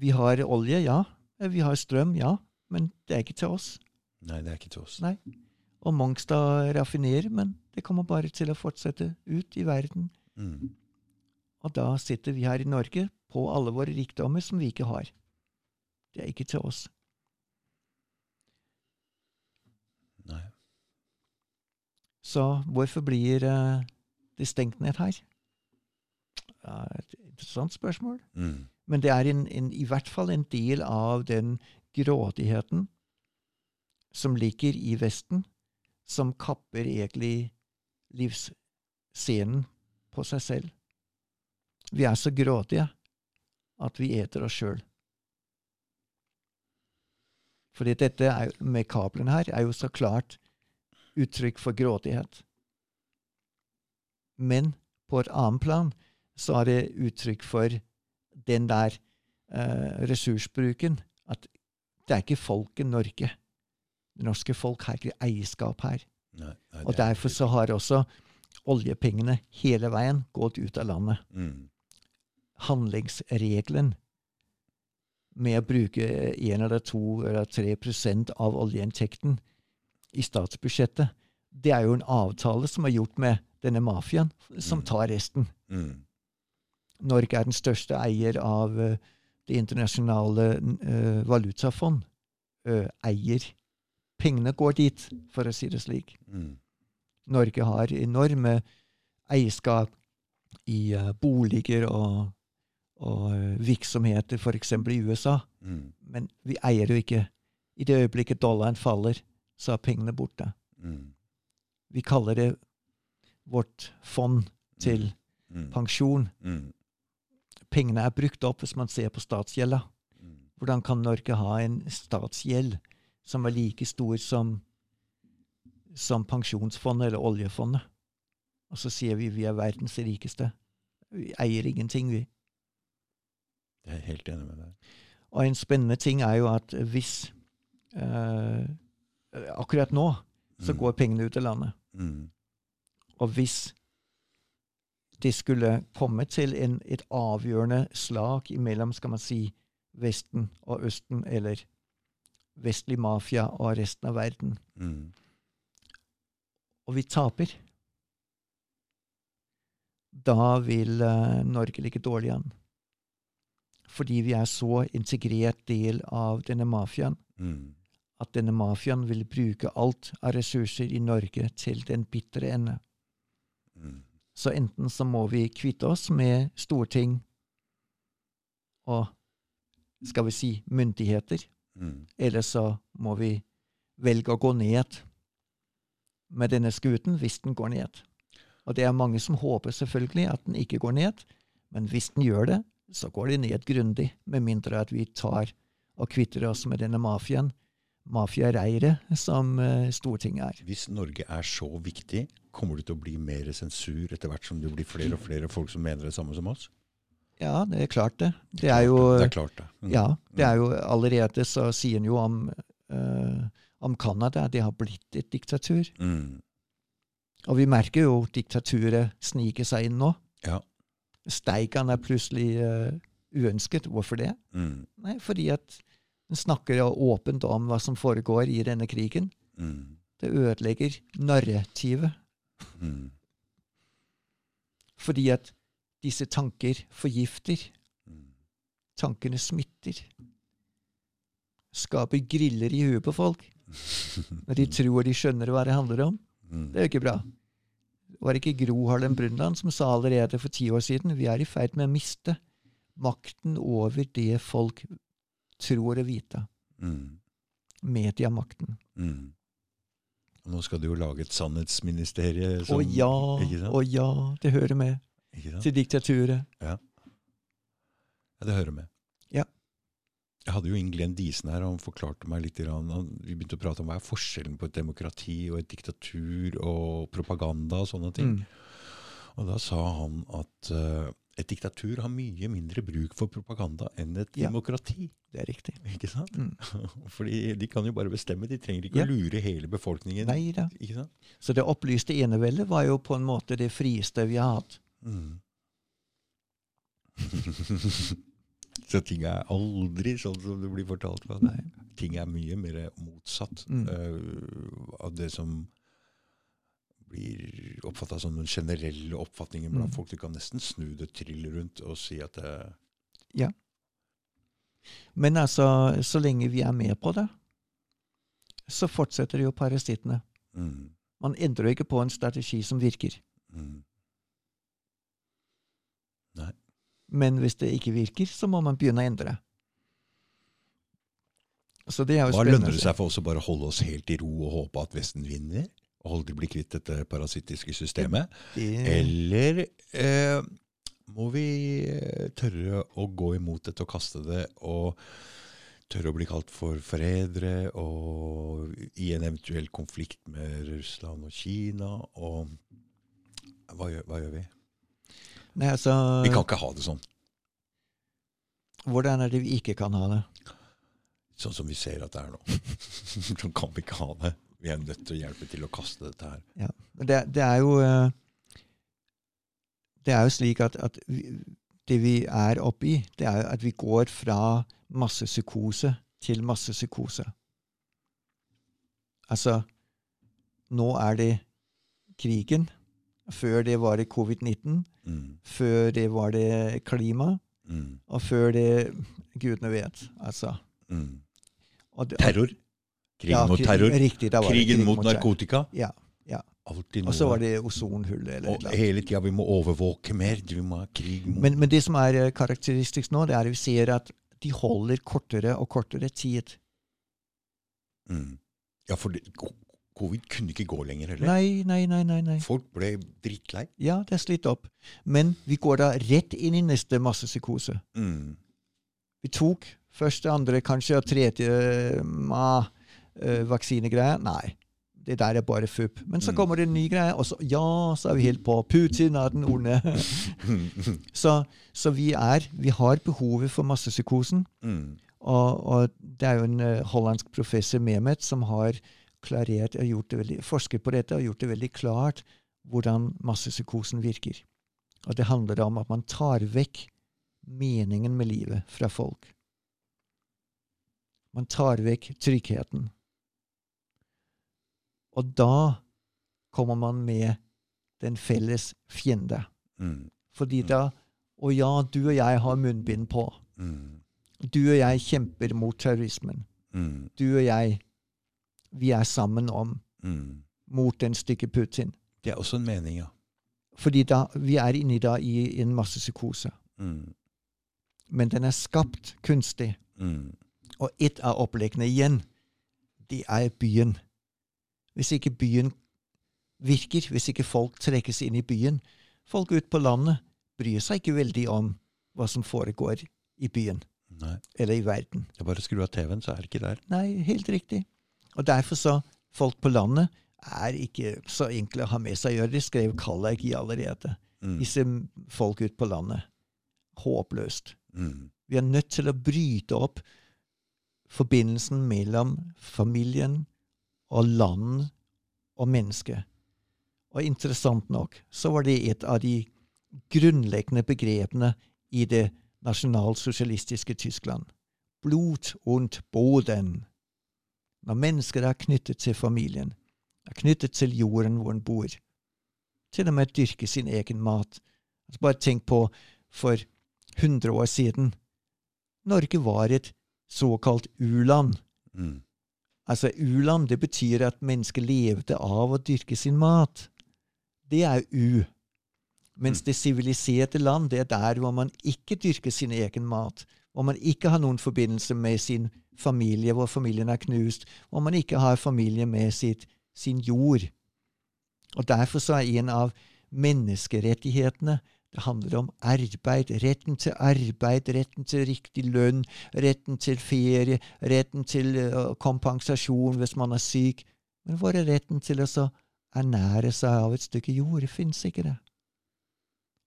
vi har olje, ja. Vi har strøm, ja. Men det er ikke til oss. Nei, det er ikke til oss. Nei. Og Mongstad raffinerer, men det kommer bare til å fortsette ut i verden. Mm. Og da sitter vi her i Norge på alle våre rikdommer som vi ikke har. Det er ikke til oss. Nei. Så hvorfor blir eh, det stengt ned her? Ja, et interessant spørsmål. Mm. Men det er en, en, i hvert fall en del av den grådigheten som ligger i Vesten, som kapper egentlig livsscenen på seg selv. Vi er så grådige at vi eter oss sjøl. Fordi dette er, med kablene her er jo så klart uttrykk for grådighet. Men på et annet plan så er det uttrykk for den der eh, ressursbruken. At det er ikke folket Norge. Det norske folk har ikke eierskap her. Nei, nei, Og er derfor så har også oljepengene hele veien gått ut av landet. mm. Handlingsregelen med å bruke én eller to eller tre prosent av oljeinntekten i statsbudsjettet, det er jo en avtale som er gjort med denne mafiaen, som Mm. tar resten. Mm. Norge er den største eier av eh, Det internasjonale uh, valutafond. Uh, eier. Pengene går dit, for å si det slik. Mm. Norge har enorme eierskap i boliger og, og eh, virksomheter, f.eks. i USA. Mm. Men vi eier jo ikke. I det øyeblikket dollaren faller, så er pengene borte. Mm. Vi kaller det vårt fond til Mm. pensjon. Mm. Pengene er brukt opp hvis man ser på statsgjelda. Mm. Hvordan kan Norge ha en statsgjeld som er like stor som, som pensjonsfondet eller oljefondet? Og så sier vi vi er verdens rikeste. Vi eier ingenting, vi. Jeg er helt enig med deg. Og en spennende ting er jo at hvis eh, Akkurat nå så Mm. går pengene ut av landet. Mm. Og hvis det skulle komme til en, et avgjørende slag imellom, skal man si, Vesten og Østen, eller vestlig mafia og resten av verden, Mm. og vi taper, da vil uh, Norge ligge dårlig an. Fordi vi er så integrert del av denne mafiaen Mm. at denne mafiaen vil bruke alt av ressurser i Norge til den bitre ende. Mm. Så enten så må vi kvitte oss med storting og skal vi si myndigheter, Mm. eller så må vi velge å gå ned med denne skuten hvis den går ned. Og det er mange som håper selvfølgelig at den ikke går ned, men hvis den gjør det, så går det ned grundig, med mindre at vi tar og kvitter oss med denne mafiaen, mafiareiret som eh, Stortinget er. Hvis Norge er så viktig, kommer det til å bli mer sensur etter hvert som det blir flere og flere folk som mener det samme som oss? Ja, det er klart det. Det er jo Det er klart, det. Mm. Ja, det er jo allerede så sier en jo om uh, om Canada. Det har blitt et diktatur. Mm. Og vi merker jo diktaturet snike seg inn nå. Ja. Steigan er plutselig uh, uønsket. Hvorfor det? Mm. Nei, fordi at en snakker åpent om hva som foregår i denne krigen. Mm. Det ødelegger narrativet. Mm. Fordi at disse tanker forgifter. Mm. Tankene smitter. Skaper griller i huet på folk. Når de tror de skjønner hva det handler om. Mm. Det er jo ikke bra. Var det ikke Gro Harlem Brundtland som sa allerede for ti år siden vi er i ferd med å miste makten over det folk tror å vite. Mm. Mediemakten. Mm. Og nå skal du jo lage et sannhetsministerie. Å ja, å ja, det hører med til diktaturet. Ja, det hører med. Jeg hadde jo Ingelen Diesen her, og han forklarte meg litt. han- Vi begynte å prate om hva er forskjellen på et demokrati og et diktatur og propaganda og sånne ting. Mm. Og da sa han at uh, et diktatur har mye mindre bruk for propaganda enn et Ja. demokrati. Det er riktig. Ikke sant? Mm. Fordi de kan jo bare bestemme, de trenger ikke Ja. å lure hele befolkningen. Nei da. Ikke sant? Så det opplyste eneveldet var jo på en måte det frieste vi har hatt. Mm. Så ting er aldri sånn som det blir fortalt. For Nei. ting er mye mer motsatt Mm. uh, av det som blir oppfatta som den generelle oppfatningen blant Mm. folk. Du kan nesten snu det trill rundt og si at det, Ja. Men altså, så lenge vi er med på det, så fortsetter jo parasittene. mm, Man endrer jo ikke på en strategi som virker. mm, Men hvis det ikke virker, så må man begynne å endre. Så det er jo Hva lønner det seg for oss å bare holde oss helt i ro og håpe at Vesten vinner? Og aldri bli kvitt dette parasittiske systemet? Det- Eller eh, må vi eh, tørre å gå imot dette og kaste det, og tørre å bli kalt for forrædere, og i en eventuell konflikt med Russland og Kina, og hva gjør, hva gjør vi? Nei, altså, Vi kan ikke ha det sånn, Hvordan er det vi ikke kan ha det? sånn som vi ser at det er nå. sånn kan vi ikke ha det. Vi er nødt til å hjelpe til å kaste dette her. Ja. Det, det er jo eh, Det er jo slik at, at vi, det vi er oppi, det er jo at vi går fra massepsykose til massepsykose. Altså Nå er det krigen. Før det var det covid-19. Mm, Før det var det klima. mm, Og før det Gudene vet. Altså. mm. Det- Terror. Krigen Ja, mot terror. Riktig, Krigen krig mot terror. narkotika. Ja, ja. Og så var det ozonhullet eller og eller hele tida vi må overvåke mer. Vi må ha krig mot Men, men det som er eh, karakteristisk nå, det er at vi ser at de holder kortere og kortere tid. mm. Ja, for det, covid kunne ikke gå lenger heller. Nei, nei, nei, nei. nei. Folk ble drittlei. Ja, det er slitt opp. Men vi går da rett inn i neste massepsykose. Mm. Vi tok første, andre, kanskje og tredje ma, eh, vaksinegreie. Nei, det der er bare fupp. Men så Mm. kommer det en ny greie, og så ja, så er vi helt på. Putin er den onde. så, så vi er Vi har behovet for massepsykosen. mm. Og, og det er jo en uh, hollandsk professor, Mehmet, som har klarert, og gjort det veldig, forsket på dette og gjort det veldig klart hvordan massepsykosen virker. Og det handler om at man tar vekk meningen med livet fra folk. Man tar vekk tryggheten. Og da kommer man med den felles fiende. Mm. Fordi Mm. da Og ja, du og jeg har munnbind på. Mm. Du og jeg kjemper mot terrorismen. Mm. Du og jeg, vi er sammen om Mm. mot den stygge Putin. Det er også en mening, ja. Fordi da, vi er inne da i en massepsykose. Mm. Men den er skapt kunstig. Mm. Og ett av oppleggene igjen, det er byen. Hvis ikke byen virker, hvis ikke folk trekkes inn i byen Folk ute på landet bryr seg ikke veldig om hva som foregår i byen Nei. eller i verden. Det er bare å skru av TV-en, så er det ikke der. Nei, helt riktig. Og derfor så Folk på landet er ikke så enkle å ha med seg å gjøre. Det skrev Kalleik i allerede. Mm. Disse folk ute på landet. Håpløst. Mm. Vi er nødt til å bryte opp forbindelsen mellom familien og land og mennesket. Og interessant nok så var det et av de grunnleggende begrepene i det nasjonalsosialistiske Tyskland. Blut und Boden. Når mennesker er knyttet til familien, er knyttet til jorden hvor en bor, til og med dyrke sin egen mat. Altså bare tenk på for 100 år siden. Norge var et såkalt u-land. Mm. Altså, u-land, det betyr at mennesker levde av å dyrke sin mat. Det er u. Mens Mm. det siviliserte land, det er der hvor man ikke dyrker sin egen mat. Hvor man ikke har noen forbindelse med sin familie, hvor familien er knust. om man ikke har familie med sitt, sin jord. Og derfor så er en av menneskerettighetene det handler om arbeid, retten til arbeid, retten til riktig lønn, retten til ferie, retten til kompensasjon hvis man er syk. Men hvor er retten til å ernære seg av et stykke jord? Det fins ikke det.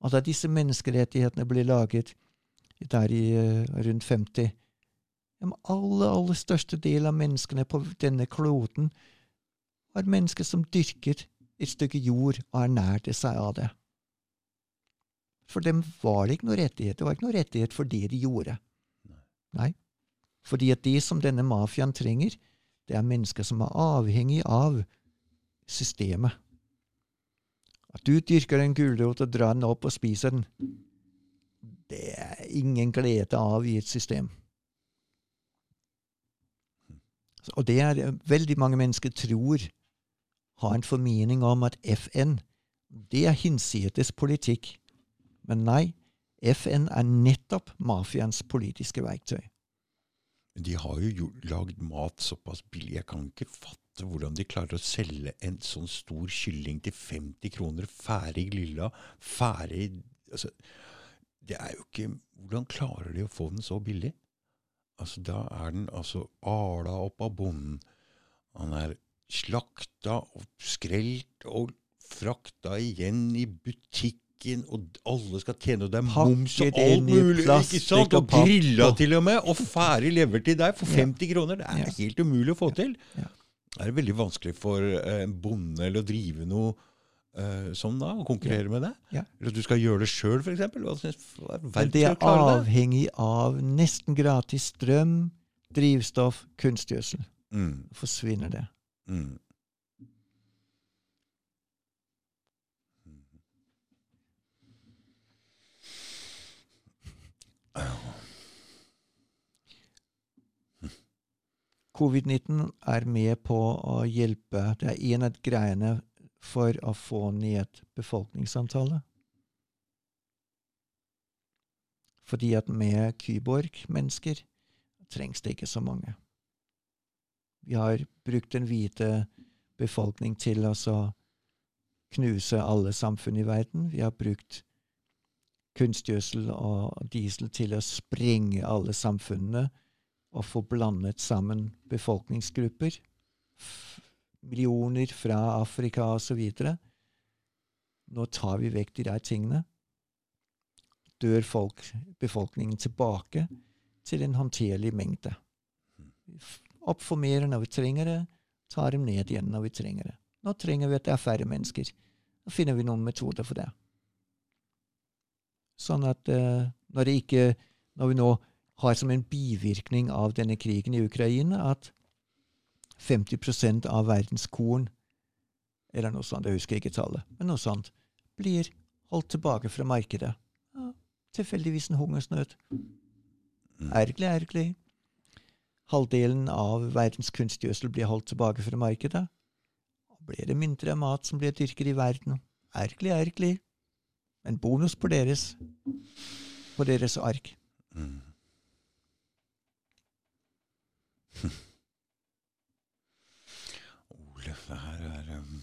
Og da disse menneskerettighetene ble laget der i eh, rundt 50 Den aller, aller største del av menneskene på denne kloden var mennesker som dyrket et stykke jord og ernærte seg av det. For dem var det ikke noe rettighet. Det var ikke noe rettighet for det de gjorde. Nei. Fordi at det som denne mafiaen trenger, det er mennesker som er avhengig av systemet. At du dyrker en gulrot og drar den opp og spiser den, det er ingen glede av i et system. Og det er veldig mange mennesker tror har en formening om at FN, det er hinsides politikk. Men nei, FN er nettopp mafiaens politiske verktøy. De har jo lagd mat såpass billig. Jeg kan ikke fatte hvordan de klarer å selge en sånn stor kylling til 50 kroner. Ferdig lilla, ferdig altså, Det er jo ikke Hvordan klarer de å få den så billig? Altså, Da er den altså ala opp av bonden. Han er slakta og skrelt og frakta igjen i butikken, og alle skal tjene, og det er moms og alt mulig. ikke sant? og grilla til og med, og ferdig lever til deg for Ja. 50 kroner. Det er helt umulig å få til. Ja. Er det veldig vanskelig for eh, en bonde eller å drive noe eh, sånn da, og konkurrere med det? Ja. Eller at du skal gjøre det sjøl, f.eks.? Det er avhengig av nesten gratis strøm, drivstoff, kunstgjødsel. Mm, Forsvinner det. mm. Covid-19 er med på å hjelpe. Det er en av greiene for å få ned befolkningsantallet. Fordi at med kyborg-mennesker trengs det ikke så mange. Vi har brukt den hvite befolkning til å knuse alle samfunn i verden. Vi har brukt kunstgjødsel og diesel til å sprenge alle samfunnene og få blandet sammen befolkningsgrupper. Millioner fra Afrika osv. Nå tar vi vekk de der tingene. Dør folk, befolkningen tilbake til en håndterlig mengde. Oppformerer når vi trenger det, tar dem ned igjen når vi trenger det. Nå trenger vi at det er færre mennesker. Da finner vi noen metoder for det. Sånn at uh, når, ikke, når vi nå har som en bivirkning av denne krigen i Ukraina at 50% av verdens korn, eller noe sånt, jeg husker ikke tallet, men noe sånt, blir holdt tilbake fra markedet. Ja, tilfeldigvis en hungersnød. Mm. Ergerlig, ergerlig. Halvdelen av verdens kunstgjødsel blir holdt tilbake fra markedet. Blir det mindre mat som blir dyrket i verden. Ergerlig, ergerlig. En bonus på deres, på deres ark. Mm. Det her er um...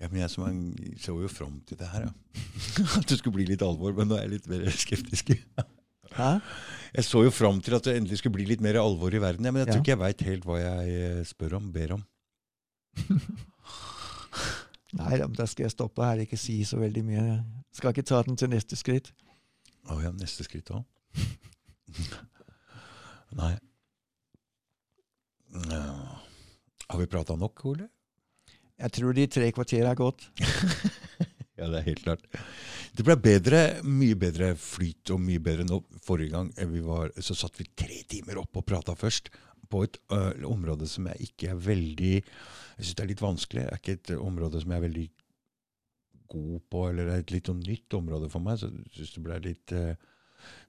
ja, men Jeg som en, så jo fram til det her, ja. At det skulle bli litt alvor, men nå er jeg litt mer skeptisk. Hæ? Jeg så jo fram til at det endelig skulle bli litt mer alvor i verden. Ja, men jeg tror Ja. ikke jeg veit helt hva jeg eh, spør om, ber om. Nei da, men da skal jeg stoppe her, ikke si så veldig mye. Skal ikke ta den til neste skritt. Å ja, neste skritt òg? Nei. Ja. Har vi prata nok, Ole? Jeg tror de tre kvarter er gått. Ja, det er helt klart. Det ble bedre, mye bedre flyt og mye bedre nå. Forrige gang eh, vi var, så satt vi tre timer opp og prata først. På et ø, område som jeg ikke er veldig Jeg syns det er litt vanskelig. Det er ikke et område som jeg er veldig god på, eller det er et litt sånn nytt område for meg. Så jeg synes det ble litt ø,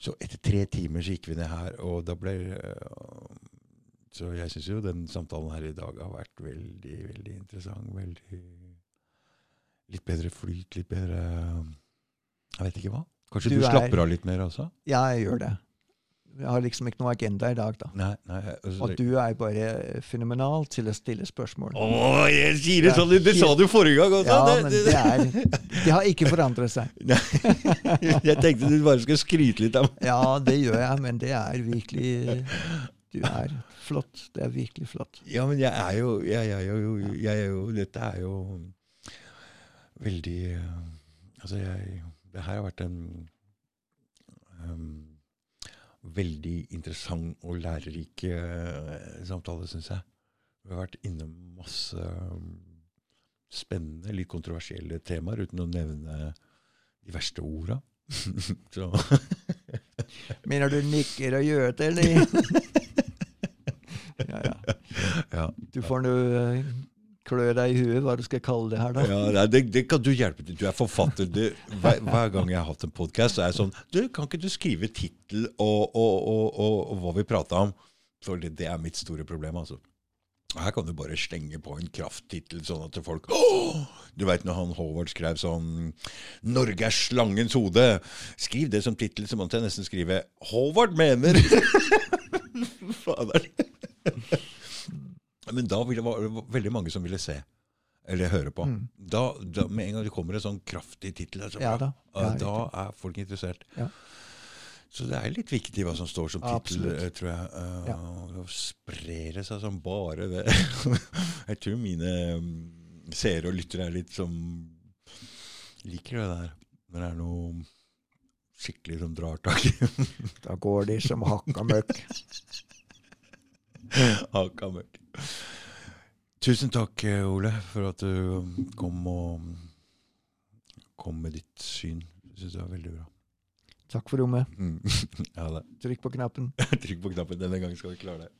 Så etter tre timer så gikk vi ned her, og da ble ø, Så jeg syns jo den samtalen her i dag har vært veldig, veldig interessant. Veldig Litt bedre flyt, litt bedre Jeg vet ikke hva. Kanskje Du du, er- slapper av litt mer også? Ja, jeg gjør det. Jeg har liksom ikke noe agenda i dag, da. Nei, nei altså, Og du er bare fenomenal til å stille spørsmål. Å, jeg sier det sånn! Det sa du forrige gang også! Ja, det, men det, det er Det har ikke forandret seg. Nei, jeg tenkte du bare skulle skryte litt av meg. Ja, det gjør jeg, men det er virkelig Du er flott. Det er virkelig flott. Ja, men jeg er jo Jeg, jeg, jeg, jeg er jo Dette er jo veldig eh, Altså, jeg Det her har vært en um, veldig interessant og lærerik eh, samtale, syns jeg. Vi har vært innom masse em, spennende, litt kontroversielle temaer, uten å nevne de verste orda. Mener du nikker og gjør det, eller? Ja. Du får nå eh, klø deg i huet hva du skal kalle det her, da. Ja, det, det kan du hjelpe til. Du er forfatter. Du, hver, hver gang jeg har hatt en podkast, er jeg sånn du, Kan ikke du skrive tittel og, og, og, og, og hva vi prata om? For det, det er mitt store problem, altså. Her kan du bare slenge på en krafttittel, sånn at folk Åh! Du veit når han Håvard skrev sånn 'Norge er slangens hode'. Skriv det som tittel, så måtte jeg nesten skrive 'Håvard mener'. Fader. Men da ville, var det veldig mange som ville se. Eller høre på. Mm. Da, da, med en gang det kommer en sånn kraftig tittel, altså, Ja da. Ja, da er folk interessert. Ja. Så det er litt viktig hva som står som tittel, eh, tror jeg. Uh, Ja. Spre seg som bare det. jeg tror mine mm, seere og lyttere er litt som liker det der. Når det er noe skikkelig som drar tak i Da går de som hakka møkk. Ah, Haka møkk. Tusen takk, eh, Ole, for at du um, kom og um, kom med ditt syn. Jeg syns det var veldig bra. Takk for rommet. Mm. Ja, Trykk på knappen. Trykk på knappen. Denne gangen skal vi klare det.